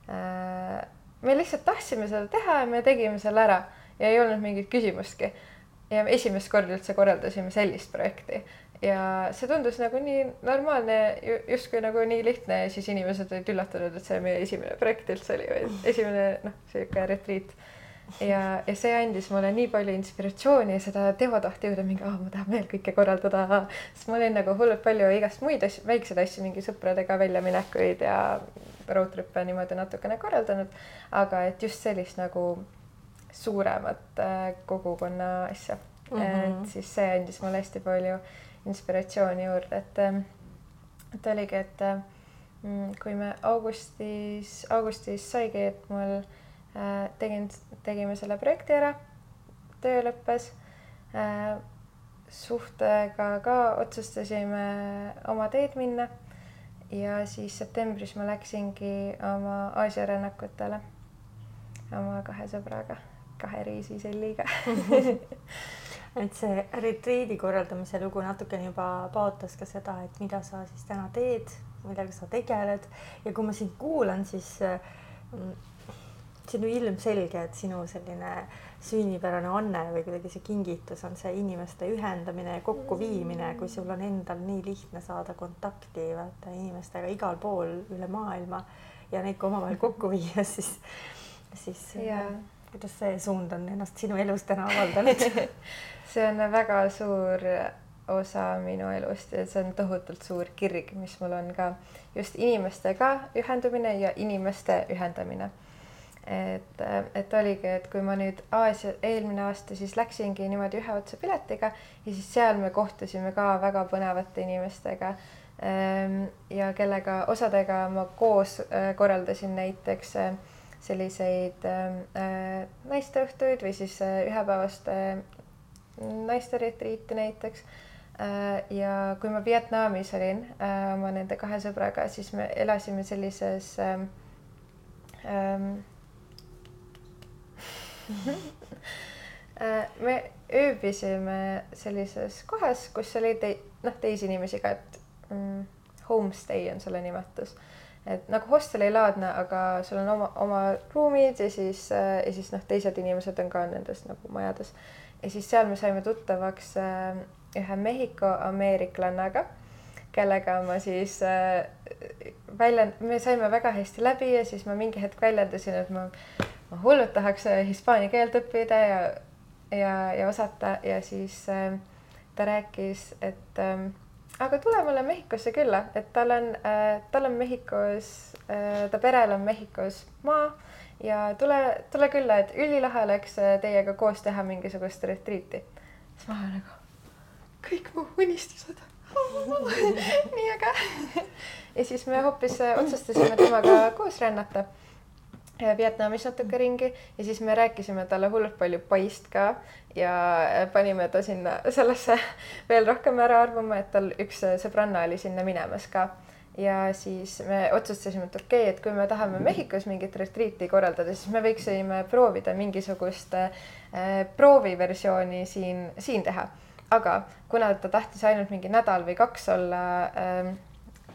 äh me lihtsalt tahtsime seda teha ja me tegime selle ära ja ei olnud mingit küsimustki. ja esimest korda üldse korraldasime sellist projekti ja see tundus nagu nii normaalne, justkui nagu nii lihtne ja siis inimesed olid üllatunud, et see meie esimene projekt üldse oli või esimene noh, sihuke retriit. ja, ja see andis mulle nii palju inspiratsiooni ja seda teotahti juurde mingi, ah ma tahan veel kõike korraldada, sest ma olin nagu hullult palju igast muid asju, väikseid asju, mingi sõpradega väljaminekuid ja road trip'e niimoodi natukene korraldanud. aga et just sellist nagu suuremat äh, kogukonna asja mm, -hmm. et siis see andis mulle hästi palju inspiratsiooni juurde, et, ähm, et oligi, et mm, kui me augustis, augustis saigi, et mul äh, tegin, tegime selle projekti ära, töö lõppes äh,. suhtega ka otsustasime oma teed minna ja siis septembris ma läksingi oma Aasia rännakutele oma kahe sõbraga, kahe reisiselliga et see retriidi korraldamise lugu natukene juba paotas ka seda, et mida sa siis täna teed, millega sa tegeled ja kui ma sind kuulan, siis mm, see on ju ilmselge, et sinu selline sünnipärane anne või kuidagi see kingitus on see inimeste ühendamine ja kokkuviimine, kui sul on endal nii lihtne saada kontakti vaata inimestega igal pool üle maailma ja neid ka omavahel kokku viia, siis, siis yeah. kuidas see suund on ennast sinu elus täna avaldanud see on väga suur osa minu elust ja see on tohutult suur kirg, mis mul on ka just inimestega ühendumine ja inimeste ühendamine. et, et oligi, et kui ma nüüd Aasia, eelmine aasta siis läksingi niimoodi ühe otsa piletiga ja siis seal me kohtusime ka väga põnevate inimestega ehm, ja kellega osadega ma koos äh, korraldasin näiteks äh, selliseid äh, naisteõhtuid või siis ühepäevast naisteretriiti näiteks. Äh, ja kui ma Vietnamis olin äh, oma nende kahe sõbraga, siis me elasime sellises ähm, ähm, äh, me ööbisime sellises kohas, kus oli tei-, noh, teisi inimesi ka, et mm, homestay on selle nimetus. et nagu hostelilaadne, aga sul on oma, oma ruumid ja siis, ja siis noh, teised inimesed on ka nendes nagu majades ja siis seal me saime tuttavaks äh, ühe Mehhiko ameeriklannaga, kellega ma siis äh, väljend-, me saime väga hästi läbi ja siis ma mingi hetk väljendasin, et ma, ma hullult tahaks äh, hispaania keelt õppida ja, ja, ja osata. Ja siis ta rääkis, et aga tule mulle Mehhikosse külla, et tal on tal on Mehhikos ta perel on Mehhikos maa ja tule, tule külla, et ülilahe oleks äh, teiega koos teha mingisugust retriiti. siis ma olen nagu, kõik mu unistused nii äge. ja siis me hoopis otsustasime temaga koos rännata Vietnamis natuke ringi ja siis me rääkisime talle hullult palju paist ka ja panime ta sinna sellesse veel rohkem ära arvama, et tal üks sõbranna oli sinna minemas ka. Ja siis me otsustasime, et okei okay,, et kui me tahame Mehhikos mingit retriiti korraldada, siis me võiksime proovida mingisugust äh, prooviversiooni siin, siin teha. aga kuna ta tahtis ainult mingi nädal või kaks olla äh,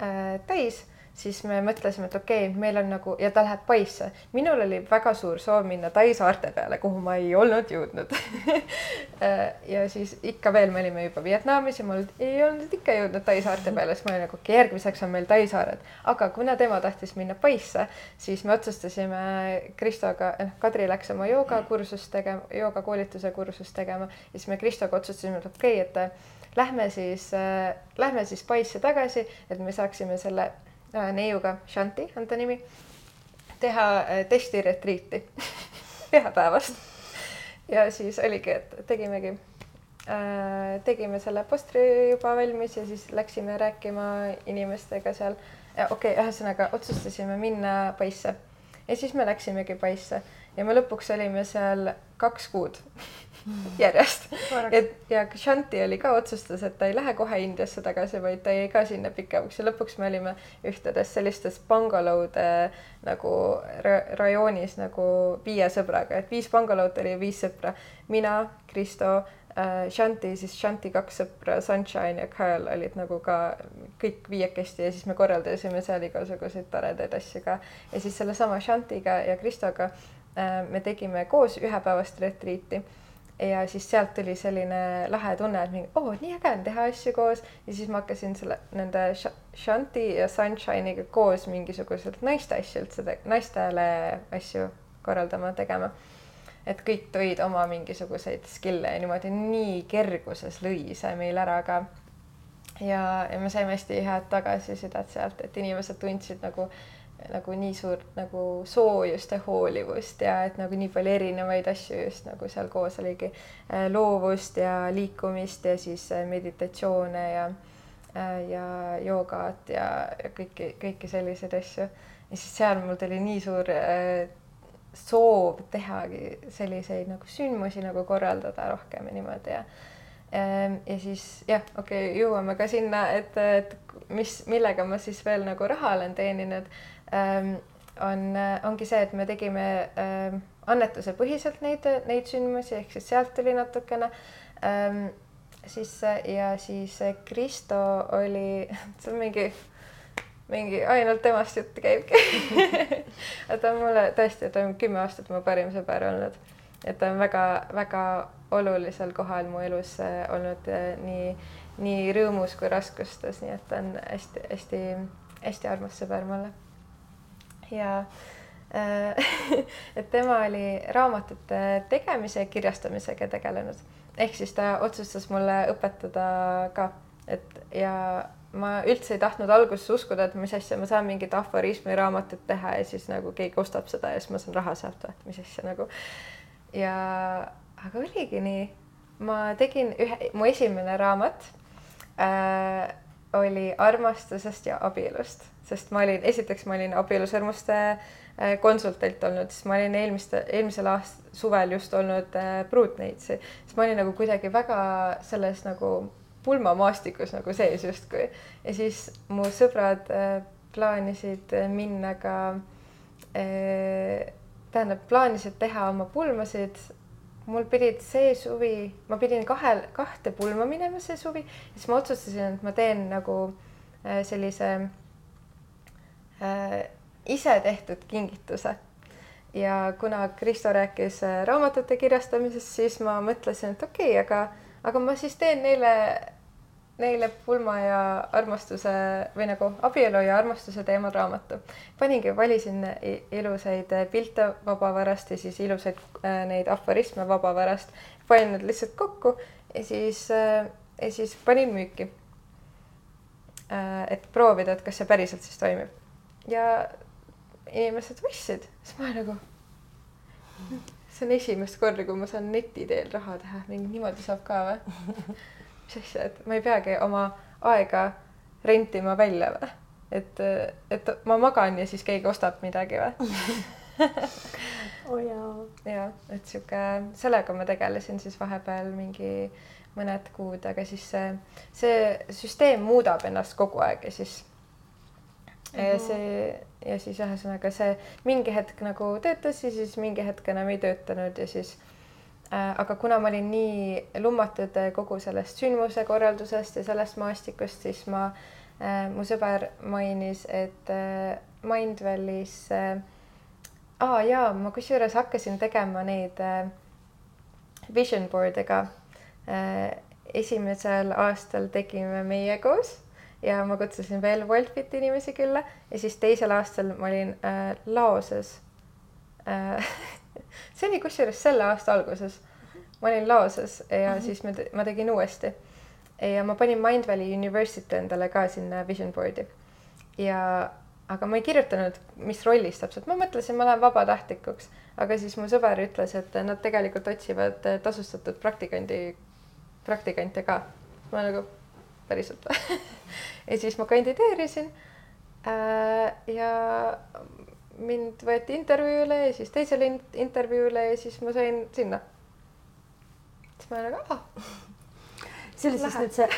äh, täis siis me mõtlesime, et okei okay,, meil on nagu ja ta läheb Paisse. minul oli väga suur soov minna Tai saarte peale, kuhu ma ei olnud jõudnud ja siis ikka veel me olime juba Vietnamis ja mul ei olnud ikka jõudnud Tai saarte peale, siis ma olin nagu okei okay,, järgmiseks on meil Tai saared. aga kuna tema tahtis minna Paisse, siis me otsustasime Kristoga, noh, Kadri läks oma joogakursust tegema, joogakoolituse kursust tegema ja siis me Kristoga otsustasime, et okei okay,, et lähme siis äh,, lähme siis Paisse tagasi, et me saaksime selle Äh, neiuga, Shanti on ta nimi, teha äh, testiretriiti pühapäevast. ja siis oligi, et tegimegi äh,, tegime selle postri juba valmis ja siis läksime rääkima inimestega seal. okei okay,, ühesõnaga otsustasime minna Paisse ja siis me läksimegi Paisse ja me lõpuks olime seal kaks kuud järjest. et ja Shanti oli ka otsustas, et ta ei lähe kohe Indiasse tagasi, vaid ta jäi ka sinna pikemaks. Ja lõpuks me olime ühtedes sellistes bungalow'de nagu ra rajoonis nagu viie sõbraga, et viis bungalow'd oli viis sõpra, mina, Kristo äh,, Shanti, siis Shanti kaks sõpra, Sunshine ja Kyle olid nagu ka kõik viiekesti ja siis me korraldasime seal igasuguseid toredaid asju ka. Ja siis sellesama Shantiga ja Kristoga äh, me tegime koos ühepäevast retriiti ja siis sealt tuli selline lahe tunne, et mingi oo oh,, nii äge on teha asju koos ja siis ma hakkasin selle nende Shanti ja Sunshine'iga koos mingisuguseid naiste asju üldse, naistele asju korraldama, tegema. et kõik tõid oma mingisuguseid skill'e ja niimoodi nii kerguses lõi see meil ära ka. ja, ja me saime hästi head tagasisidet sealt, et inimesed tundsid nagu nagu nii suurt nagu soojust ja hoolivust ja et nagu nii palju erinevaid asju just nagu seal koos oligi äh, loovust ja liikumist ja siis äh, meditatsioone ja äh, ja joogat ja, ja kõiki, kõiki selliseid asju. ja siis seal mul tuli nii suur soov tehagi selliseid nagu sündmusi nagu korraldada rohkem ja niimoodi ja ähm, ja siis jah, okei okay,, jõuame ka sinna, et, et mis, millega ma siis veel nagu raha olen teeninud on, äh, ongi see, et me tegime ähm, annetuse põhiselt neid, neid sündmusi, ehk siis sealt tuli natukene. Ähm, sisse ja siis Kristo oli, see on mingi, mingi ainult temast jutt käibki. Et ta on mulle tõesti, ta on kümme aastat mu parim sõber olnud, et ta on väga-väga olulisel kohal mu elus äh, olnud äh, nii, nii rõõmus kui raskustes, nii et ta on hästi-hästi-hästi armas sõber mulle ja äh, et tema oli raamatute tegemise ja kirjastamisega tegelenud. ehk siis ta otsustas mulle õpetada ka, et ja ma üldse ei tahtnud alguses uskuda, et mis asja, ma saan mingit aforismi raamatut teha ja siis nagu keegi ostab seda ja siis ma saan raha sealt või, mis asja nagu. ja, aga oligi nii, ma tegin ühe, mu esimene raamat äh, oli armastusest ja abielust. Sest ma olin, esiteks ma olin abielusõrmuste äh, konsultant olnud, siis ma olin eelmiste, eelmisel aastal suvel just olnud äh, pruutneitsi, siis ma olin nagu kuidagi väga selles nagu pulmamaastikus nagu sees justkui. Ja siis mu sõbrad äh, plaanisid minna ka äh,, tähendab, plaanisid teha oma pulmasid mul pidid see suvi, ma pidin kahel, kahte pulma minema see suvi, siis ma otsustasin, et ma teen nagu äh, sellise äh, ise tehtud kingituse. ja kuna Kristo rääkis äh, raamatute kirjastamisest, siis ma mõtlesin, et okei okay,, aga, aga ma siis teen neile, neile pulma ja armastuse või nagu abielu ja armastuse teemal raamatu. paningi, valisin ilusaid pilte vabavarast ja siis ilusaid äh, neid aforisme vabavarast, panin need lihtsalt kokku ja siis äh,, ja siis panin müüki äh,. et proovida, et kas see päriselt siis toimib ja inimesed ostsid, siis ma nagu, see on esimest korda, kui ma saan neti teel raha teha, mingi niimoodi saab ka või? mis asja, et ma ei peagi oma aega rentima välja või? et, et ma magan ja siis keegi ostab midagi või oh jaa. ja et sihuke, sellega ma tegelesin siis vahepeal mingi mõned kuud, aga siis see, see süsteem muudab ennast kogu aeg ja siis ja see ja siis ühesõnaga see mingi hetk nagu töötas ja siis mingi hetk enam ei töötanud ja siis aga kuna ma olin nii lummatud kogu sellest sündmuse korraldusest ja sellest maastikust, siis ma äh,, mu sõber mainis, et äh, Mindvalis äh, aa jaa, ma kusjuures hakkasin tegema neid äh, vision board'e ka äh,. esimesel aastal tegime meie koos ja ma kutsusin veel Wolfiti inimesi külla ja siis teisel aastal ma olin äh, Laoses äh, see oli kusjuures selle aasta alguses. ma olin Laoses ja mm -hmm. siis me, ma tegin uuesti. ja ma panin Mindvalley University endale ka sinna vision board'i ja aga ma ei kirjutanud, mis rollis täpselt, ma mõtlesin, ma lähen vabatahtlikuks, aga siis mu sõber ütles, et nad tegelikult otsivad tasustatud praktikandi, praktikante ka. ma nagu päriselt ja siis ma kandideerisin äh,. ja mind võeti intervjuule ja siis teisele intervjuule ja siis ma sain sinna. siis ma nagu ah. see oli siis nüüd see,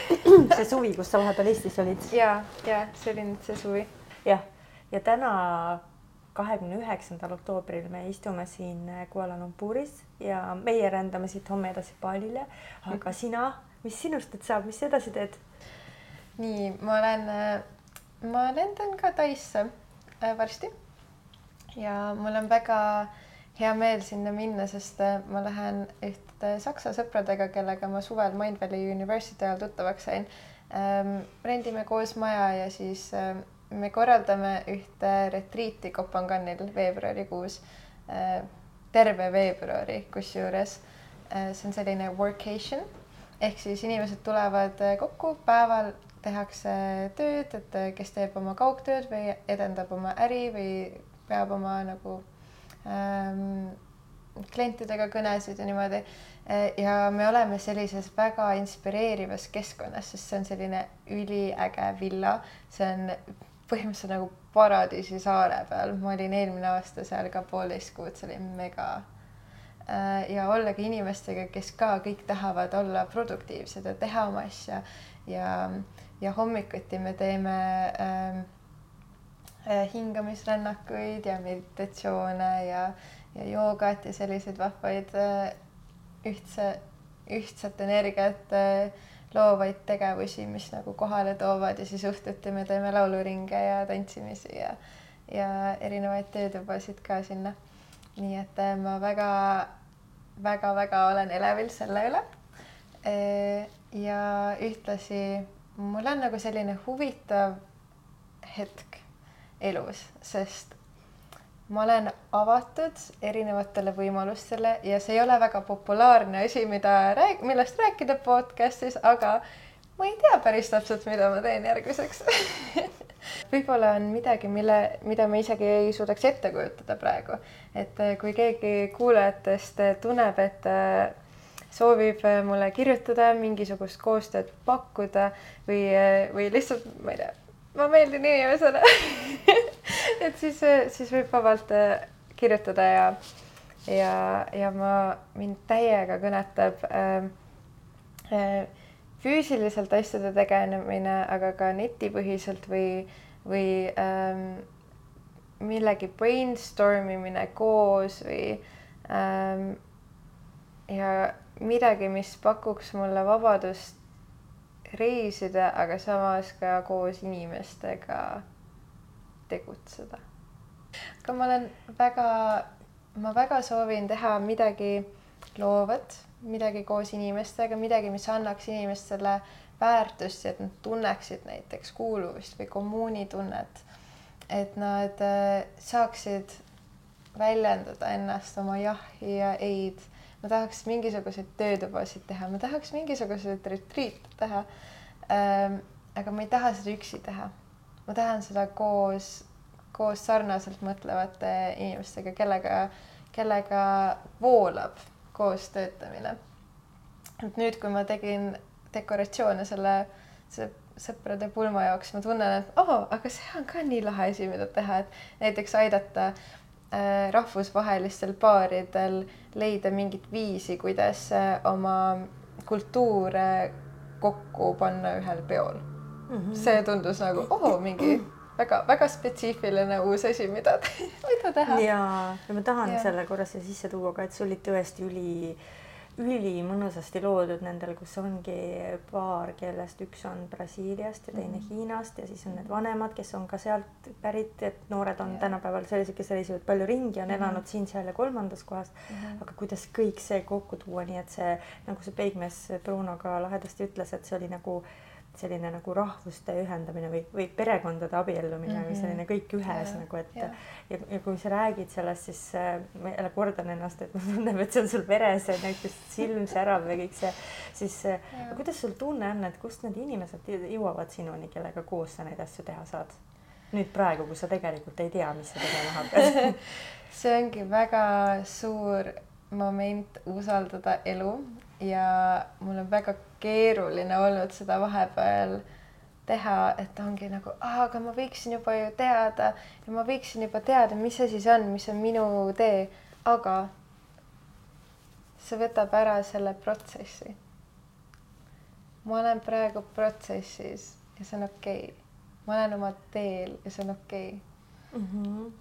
see suvi, kus sa vahepeal Eestis olid? ja, ja see oli nüüd see suvi. jah ja täna, kahekümne üheksandal oktoobril me istume siin Kuala Lumpuris ja meie rändame siit homme edasi Balile. aga sina, mis sinust nüüd saab, mis edasi teed? nii, ma olen, ma lendan ka Taisse äh, varsti. Ja mul on väga hea meel sinna minna, sest äh, ma lähen ühte saksa sõpradega, kellega ma suvel Mindvalley University ajal tuttavaks sain ähm,. rendime koos maja ja siis ähm, me korraldame ühte retriiti Kopanganil veebruarikuus, äh, terve veebruari kusjuures. Äh, see on selline workation ehk siis inimesed tulevad äh, kokku, päeval tehakse tööd, et kes teeb oma kaugtööd või edendab oma äri või peab oma nagu ähm, klientidega kõnesid ja niimoodi. ja me oleme sellises väga inspireerivas keskkonnas, sest see on selline üliäge villa, see on põhimõtteliselt nagu paradiisi saare peal, ma olin eelmine aasta seal ka poolteist kuud, see oli mega. Äh, ja ollagi inimestega, kes ka kõik tahavad olla produktiivsed ja teha oma asja ja, ja hommikuti me teeme äh, hingamisrännakuid ja meditatsioone ja, ja joogat ja selliseid vahvaid äh, ühtse, ühtset energiat äh, loovaid tegevusi, mis nagu kohale toovad ja siis õhtuti me teeme lauluringe ja tantsimisi ja ja erinevaid töötubasid ka sinna. nii et äh, ma väga-väga-väga olen elevil selle üle. Äh, ja ühtlasi mul on nagu selline huvitav hetk elus, sest ma olen avatud erinevatele võimalustele ja see ei ole väga populaarne asi, mida rääg-, millest rääkida podcast'is, aga ma ei tea päris täpselt, mida ma teen järgmiseks võib-olla on midagi, mille, mida ma isegi ei suudaks ette kujutada praegu. et eh, kui keegi kuulajatest tunneb, et eh, soovib eh, mulle kirjutada, mingisugust koostööd pakkuda või, või lihtsalt, ma ei tea ma meeldin inimesele. Et siis, siis võib vabalt äh, kirjutada ja, ja, ja ma, mind täiega kõnetab äh, äh, füüsiliselt asjade tegemine, aga ka netipõhiselt või, või ähm, millegi brainstorm imine koos või ähm, ja midagi, mis pakuks mulle vabadust reisida, aga samas ka koos inimestega tegutseda. aga ma olen väga, ma väga soovin teha midagi loovat, midagi koos inimestega, midagi, mis annaks inimestele väärtust ja et nad tunneksid näiteks kuuluvust või kommuunitunnet. et nad äh, saaksid väljendada ennast oma jahhi ja ei-d ma tahaks mingisuguseid töötubasid teha, ma tahaks mingisuguseid retriite teha ähm,. aga ma ei taha seda üksi teha. ma tahan seda koos, koos sarnaselt mõtlevate inimestega, kellega, kellega voolab koos töötamine. et nüüd, kui ma tegin dekoratsioone selle, see sõprade pulmajooks, ma tunnen, et oo oh,, aga see on ka nii lahe asi, mida teha, et näiteks aidata äh, rahvusvahelistel paaridel leida mingit viisi, kuidas äh, oma kultuure kokku panna ühel peol mm. -hmm. see tundus nagu oo, mingi väga-väga spetsiifiline uus asi, mida, mida teha. ja, ja ma tahan ja. selle korra siia sisse tuua ka, et see oli tõesti üli ülimõnusasti loodud nendel, kus ongi paar, kellest üks on Brasiiliast ja teine mm -hmm. Hiinast ja siis on need vanemad, kes on ka sealt pärit, et noored on yeah. tänapäeval sellised, kes reisivad palju ringi, on mm -hmm. elanud siin-seal ja kolmandas kohas mm. -hmm. aga kuidas kõik see kokku tuua, nii et see nagu see peigmees Bruno ka lahedasti ütles, et see oli nagu äh, selline nagu rahvuste ühendamine või, või perekondade abiellumine mm -hmm. või selline kõik ühes ja, nagu, et ja. ja, ja kui sa räägid sellest, siis äh, ma jälle kordan ennast, et mulle tundub, et see on sul veres, et näiteks silm särab ja kõik see, siis äh, kuidas sul tunne on, et kust need inimesed jõuavad sinuni, kellega koos sa neid asju teha saad? nüüd praegu, kui sa tegelikult ei tea, mis sa tegema hakkad see ongi väga suur moment usaldada elu ja mul on väga keeruline olnud seda vahepeal teha, et ongi nagu, aga ma võiksin juba ju teada ja ma võiksin juba teada, mis asi see on, mis on minu tee, aga see võtab ära selle protsessi. ma olen praegu protsessis ja see on okei okay.. ma olen oma teel ja see on okei okay. mm. -hmm.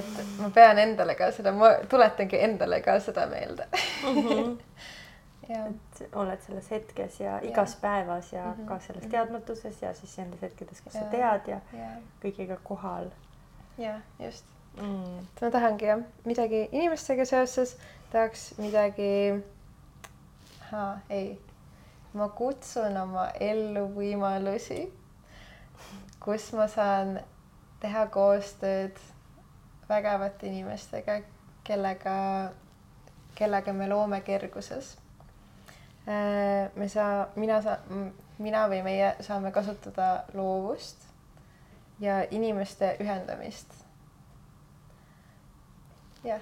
et ma pean endale ka seda, ma tuletangi endale ka seda meelde mm. -hmm et oled selles hetkes ja igas ja. päevas ja mm -hmm. ka selles mhm. teadmatuses ja siis nendes hetkedes, kus ja. sa tead ja, ja. kõigiga kohal. ja just mm.. et ma tahangi jah, midagi inimestega seoses, tahaks midagi. ei, ma kutsun oma ellu võimalusi, kus ma saan teha koostööd vägevate inimestega, kellega, kellega me loome kerguses me saa, mina saa, mina või meie saame kasutada loovust ja inimeste ühendamist. jah.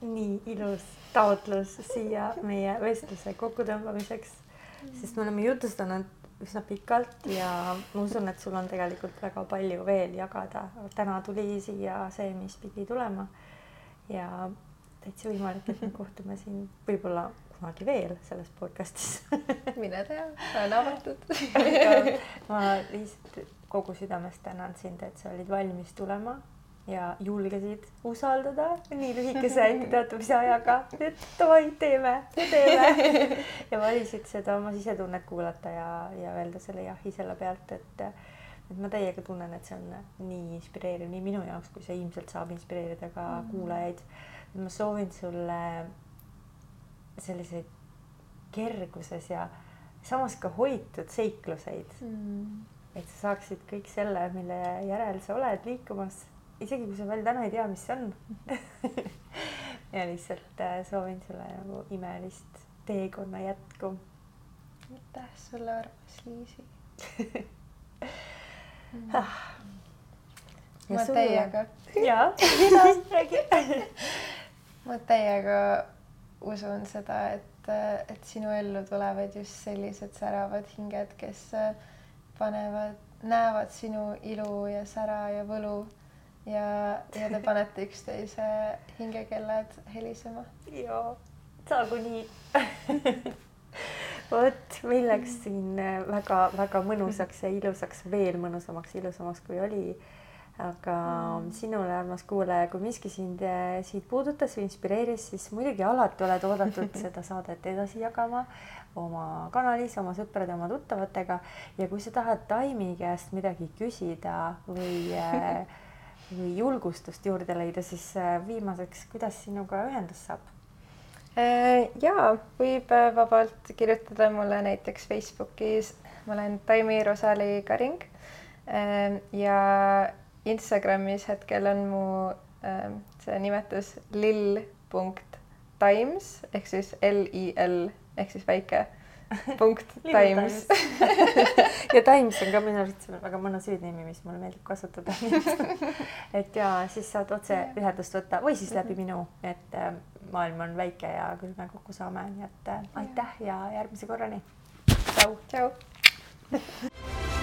nii ilus taotlus siia meie vestluse kokkutõmbamiseks, sest me oleme jutustanud üsna pikalt ja ma usun, et sul on tegelikult väga palju veel jagada. täna tuli siia see, mis pidi tulema ja täitsa võimalik, et me kohtume siin võib-olla kunagi veel selles podcastis mine tea, olen avatud ma lihtsalt kogu südamest tänan sind, et sa olid valmis tulema ja julgesid usaldada nii lühikese etteteatamise ajaga, et davai, teeme, teeme ja valisid seda oma sisetunnet kuulata ja, ja öelda selle jahi selle pealt, et et ma täiega tunnen, et see on nii inspireeriv nii minu jaoks, kui see ilmselt saab inspireerida ka mm. kuulajaid. ma soovin sulle selliseid kerguses ja samas ka hoitud seikluseid mm.. et sa saaksid kõik selle, mille järel sa oled liikumas, isegi kui sa veel täna ei tea, mis see on ja lihtsalt äh, soovin sulle nagu imelist teekonna jätku. aitäh sulle, armas Liisi. Ah. ma täiega. jaa, räägi ma täiega usun seda, et, et sinu ellu tulevad just sellised säravad hinged, kes panevad, näevad sinu ilu ja sära ja võlu ja, ja te panete üksteise hingekellad helisema. jaa, saagu nii vot, meil läks siin väga-väga mõnusaks ja ilusaks, veel mõnusamaks, ilusamaks kui oli aga mm. sinule, armas kuulaja, kui miski sind eh, siit puudutas või inspireeris, siis muidugi alati oled oodatud seda saadet edasi jagama oma kanalis, oma sõprade, oma tuttavatega ja kui sa tahad Taimi käest midagi küsida või eh, või julgustust juurde leida, siis eh, viimaseks, kuidas sinuga ühendust saab? ja võib vabalt kirjutada mulle näiteks Facebookis, ma olen Taimi Rosali Karing ja Instagramis hetkel on mu äh, see nimetus lill.times ehk siis L-I-L ehk siis väike punkt Times ja Times on ka minu arust väga mõnus hüüdnimi, mis mulle meeldib kasutada et ja siis saad otse ühendust võtta või siis läbi minu, et äh, maailm on väike ja küll me kokku saame, nii et äh, aitäh ja järgmise korrani. tšau. tšau.